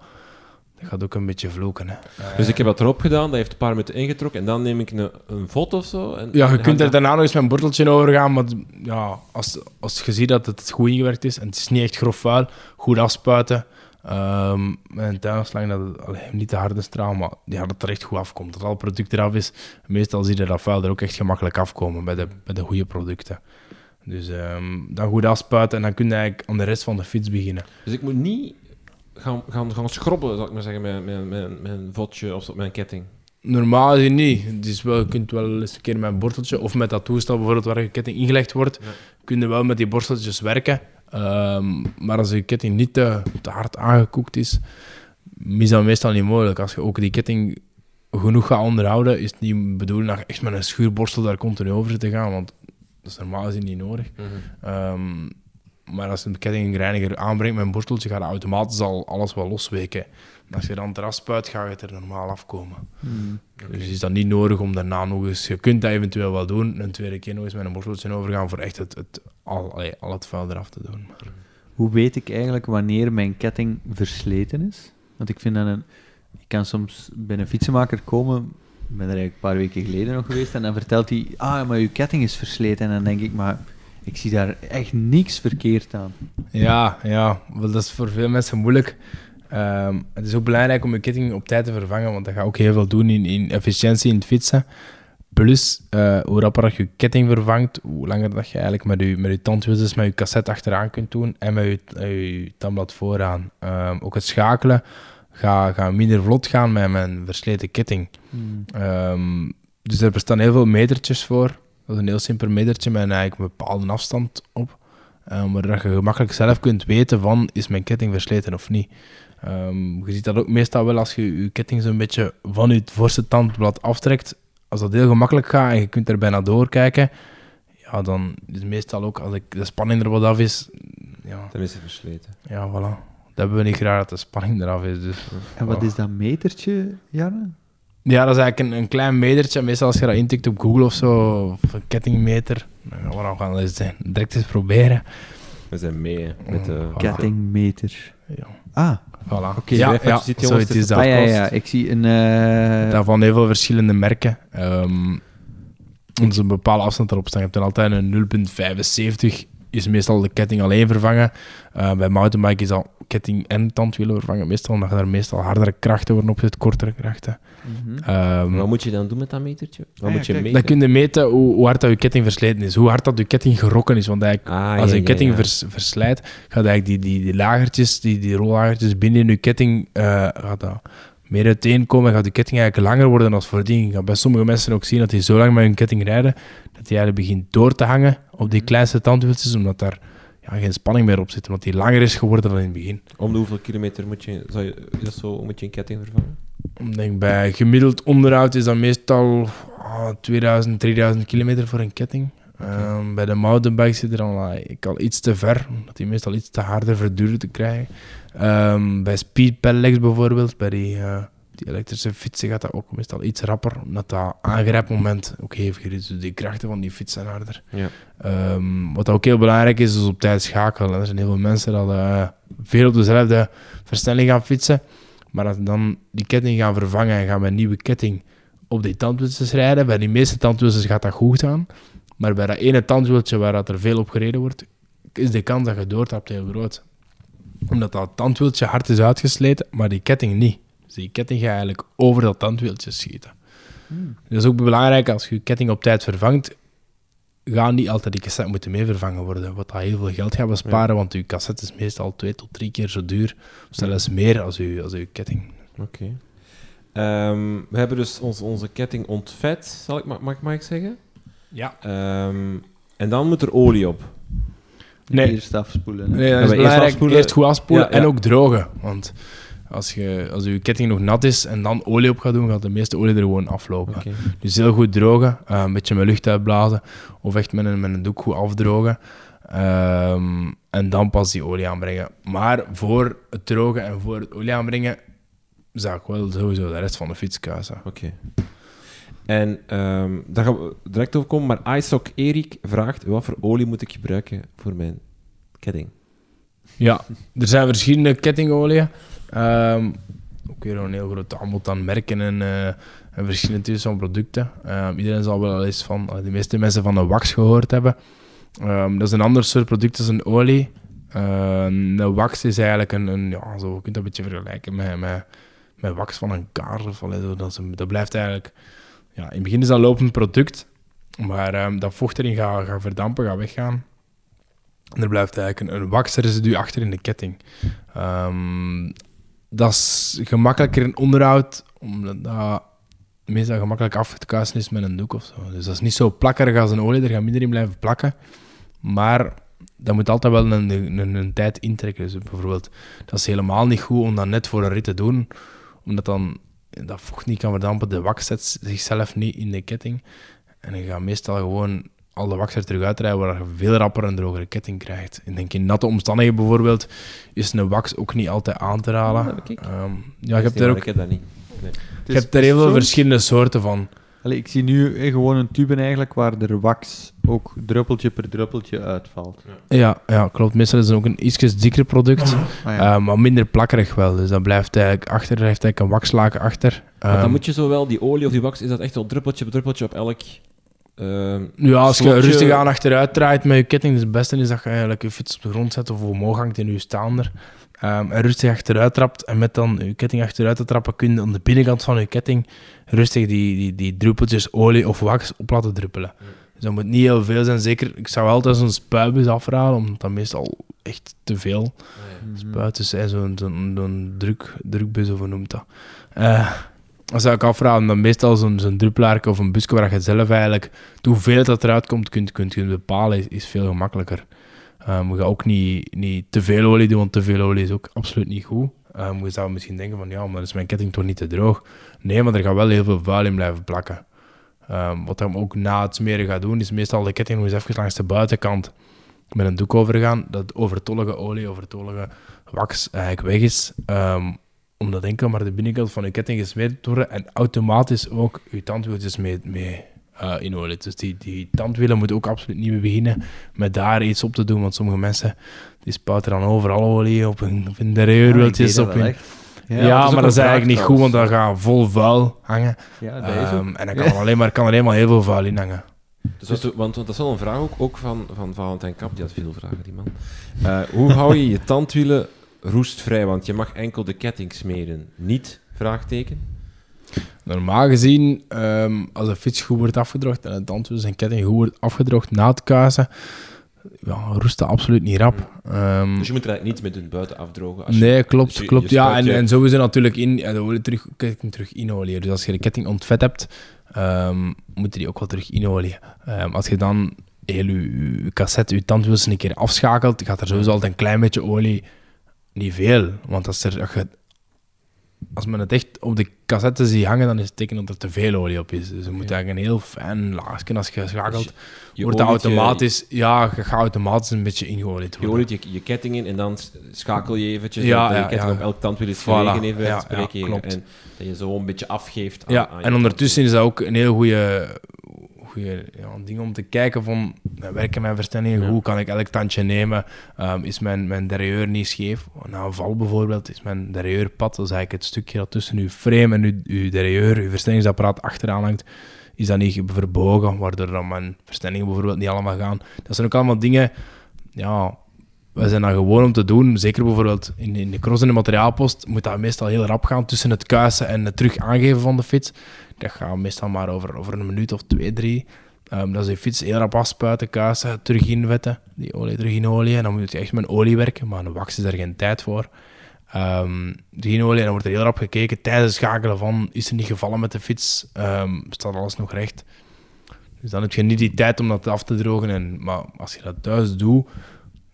dat gaat ook een beetje vloeken. Hè. Dus ik heb dat erop gedaan, dat heeft een paar minuten ingetrokken en dan neem ik een, een foto of zo. En, ja, je kunt er daarna nog eens met een borteltje over gaan, maar ja, als, als je ziet dat het goed ingewerkt is en het is niet echt grof vuil, goed afspuiten. Um, met een tuinslang dat het allee, niet te harde straal, maar ja, dat het er echt goed afkomt. Dat al product eraf is. Meestal zie je dat vuil er ook echt gemakkelijk afkomen bij de, bij de goede producten. Dus um, dan goed afspuiten en dan kun je eigenlijk aan de rest van de fiets beginnen. Dus ik moet niet gaan, gaan, gaan schrobben, zal ik maar zeggen, met, met een vodje of met een ketting? Normaal gezien niet. Dus wel, je kunt wel eens een keer met een borteltje of met dat toestel bijvoorbeeld waar je ketting ingelegd wordt, ja. kun je wel met die borsteltjes werken. Um, maar als je ketting niet te, te, hard aangekoekt is, is dat meestal niet mogelijk. Als je ook die ketting genoeg gaat onderhouden, is het niet bedoeld dat je echt met een schuurborstel daar continu over te gaan, want dat is normaal gezien niet nodig. Mm um, maar als je een kettingreiniger aanbrengt met een borsteltje, gaat automatisch al alles wel losweken. als je dan eraf spuit, ga je het er normaal afkomen. Mm. Dus is dat niet nodig om daarna nog eens... Je kunt dat eventueel wel doen, een tweede keer nog eens met een borsteltje overgaan voor echt het, het, al, al het vuil eraf te doen. Maar... Hoe weet ik eigenlijk wanneer mijn ketting versleten is? Want ik vind dat een... Ik kan soms bij een fietsenmaker komen, ben er eigenlijk een paar weken geleden nog geweest, en dan vertelt hij, ah, maar je ketting is versleten. En dan denk ik, maar ik zie daar echt niks verkeerd aan. Ja, ja. Dat is voor veel mensen moeilijk. Um, het is ook belangrijk om je ketting op tijd te vervangen, want dat gaat ook heel veel doen in, in efficiëntie in het fietsen. Plus, uh, hoe rapper je ketting vervangt, hoe langer dat je eigenlijk met je, met je met je cassette achteraan kunt doen en met je, je tandblad vooraan. Um, ook het schakelen gaat ga minder vlot gaan met mijn versleten ketting. Hmm. Um, dus er bestaan heel veel metertjes voor. Dat is een heel simpel metertje met eigenlijk een bepaalde afstand op. Um, waar je gemakkelijk zelf kunt weten van, is mijn ketting versleten of niet. Um, je ziet dat ook meestal wel als je je ketting zo'n beetje van je voorste tandblad aftrekt. Als dat heel gemakkelijk gaat en je kunt er bijna doorkijken, ja, dan is het meestal ook, als ik de spanning er wat af is... Ja, dan is het versleten. Ja, voilà. Dat hebben we niet graag dat de spanning eraf is. Dus, en wat is dat metertje, Janne? Ja, dat is eigenlijk een, een klein metertje. Meestal als je dat intikt op Google of zo, of een kettingmeter, dan gaan we gaan eens direct eens proberen. We zijn mee met de... Kettingmeter. Ja. Ah, Voilà. Oké, ja, ja, zo is dat. Ah, ja, ja, ik zie een... Uh... Daarvan heel veel verschillende merken. Um, is een bepaalde afstand erop staan. Je hebt dan altijd een 0,75 is meestal de ketting alleen vervangen. Uh, bij mountainbike is dat ketting en tandwielen vervangen. Meestal omdat daar meestal hardere krachten worden opgezet, kortere krachten. Mhm. Ehm, Wat moet je dan doen met dat metertje? Wat Ah, moet je ja, meten? dan kun je meten hoe, hoe hard dat je ketting versleten is, hoe hard dat je ketting gerokken is. Want eigenlijk, Ah, als je ja, ketting ja. vers- verslijt, gaat eigenlijk die, die, die lagertjes, die, die rollagertjes binnen in je ketting, eh, gaat dat meer uiteenkomen en gaat je ketting eigenlijk langer worden dan voordien. Je gaat bij sommige mensen ook zien dat die zo lang met hun ketting rijden, dat die eigenlijk begint door te hangen op die kleinste tandwieltjes, omdat daar ja, geen spanning meer op zit, omdat die langer is geworden dan in het begin. Om de hoeveel kilometer moet je, zou je, dat zo, moet je een ketting vervangen? Ik denk bij gemiddeld onderhoud is dat meestal ah, 2000, 3000 kilometer voor een ketting. Ehm, bij de mountainbike zit er dan ah, ik al iets te ver, omdat die meestal iets te harder verduren te krijgen. Ehm, bij speed pedelecs bijvoorbeeld, bij die, eh, die elektrische fietsen gaat dat ook meestal iets rapper, omdat dat aangrijpmoment ook heviger is. Dus die krachten van die fiets zijn harder. Ja. Ehm, wat ook heel belangrijk is, is op tijd schakelen. Er zijn heel veel mensen dat eh, veel op dezelfde versnelling gaan fietsen. Maar als dan die ketting gaan vervangen en gaan met een nieuwe ketting op die tandwieltjes rijden, bij die meeste tandwieltjes gaat dat goed gaan. Maar bij dat ene tandwieltje waar dat er veel op gereden wordt, is de kans dat je doortrapt heel groot. Omdat dat tandwieltje hard is uitgesleten, maar die ketting niet. Dus die ketting gaat eigenlijk over dat tandwieltje schieten. Dat is ook belangrijk als je je ketting op tijd vervangt, gaan niet altijd die cassette moeten mee vervangen worden. Wat dat heel veel geld gaat besparen, want uw cassette is meestal twee tot drie keer zo duur. Of zelfs meer als uw, als uw ketting. Oké. Ehm, we hebben dus ons, onze ketting ontvet, zal ik, mag, mag, mag ik zeggen? Ja. Ehm, en dan moet er olie op. Nee, Eerst afspoelen. hè. nee dat we is eerst belangrijk. afspoelen? Eerst goed afspoelen Ja, en ja. ook drogen. Want als, je, als uw ketting nog nat is en dan olie op gaat doen, gaat de meeste olie er gewoon aflopen. Dus heel goed drogen, eh, een beetje met lucht uitblazen of echt met een, met een doek goed afdrogen. Ehm, en dan pas die olie aanbrengen. Maar voor het drogen en voor het olie aanbrengen zou ik wel sowieso de rest van de fiets kuisen. Oké. En ehm, daar gaan we direct over komen, maar iSock Erik vraagt, wat voor olie moet ik gebruiken voor mijn ketting? Ja, er zijn verschillende kettingolieën. Ehm ook weer een heel groot aanbod aan merken en, en verschillende types van producten. Ehm, iedereen zal wel eens van, de meeste mensen van een wax gehoord hebben. Dat is een ander soort product als een olie. Ehm, de wax is eigenlijk een, een ja, zo, je kunt dat een beetje vergelijken met, met, met wax van een kaars. Of, dat, is dat blijft eigenlijk, ja, in het begin is dat lopend product, maar ehm, dat vocht erin gaat, gaat verdampen, gaat weggaan. En er blijft eigenlijk een, een waxresidu achter in de ketting. Ehm, dat is gemakkelijker in onderhoud, omdat dat meestal gemakkelijk af te kuisen is met een doek of zo. Dus dat is niet zo plakkerig als een olie, er gaat minder in blijven plakken. Maar dat moet altijd wel een, een, een tijd intrekken. Dus bijvoorbeeld, dat is helemaal niet goed om dat net voor een rit te doen, omdat dan dat vocht niet kan verdampen. De wax zet zichzelf niet in de ketting. En je gaat meestal gewoon al de wax er terug uitrijden, waar je veel rapper een drogere ketting krijgt. Ik denk in natte omstandigheden bijvoorbeeld, is een wax ook niet altijd aan te halen. Oh, dat heb ik. Ehm, ja, je hebt er ook Ik heb dat niet. Het je is hebt er heel veel verschillende soorten van. Allee, ik zie nu eh, gewoon een tube eigenlijk waar er wax ook druppeltje per druppeltje uitvalt. Ja, ja klopt. Meestal is het ook een iets dikker product, Ah, ja. eh, maar minder plakkerig wel. Dus dat blijft eigenlijk achter, er heeft eigenlijk een waxlaken achter. Want dan Ehm, moet je zowel die olie of die wax, is dat echt wel druppeltje op druppeltje op elk... ehm, Ja, als je slotje- rustig aan achteruit draait met je ketting, dus het beste is dat je eigenlijk je fiets op de grond zet of omhoog hangt in je staander. Ehm, en rustig achteruit trapt en met dan je ketting achteruit te trappen kun je aan de binnenkant van je ketting rustig die, die, die druppeltjes olie of wax op laten druppelen. Dus dat moet niet heel veel zijn. Zeker, ik zou altijd zo'n spuitbus afraden, omdat dat meestal echt te veel spuiten zijn. Zo'n zo'n zo'n druk, drukbus of hoe noemt dat. Eh, dan zou ik afraden, dan meestal zo'n zo'n druppelaar of een busje waar je zelf eigenlijk de hoeveelheid dat eruit komt kunt, kunt, kunt bepalen, is, is veel gemakkelijker. Um, we gaan ook niet, niet te veel olie doen, want te veel olie is ook absoluut niet goed. Um, je zou misschien denken van, ja, maar dan is mijn ketting toch niet te droog? Nee, maar er gaat wel heel veel vuil in blijven plakken. Um, wat hij ook na het smeren gaat doen, is meestal de ketting nog eens even langs de buitenkant met een doek overgaan, dat overtollige olie, overtollige wax eigenlijk weg is. Omdat enkel maar de binnenkant van je ketting gesmeerd worden en automatisch ook je tandwieltjes mee, mee uh, in olie. Dus die, die tandwielen moeten ook absoluut niet meer beginnen met daar iets op te doen, want sommige mensen die spuiten dan overal olie op hun, op hun Ja, op hun... Ja, dat maar dat is eigenlijk niet goed, want dan gaat vol vuil hangen. Ja. Um, en dan kan, er alleen maar, kan er helemaal heel veel vuil in hangen. Dus dat want, want dat is wel een vraag ook, ook van, van Valentijn Kap, die had veel vragen, die man. Eh, hoe hou je je tandwielen roestvrij, want je mag enkel de ketting smeren. Niet? Vraagteken. Normaal gezien, ehm, als een fiets goed wordt afgedroogd en het tandwiel en ketting goed wordt afgedroogd na het kuisen, ja, roest dat absoluut niet rap. Ehm, Dus je moet er eigenlijk niets mee doen, buiten afdrogen. Als je- nee, klopt. je- klopt. je ja, en, je- en sowieso natuurlijk in, de olie terug, ketting terug. Dus als je de ketting ontvet hebt, ehm, moet je die ook wel terug inolieën. Ehm, als je dan heel je, je cassette, je tandwiels een keer afschakelt, gaat er sowieso altijd een klein beetje olie, niet veel. Want als, er, als, je, als men het echt op de cassette ziet hangen, dan is het teken dat er te veel olie op is. Dus je moet eigenlijk een heel fijn laagje, als je schakelt, Dus je wordt je- automatisch, ja, je gaat automatisch een beetje ingeolied Je worden. oliet je, je ketting in en dan schakel je eventjes Ja, ja, ketting ja. op elk tandwiel is Voilà, gelegen, even ja, klopt. En dat je zo een beetje afgeeft aan, Ja, aan en ondertussen is dat ook een heel goede, goede ja, ding om te kijken van, werken mijn verstellingen goed? Kan ik elk tandje nemen? Ehm, is mijn, mijn niet scheef? Na een val bijvoorbeeld is mijn derailleurpad, dat is eigenlijk het stukje dat tussen uw frame en uw, uw uw verstellingsapparaat achteraan hangt, is dat niet verbogen, waardoor dan mijn verstellingen bijvoorbeeld niet allemaal gaan. Dat zijn ook allemaal dingen, ja, wij zijn dat gewoon om te doen. Zeker bijvoorbeeld in, in de cross en de materiaalpost moet dat meestal heel rap gaan tussen het kuisen en het terug aangeven van de fiets. Dat gaat meestal maar over, over een minuut of twee, drie. Ehm dat is je fiets heel rap afspuiten, kuisen, terug inwetten, die olie terug in olie. En dan moet je echt met olie werken, maar een wax is daar geen tijd voor. Terug in olie en dan wordt er heel rap gekeken tijdens het schakelen van, is er niet gevallen met de fiets? Ehm, staat alles nog recht? Dus dan heb je niet die tijd om dat af te drogen. En, maar als je dat thuis doet,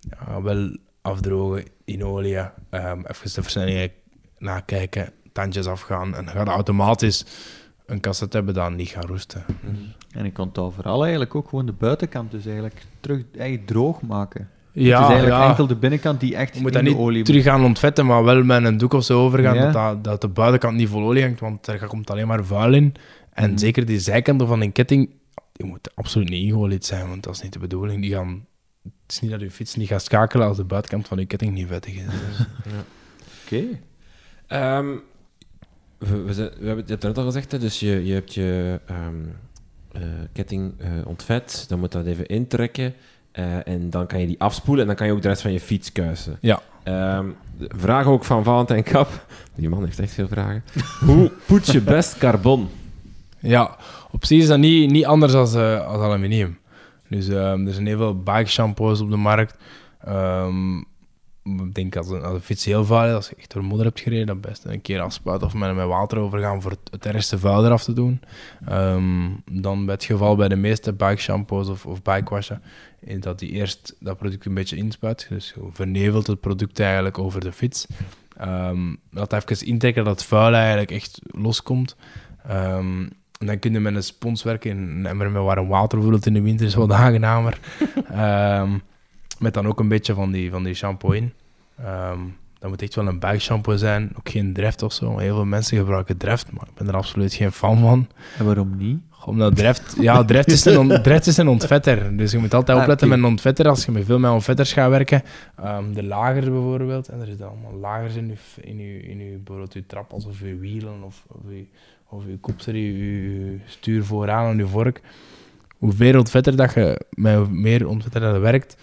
ja, wel afdrogen in olie, ehm even de versnellingen nakijken, tandjes afgaan en dan gaat automatisch een cassette hebben dat niet gaan roesten. En ik onthoud vooral eigenlijk ook gewoon de buitenkant dus eigenlijk terug eigenlijk droog maken. Ja, het is eigenlijk ja. enkel de binnenkant die echt Je moet in dat niet olie terug gaan ontvetten, maar wel met een doek of zo overgaan, Ja. dat, dat, dat de buitenkant niet vol olie hangt, want er komt alleen maar vuil in. En Mhm. zeker die zijkanten van een ketting, die moeten absoluut niet ingeolied zijn, want dat is niet de bedoeling. Die gaan, het is niet dat je fiets niet gaat schakelen als de buitenkant van je ketting niet vettig is. Dus- Oké. Ehm, we, we, zijn- we hebben, je hebt het net al gezegd, hè, dus je, je hebt je ehm, eh, ketting eh, ontvet, dan moet dat even intrekken eh, en dan kan je die afspoelen en dan kan je ook de rest van je fiets kuisen. Ja. Ehm, vraag ook van Valentijn Kap, die man heeft echt veel vragen. Hoe poets je best carbon? Ja, op zich is dat niet, niet anders als, eh, als aluminium. Dus ehm, er zijn heel veel bike shampoos op de markt. Ehm, ik denk als een, als een fiets heel vuil is, als je echt door modder hebt gereden, dat best een keer afspuiten of met, water overgaan voor het, het ergste vuil eraf te doen. Ehm, dan bij het geval bij de meeste bike shampoos of, of bike washen, is dat die eerst dat product een beetje inspuit. Dus je vernevelt het product eigenlijk over de fiets. Ehm laat even intrekken dat het vuil eigenlijk echt loskomt. Ehm, en dan kun je met een spons werken emmer met warm water, bijvoorbeeld in de winter, is wat aangenamer. Ehm, met dan ook een beetje van die, van die shampoo in. Ehm, dat moet echt wel een buikshampoo zijn, ook geen Dreft of zo. Heel veel mensen gebruiken Dreft, maar ik ben er absoluut geen fan van. En waarom niet? Omdat Dreft, ja, Dreft is, een on- Dreft is een ontvetter. Dus je moet altijd Ah, opletten met een ontvetter. Als je met veel met ontvetters gaat werken, ehm, de lagers bijvoorbeeld, en er zitten allemaal lagers in je, in je, in je, bijvoorbeeld je trappels of je wielen of, of je, of je kopserie, je, stuur vooraan en je vork. Hoe meer ontvetter dat je met meer ontvetter dat je werkt,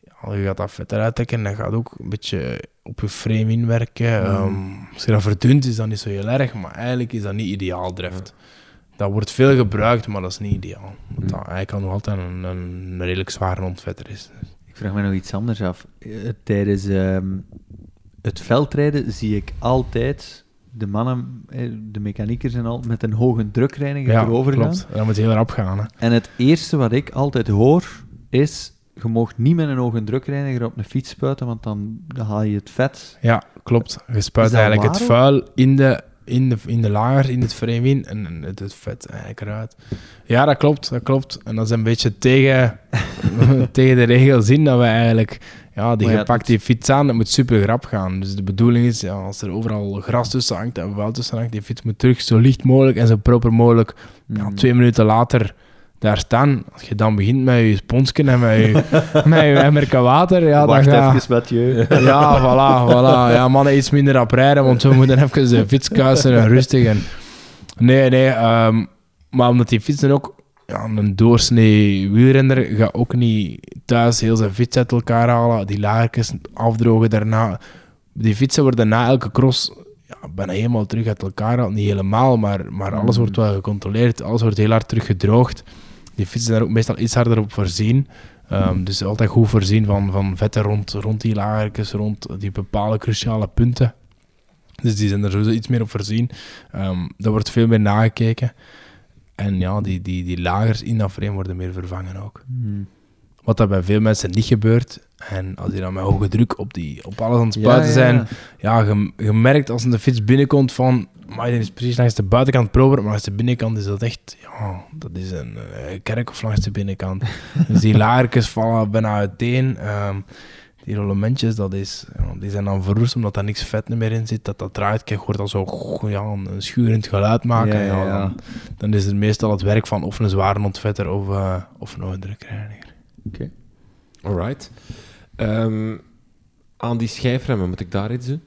ja, je gaat dat vet eruit trekken en dat gaat ook een beetje op je frame inwerken. Mm. Ehm, als je dat verdunt, is dat niet zo heel erg, maar eigenlijk is dat niet ideaal, Dreft. Dat wordt veel gebruikt, maar dat is niet ideaal. Want dat eigenlijk kan nog altijd een, een redelijk zware ontvetter is. Ik vraag me nog iets anders af. Eh, Tijdens ehm, het veldrijden zie ik altijd de mannen, eh, de mechaniekers en al, met een hoge drukreiniger erover gaan. klopt. Dat moet heel rap gaan. Hè. En het eerste wat ik altijd hoor is, je mag niet met een hoge drukreiniger op een fiets spuiten, want dan, dan haal je het vet. Ja, klopt. Je spuit eigenlijk het vuil in de, in de, in de lager, in het frame in en en het, het vet eigenlijk eruit. Ja, dat klopt, dat klopt. En dat is een beetje tegen, tegen de regels in dat we eigenlijk... Ja, die je pakt die fiets aan, dat moet super grap gaan. Dus de bedoeling is, ja, als er overal gras tussen hangt en vuil tussen hangt, die fiets moet terug zo licht mogelijk en zo proper mogelijk ja, Mm. twee minuten later daar staan. Als je dan begint met je sponsje en met je, met je emmerke water, ja, Wacht dan ga... even, Mathieu. Ja, voilà, voilà. Ja, mannen iets minder rap rijden, want we moeten even de fiets kuisen en rustig. En... Nee, nee. ehm, maar omdat die fietsen ook... Ja, een doorsnee wielrenner gaat ook niet thuis heel zijn fiets uit elkaar halen. Die lagertjes afdrogen daarna. die fietsen worden na elke cross ja, bijna helemaal terug uit elkaar gehaald. Niet helemaal, maar, maar alles Mm. wordt wel gecontroleerd. Alles wordt heel hard teruggedroogd. Die fietsen daar ook meestal iets harder op voorzien. Ehm, dus altijd goed voorzien van, van vetten rond, rond die lagertjes, rond die bepaalde cruciale punten. Dus die zijn er sowieso iets meer op voorzien. Daar wordt veel meer nagekeken. En ja, die, die, die lagers in dat frame worden meer vervangen ook. Hmm. Wat dat bij veel mensen niet gebeurt. En als die dan met hoge druk op, die, op alles aan het spuiten ja, zijn, ja. ja, je, je merkt als de fiets binnenkomt van, maar is precies langs de buitenkant proper, maar langs de binnenkant is dat echt, ja, dat is een eh, kerkhof langs de binnenkant. dus die laarkes vallen bijna uiteen. Ehm, die rollementjes, dat is, ja, die zijn dan verroest omdat daar niks vet meer in zit. Dat dat draait, kijk, hoort al zo ja, een schurend geluid maken. Ja. Dan, dan is het meestal het werk van of een zware ontvetter of, eh, of een drukreiniger. Alright. Ehm, aan die schijfremmen, moet ik daar iets doen?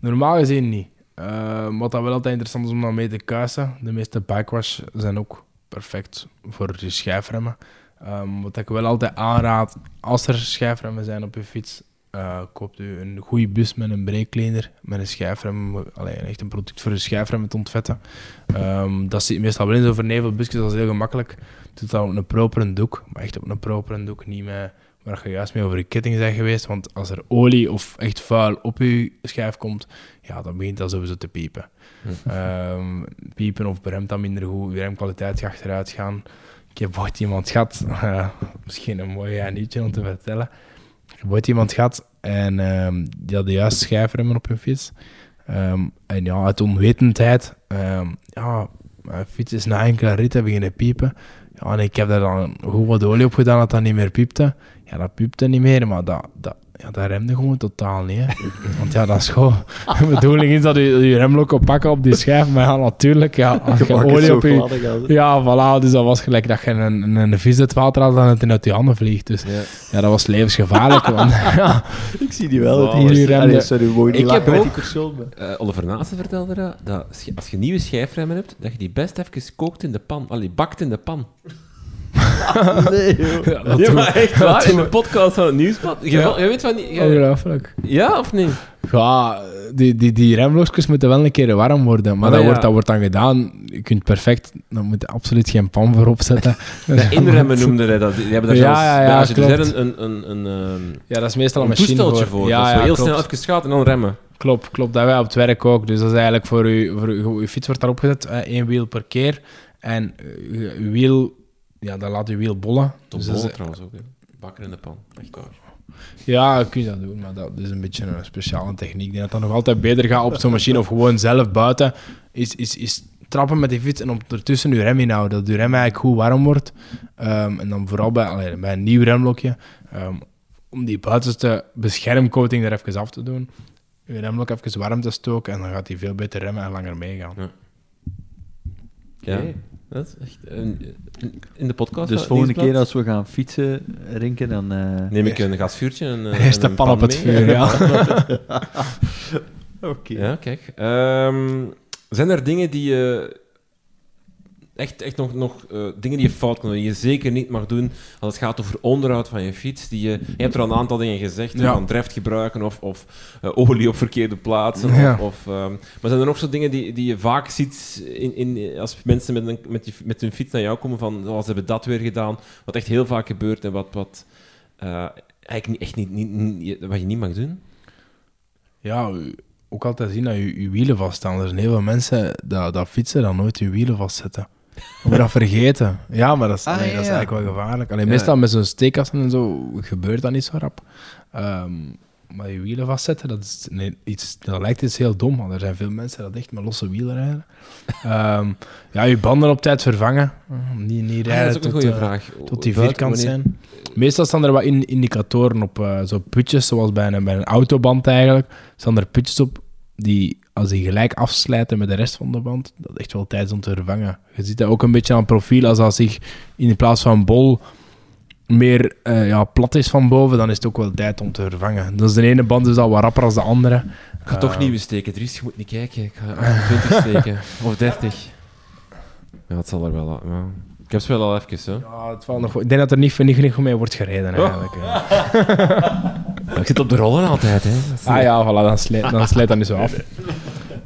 Normaal gezien niet. Eh, wat dat wel altijd interessant is om dan mee te kuisen. De meeste bikewash zijn ook perfect voor je schijfremmen. Ehm, wat ik wel altijd aanraad, als er schijfremmen zijn op je fiets, eh, koopt u een goede bus met een breekcleaner, met een schijfrem, alleen echt een product voor je schijfremmen te ontvetten. Ehm, dat zit meestal wel in zo'n vernevelbusjes, dat is heel gemakkelijk. Doe dat op een propere doek, maar echt op een propere doek, niet met waar je juist mee over je ketting bent geweest. Want als er olie of echt vuil op je schijf komt, ja, dan begint dat sowieso te piepen. Ehm, piepen of remt dan minder goed, je remkwaliteit gaat achteruit gaan. Ik heb iemand gehad, eh, misschien een mooi nieuwtje om te vertellen. Ik heb iemand gehad en ehm, die had de juiste schijfremmen op hun fiets. Ehm, en ja, uit onwetendheid, ehm, ja, mijn fiets is na enkele ritten beginnen piepen. Ja, en ik heb daar dan goed wat olie op gedaan dat dat niet meer piepte. Ja, dat piepte niet meer, maar dat, dat, ja, dat remde gewoon totaal niet. Hè. Want ja, dat is gewoon... De bedoeling is dat je je remlok op pakken op die schijf, maar ja, natuurlijk, ja, als je olie op je... Ja, voilà, dus dat was gelijk dat je een, een, een vis uit het water had en het in uit je handen vliegt. Dus Ja. ja, dat was levensgevaarlijk. want, ja, Ik zie die wel. Wow. het hier Die remde- sorry, Ik heb ook- Eh, Oliver Naassen vertelde dat, dat als je- als je nieuwe schijfremmen hebt, dat je die best even kookt in de pan. Allee, bakt in de pan. Nee, joh. ja, ja, maar echt waar, in de podcast van het nieuwsblad. Je, Ja. je weet van niet... je- Ongelooflijk. ja of niet? Ja, die, die, die remblokjes moeten wel een keer warm worden. Maar Ah, dat, ja. wordt, dat wordt dan gedaan. Je kunt perfect... Dan moet je absoluut geen pan voor opzetten. De inremmen noemde hij dat. Die hebben daar Ja, zelfs, ja, ja, er een, een, een, een, Ja, dat is meestal een een machine toesteltje voor. voor. Ja, dat is ja, zo heel klopt. snel even gaat en dan remmen. Klopt, klopt. Dat wij op het werk ook. Dus dat is eigenlijk voor je, voor fiets wordt daarop gezet, eh, één wiel per keer. En eh, je je wiel, ja, dan laat je wiel bollen. Tot Dus dat is- bollen trouwens ook. hè. Bakken in de pan. Echt waar. ja, kun je dat doen, maar dat is een beetje een speciale techniek. Ik denk dat dat nog altijd beter gaat op zo'n machine of gewoon zelf buiten. Is, is, is trappen met die fiets en ondertussen je rem inhouden. Dat je rem eigenlijk goed warm wordt. Ehm, en dan vooral bij, allee, bij een nieuw remblokje, ehm, om die buitenste beschermcoating er even af te doen. Je remblok even warm te stoken en dan gaat hij veel beter remmen en langer meegaan. Ja. Oké. Dat is echt... een- in de podcast Dus volgende keer als we gaan fietsen, Rinken, dan... eh, Neem ik een gasvuurtje en, eh, Eerst de een pan op het vuur, ja. Oké. Ja, kijk. Ehm, zijn er dingen die je... Echt, echt nog, nog eh, dingen die je fout kan doen, die je zeker niet mag doen als het gaat over onderhoud van je fiets. Die je, je hebt er al een aantal dingen gezegd, Ja. van dreft gebruiken of, of eh, olie op verkeerde plaatsen. Ja. Of, of, ehm, maar zijn er nog zo dingen die, die je vaak ziet in, in, als mensen met, een, met, die, met hun fiets naar jou komen van oh, ze hebben dat weer gedaan, wat echt heel vaak gebeurt en wat, wat eh, eigenlijk echt niet, niet, niet- wat je niet mag doen? Ja, ook altijd zien dat je, je wielen vaststaan. Er zijn heel veel mensen dat, dat fietsen dan nooit hun wielen vastzetten. Of dat vergeten. Ja, maar dat is, Ah, nee, ja, dat is eigenlijk wel gevaarlijk. Alleen Ja. meestal met zo'n steekkasten en zo gebeurt dat niet zo rap. Ehm, maar je wielen vastzetten, dat, is nee, iets, dat lijkt iets heel dom. Want er zijn veel mensen dat echt met losse wielen rijden. Ehm, ja, je banden op tijd vervangen. Niet, niet Ah, rijden dat is ook een tot, goede eh, vraag. tot die Welke vierkant zijn. Meestal staan er wat in, indicatoren op, eh zo putjes, zoals bij een, bij een autoband eigenlijk. Staan er putjes op die, als die gelijk afslijten met de rest van de band, dat is echt wel tijd om te vervangen. Je ziet dat ook een beetje aan het profiel, als dat zich in plaats van bol meer eh, ja, plat is van boven, dan is het ook wel tijd om te vervangen. Dus de ene band is al wat rapper als de andere. Ik ga toch Eh, nieuwe steken, Dries. Je moet niet kijken. Ik ga 28 steken. Of 30. Ja, het zal er wel... Ja. Ik heb ze wel al even, hè. Ja, het valt nog, ik denk dat er niet, niet genoeg mee wordt gereden eigenlijk. eh. Ik zit op de rollen altijd, hè. Ah ja, voilà, dan slijt, dan slijt dat niet zo af.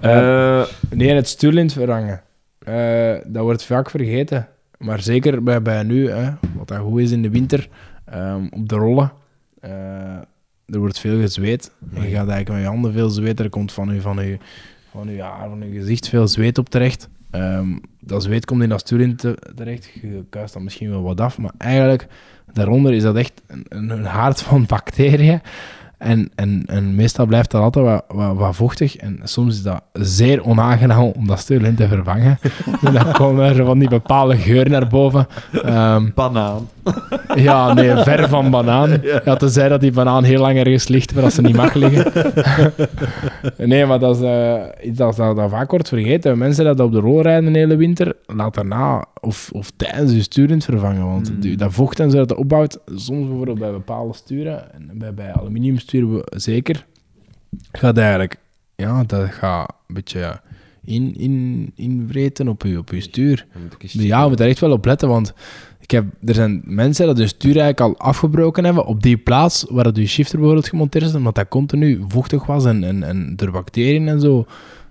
Eh, Nee, het stuurlint vervangen. Eh, dat wordt vaak vergeten. Maar zeker bij, bij nu, hè, wat dat goed is in de winter, ehm, op de rollen. eh, er wordt veel gezweet. En je gaat eigenlijk met je handen veel zweet. Er komt van je, van je, van je haar, van je gezicht veel zweet op terecht. Ehm, dat zweet komt in dat stuurlint te- terecht. Je kuist dat misschien wel wat af. Maar eigenlijk, daaronder is dat echt een, een, een haard van bacteriën. En, en, en meestal blijft dat altijd wat, wat, wat vochtig. En soms is dat zeer onaangenaam om dat stuurlint te vervangen. en dan komen er van die bepaalde geur naar boven. Ehm, Banaan. ja, nee, ver van banaan. Ja, tenzij dat die banaan heel lang ergens ligt, waar dat ze niet mag liggen. nee, maar dat is eh, iets dat, dat, dat vaak wordt vergeten. Mensen dat op de rol rijden de hele winter, laat daarna of, of tijdens je stuurlint vervangen. Want Mm. dat vocht en zo dat opbouwt, soms bijvoorbeeld bij bepaalde sturen, en bij, bij aluminiumsturen we- zeker, gaat eigenlijk, ja, dat gaat een beetje in, in, invreten op je, op je stuur. moet Ja, we moeten daar echt wel op letten, want ik heb, er zijn mensen dat hun stuur eigenlijk al afgebroken hebben op die plaats waar dat je shifter bijvoorbeeld gemonteerd is, omdat dat continu vochtig was en, en, en door bacteriën en zo.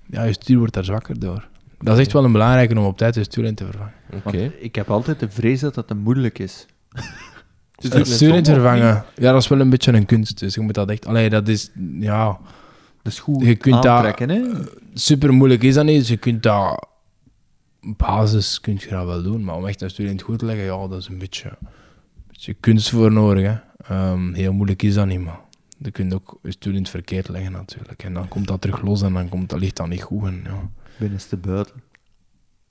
Ja, je stuur wordt daar zwakker door. Dat is echt wel een belangrijke om op tijd je stuur in te vervangen. Oké. Ik heb altijd de vrees dat dat te moeilijk is. Dus Het te vervangen, ja, dat is wel een beetje een kunst. Dus je moet dat echt... Allee, dat is... Ja, Dat is goed Je kunt dat- hè? super moeilijk is dat niet. Dus je kunt dat... Basis kun je dat wel doen, maar om echt een het goed te leggen, ja, dat is een beetje, een beetje kunst voor nodig. Hè. Ehm, heel moeilijk is dat niet, maar je kunt ook je in het verkeerd leggen natuurlijk. En dan komt dat terug los en dan komt, dat ligt dat niet goed. En, ja. Binnenste buiten.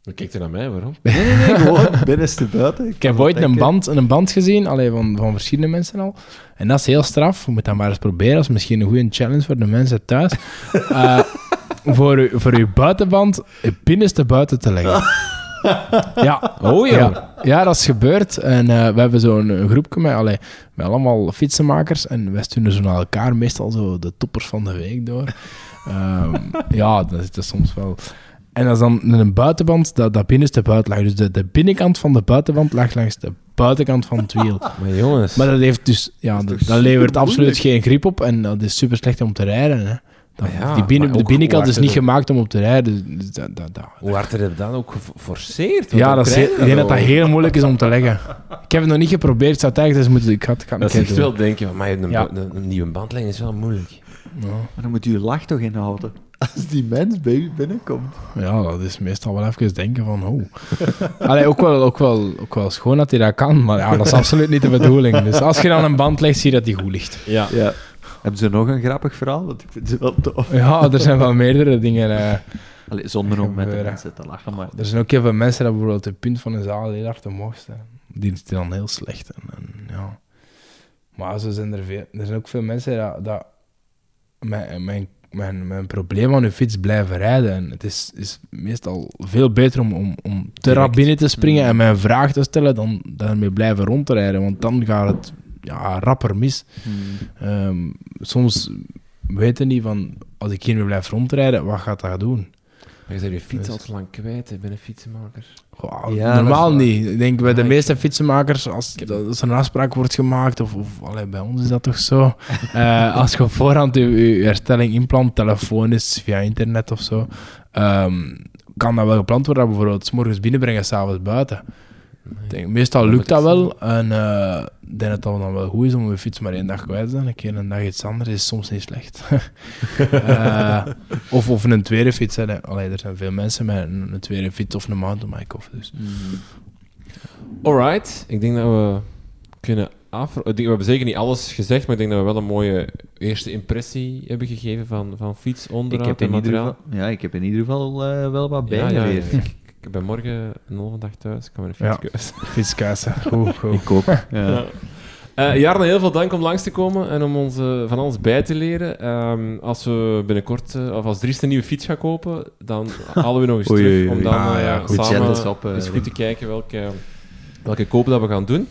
Dan kijkt er naar mij, waarom? Nee, nee, nee, gewoon binnenste buiten. Ik heb ooit een band, een band gezien, allee, van, van verschillende mensen al. En dat is heel straf. Je moet dat maar eens proberen. Dat is misschien een goede challenge voor de mensen thuis. Eh, voor, u, voor uw buitenband het binnenste buiten te leggen. Ja. Oh ja. Ja, dat is gebeurd. En eh, we hebben zo'n een groepje met, allee, met allemaal fietsenmakers. En wij sturen zo naar elkaar meestal zo de toppers van de week door. Ehm, ja, dat is, dat is soms wel... En dat is dan een buitenband dat, dat binnenste buiten lag. Dus de, de binnenkant van de buitenband lag langs de buitenkant van het wiel. Maar jongens. Maar dat heeft dus... Ja, Dat dat, is dat levert absoluut geen grip op. En dat is super slecht om te rijden. Hè. Dat, Ja, die binnen, de binnenkant is niet gemaakt om op te rijden. Dus dat, dat, dat, Hoe hard er dat dan ook geforceerd? ja, dat is, ik je denk dat dat heel moeilijk is om te leggen. Ik heb het nog niet geprobeerd. Ik zou het eigenlijk dus moeten... Ik het, ik het Dat is echt wel denken van, maar een, Ja. een, een nieuwe band leggen is wel moeilijk. Ja. Maar dan moet je je lach toch inhouden. Als die mens binnenkomt. Ja, dat is meestal wel even denken van, oh. Allee, ook wel, ook, wel, ook wel schoon dat hij dat kan, maar ja, dat is absoluut niet de bedoeling. Dus als je dan een band legt, zie je dat die goed ligt. Ja. Ja. Hebben ze nog een grappig verhaal? Want ik vind ze wel tof. Ja, er zijn wel meerdere dingen. eh. Allee, zonder om met de mensen te lachen, maar... er zijn ook heel veel mensen dat bijvoorbeeld de punt van een zaal heel hard omhoog staan. Die is dan heel slecht. En, en, ja. Maar zo zijn er veel. Er zijn ook veel mensen dat, dat mijn, mijn, mijn, mijn probleem aan hun fiets blijven rijden. En het is, is meestal veel beter om, om, om te rap binnen te springen Mm. en mijn vraag te stellen dan daarmee blijven rondrijden. Want dan gaat het ja, rapper mis. Hmm. Ehm, soms weten niet van, als ik hiermee blijf rondrijden, wat gaat dat doen? Maar je bent je fiets Dus- al te lang kwijt, hè, bij een fietsenmaker. Goh, Ja, normaal niet. Ik denk bij de Ja, ik- meeste fietsenmakers, als, er een afspraak wordt gemaakt, of, of allee, bij ons is dat toch zo. Eh, als je op voorhand je, je herstelling inplant, telefonisch, via internet of zo, ehm, kan dat wel gepland worden. dat we Bijvoorbeeld, s morgens binnenbrengen, s'avonds buiten. Ik denk, meestal Dat lukt dat ik wel. En eh, ik denk dat dat dan wel goed is om je fiets maar één dag kwijt te zijn. Een keer een dag iets anders is soms niet slecht. Eh, of, of een tweede fiets. Hè. Allee, er zijn veel mensen met een, een tweede fiets of een mountainbike. Of, dus. Hmm. Alright, ik denk dat we kunnen af. ik We hebben zeker niet alles gezegd, maar ik denk dat we wel een mooie eerste impressie hebben gegeven van, van fiets, Ik onderhoud heb, en in ieder materiaal. geval, ja, ik heb in ieder geval eh, wel wat Ja, ja, bijgeleerd. Ik, ben morgen een halve dag thuis. Ik kan mijn Ja. fiets keuzen. Fietskuisen. Goed, goed. Ik ook. Ja. Eh, Jarno, heel veel dank om langs te komen en om ons eh, van alles bij te leren. Ehm, als we binnenkort, eh, of als Dries een nieuwe fiets gaat kopen, dan halen we nog eens Oei, terug oei, om dan Ah, ja, goed. Samen eens op, eens goed te kijken welke, welke koop dat we gaan doen.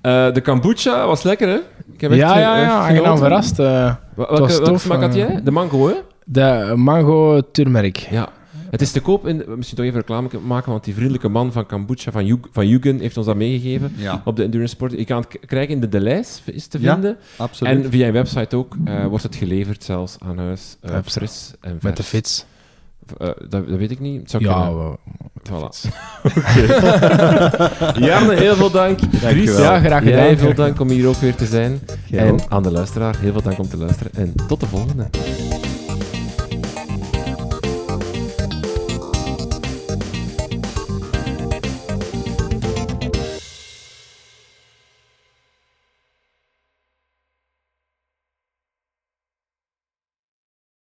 Eh, de kombucha was lekker, hè? Ik heb echt Ja, ja, ja. Aangenaam verrast. Welke, was welke smaak had jij? De mango, hè? de mango turmeric. Ja. Het is te koop, in, misschien toch even reclame maken, want die vriendelijke man van Kombucha, van, Jug- van Jugen, heeft ons dat meegegeven Ja, op de Endurance Sport. Je kan het krijgen in de Delijs, is te Ja, vinden. absoluut. En via je website ook eh, wordt het geleverd zelfs aan huis. fris en vers. Met de fiets. Eh, dat, dat weet ik niet. Het zou Ja, kunnen. wel. Voilà. Jarne, heel veel dank. Dries, Ja, graag gedaan. Jij veel dank om hier ook weer te zijn. Jij en ook. aan de luisteraar, heel veel dank om te luisteren. En tot de volgende.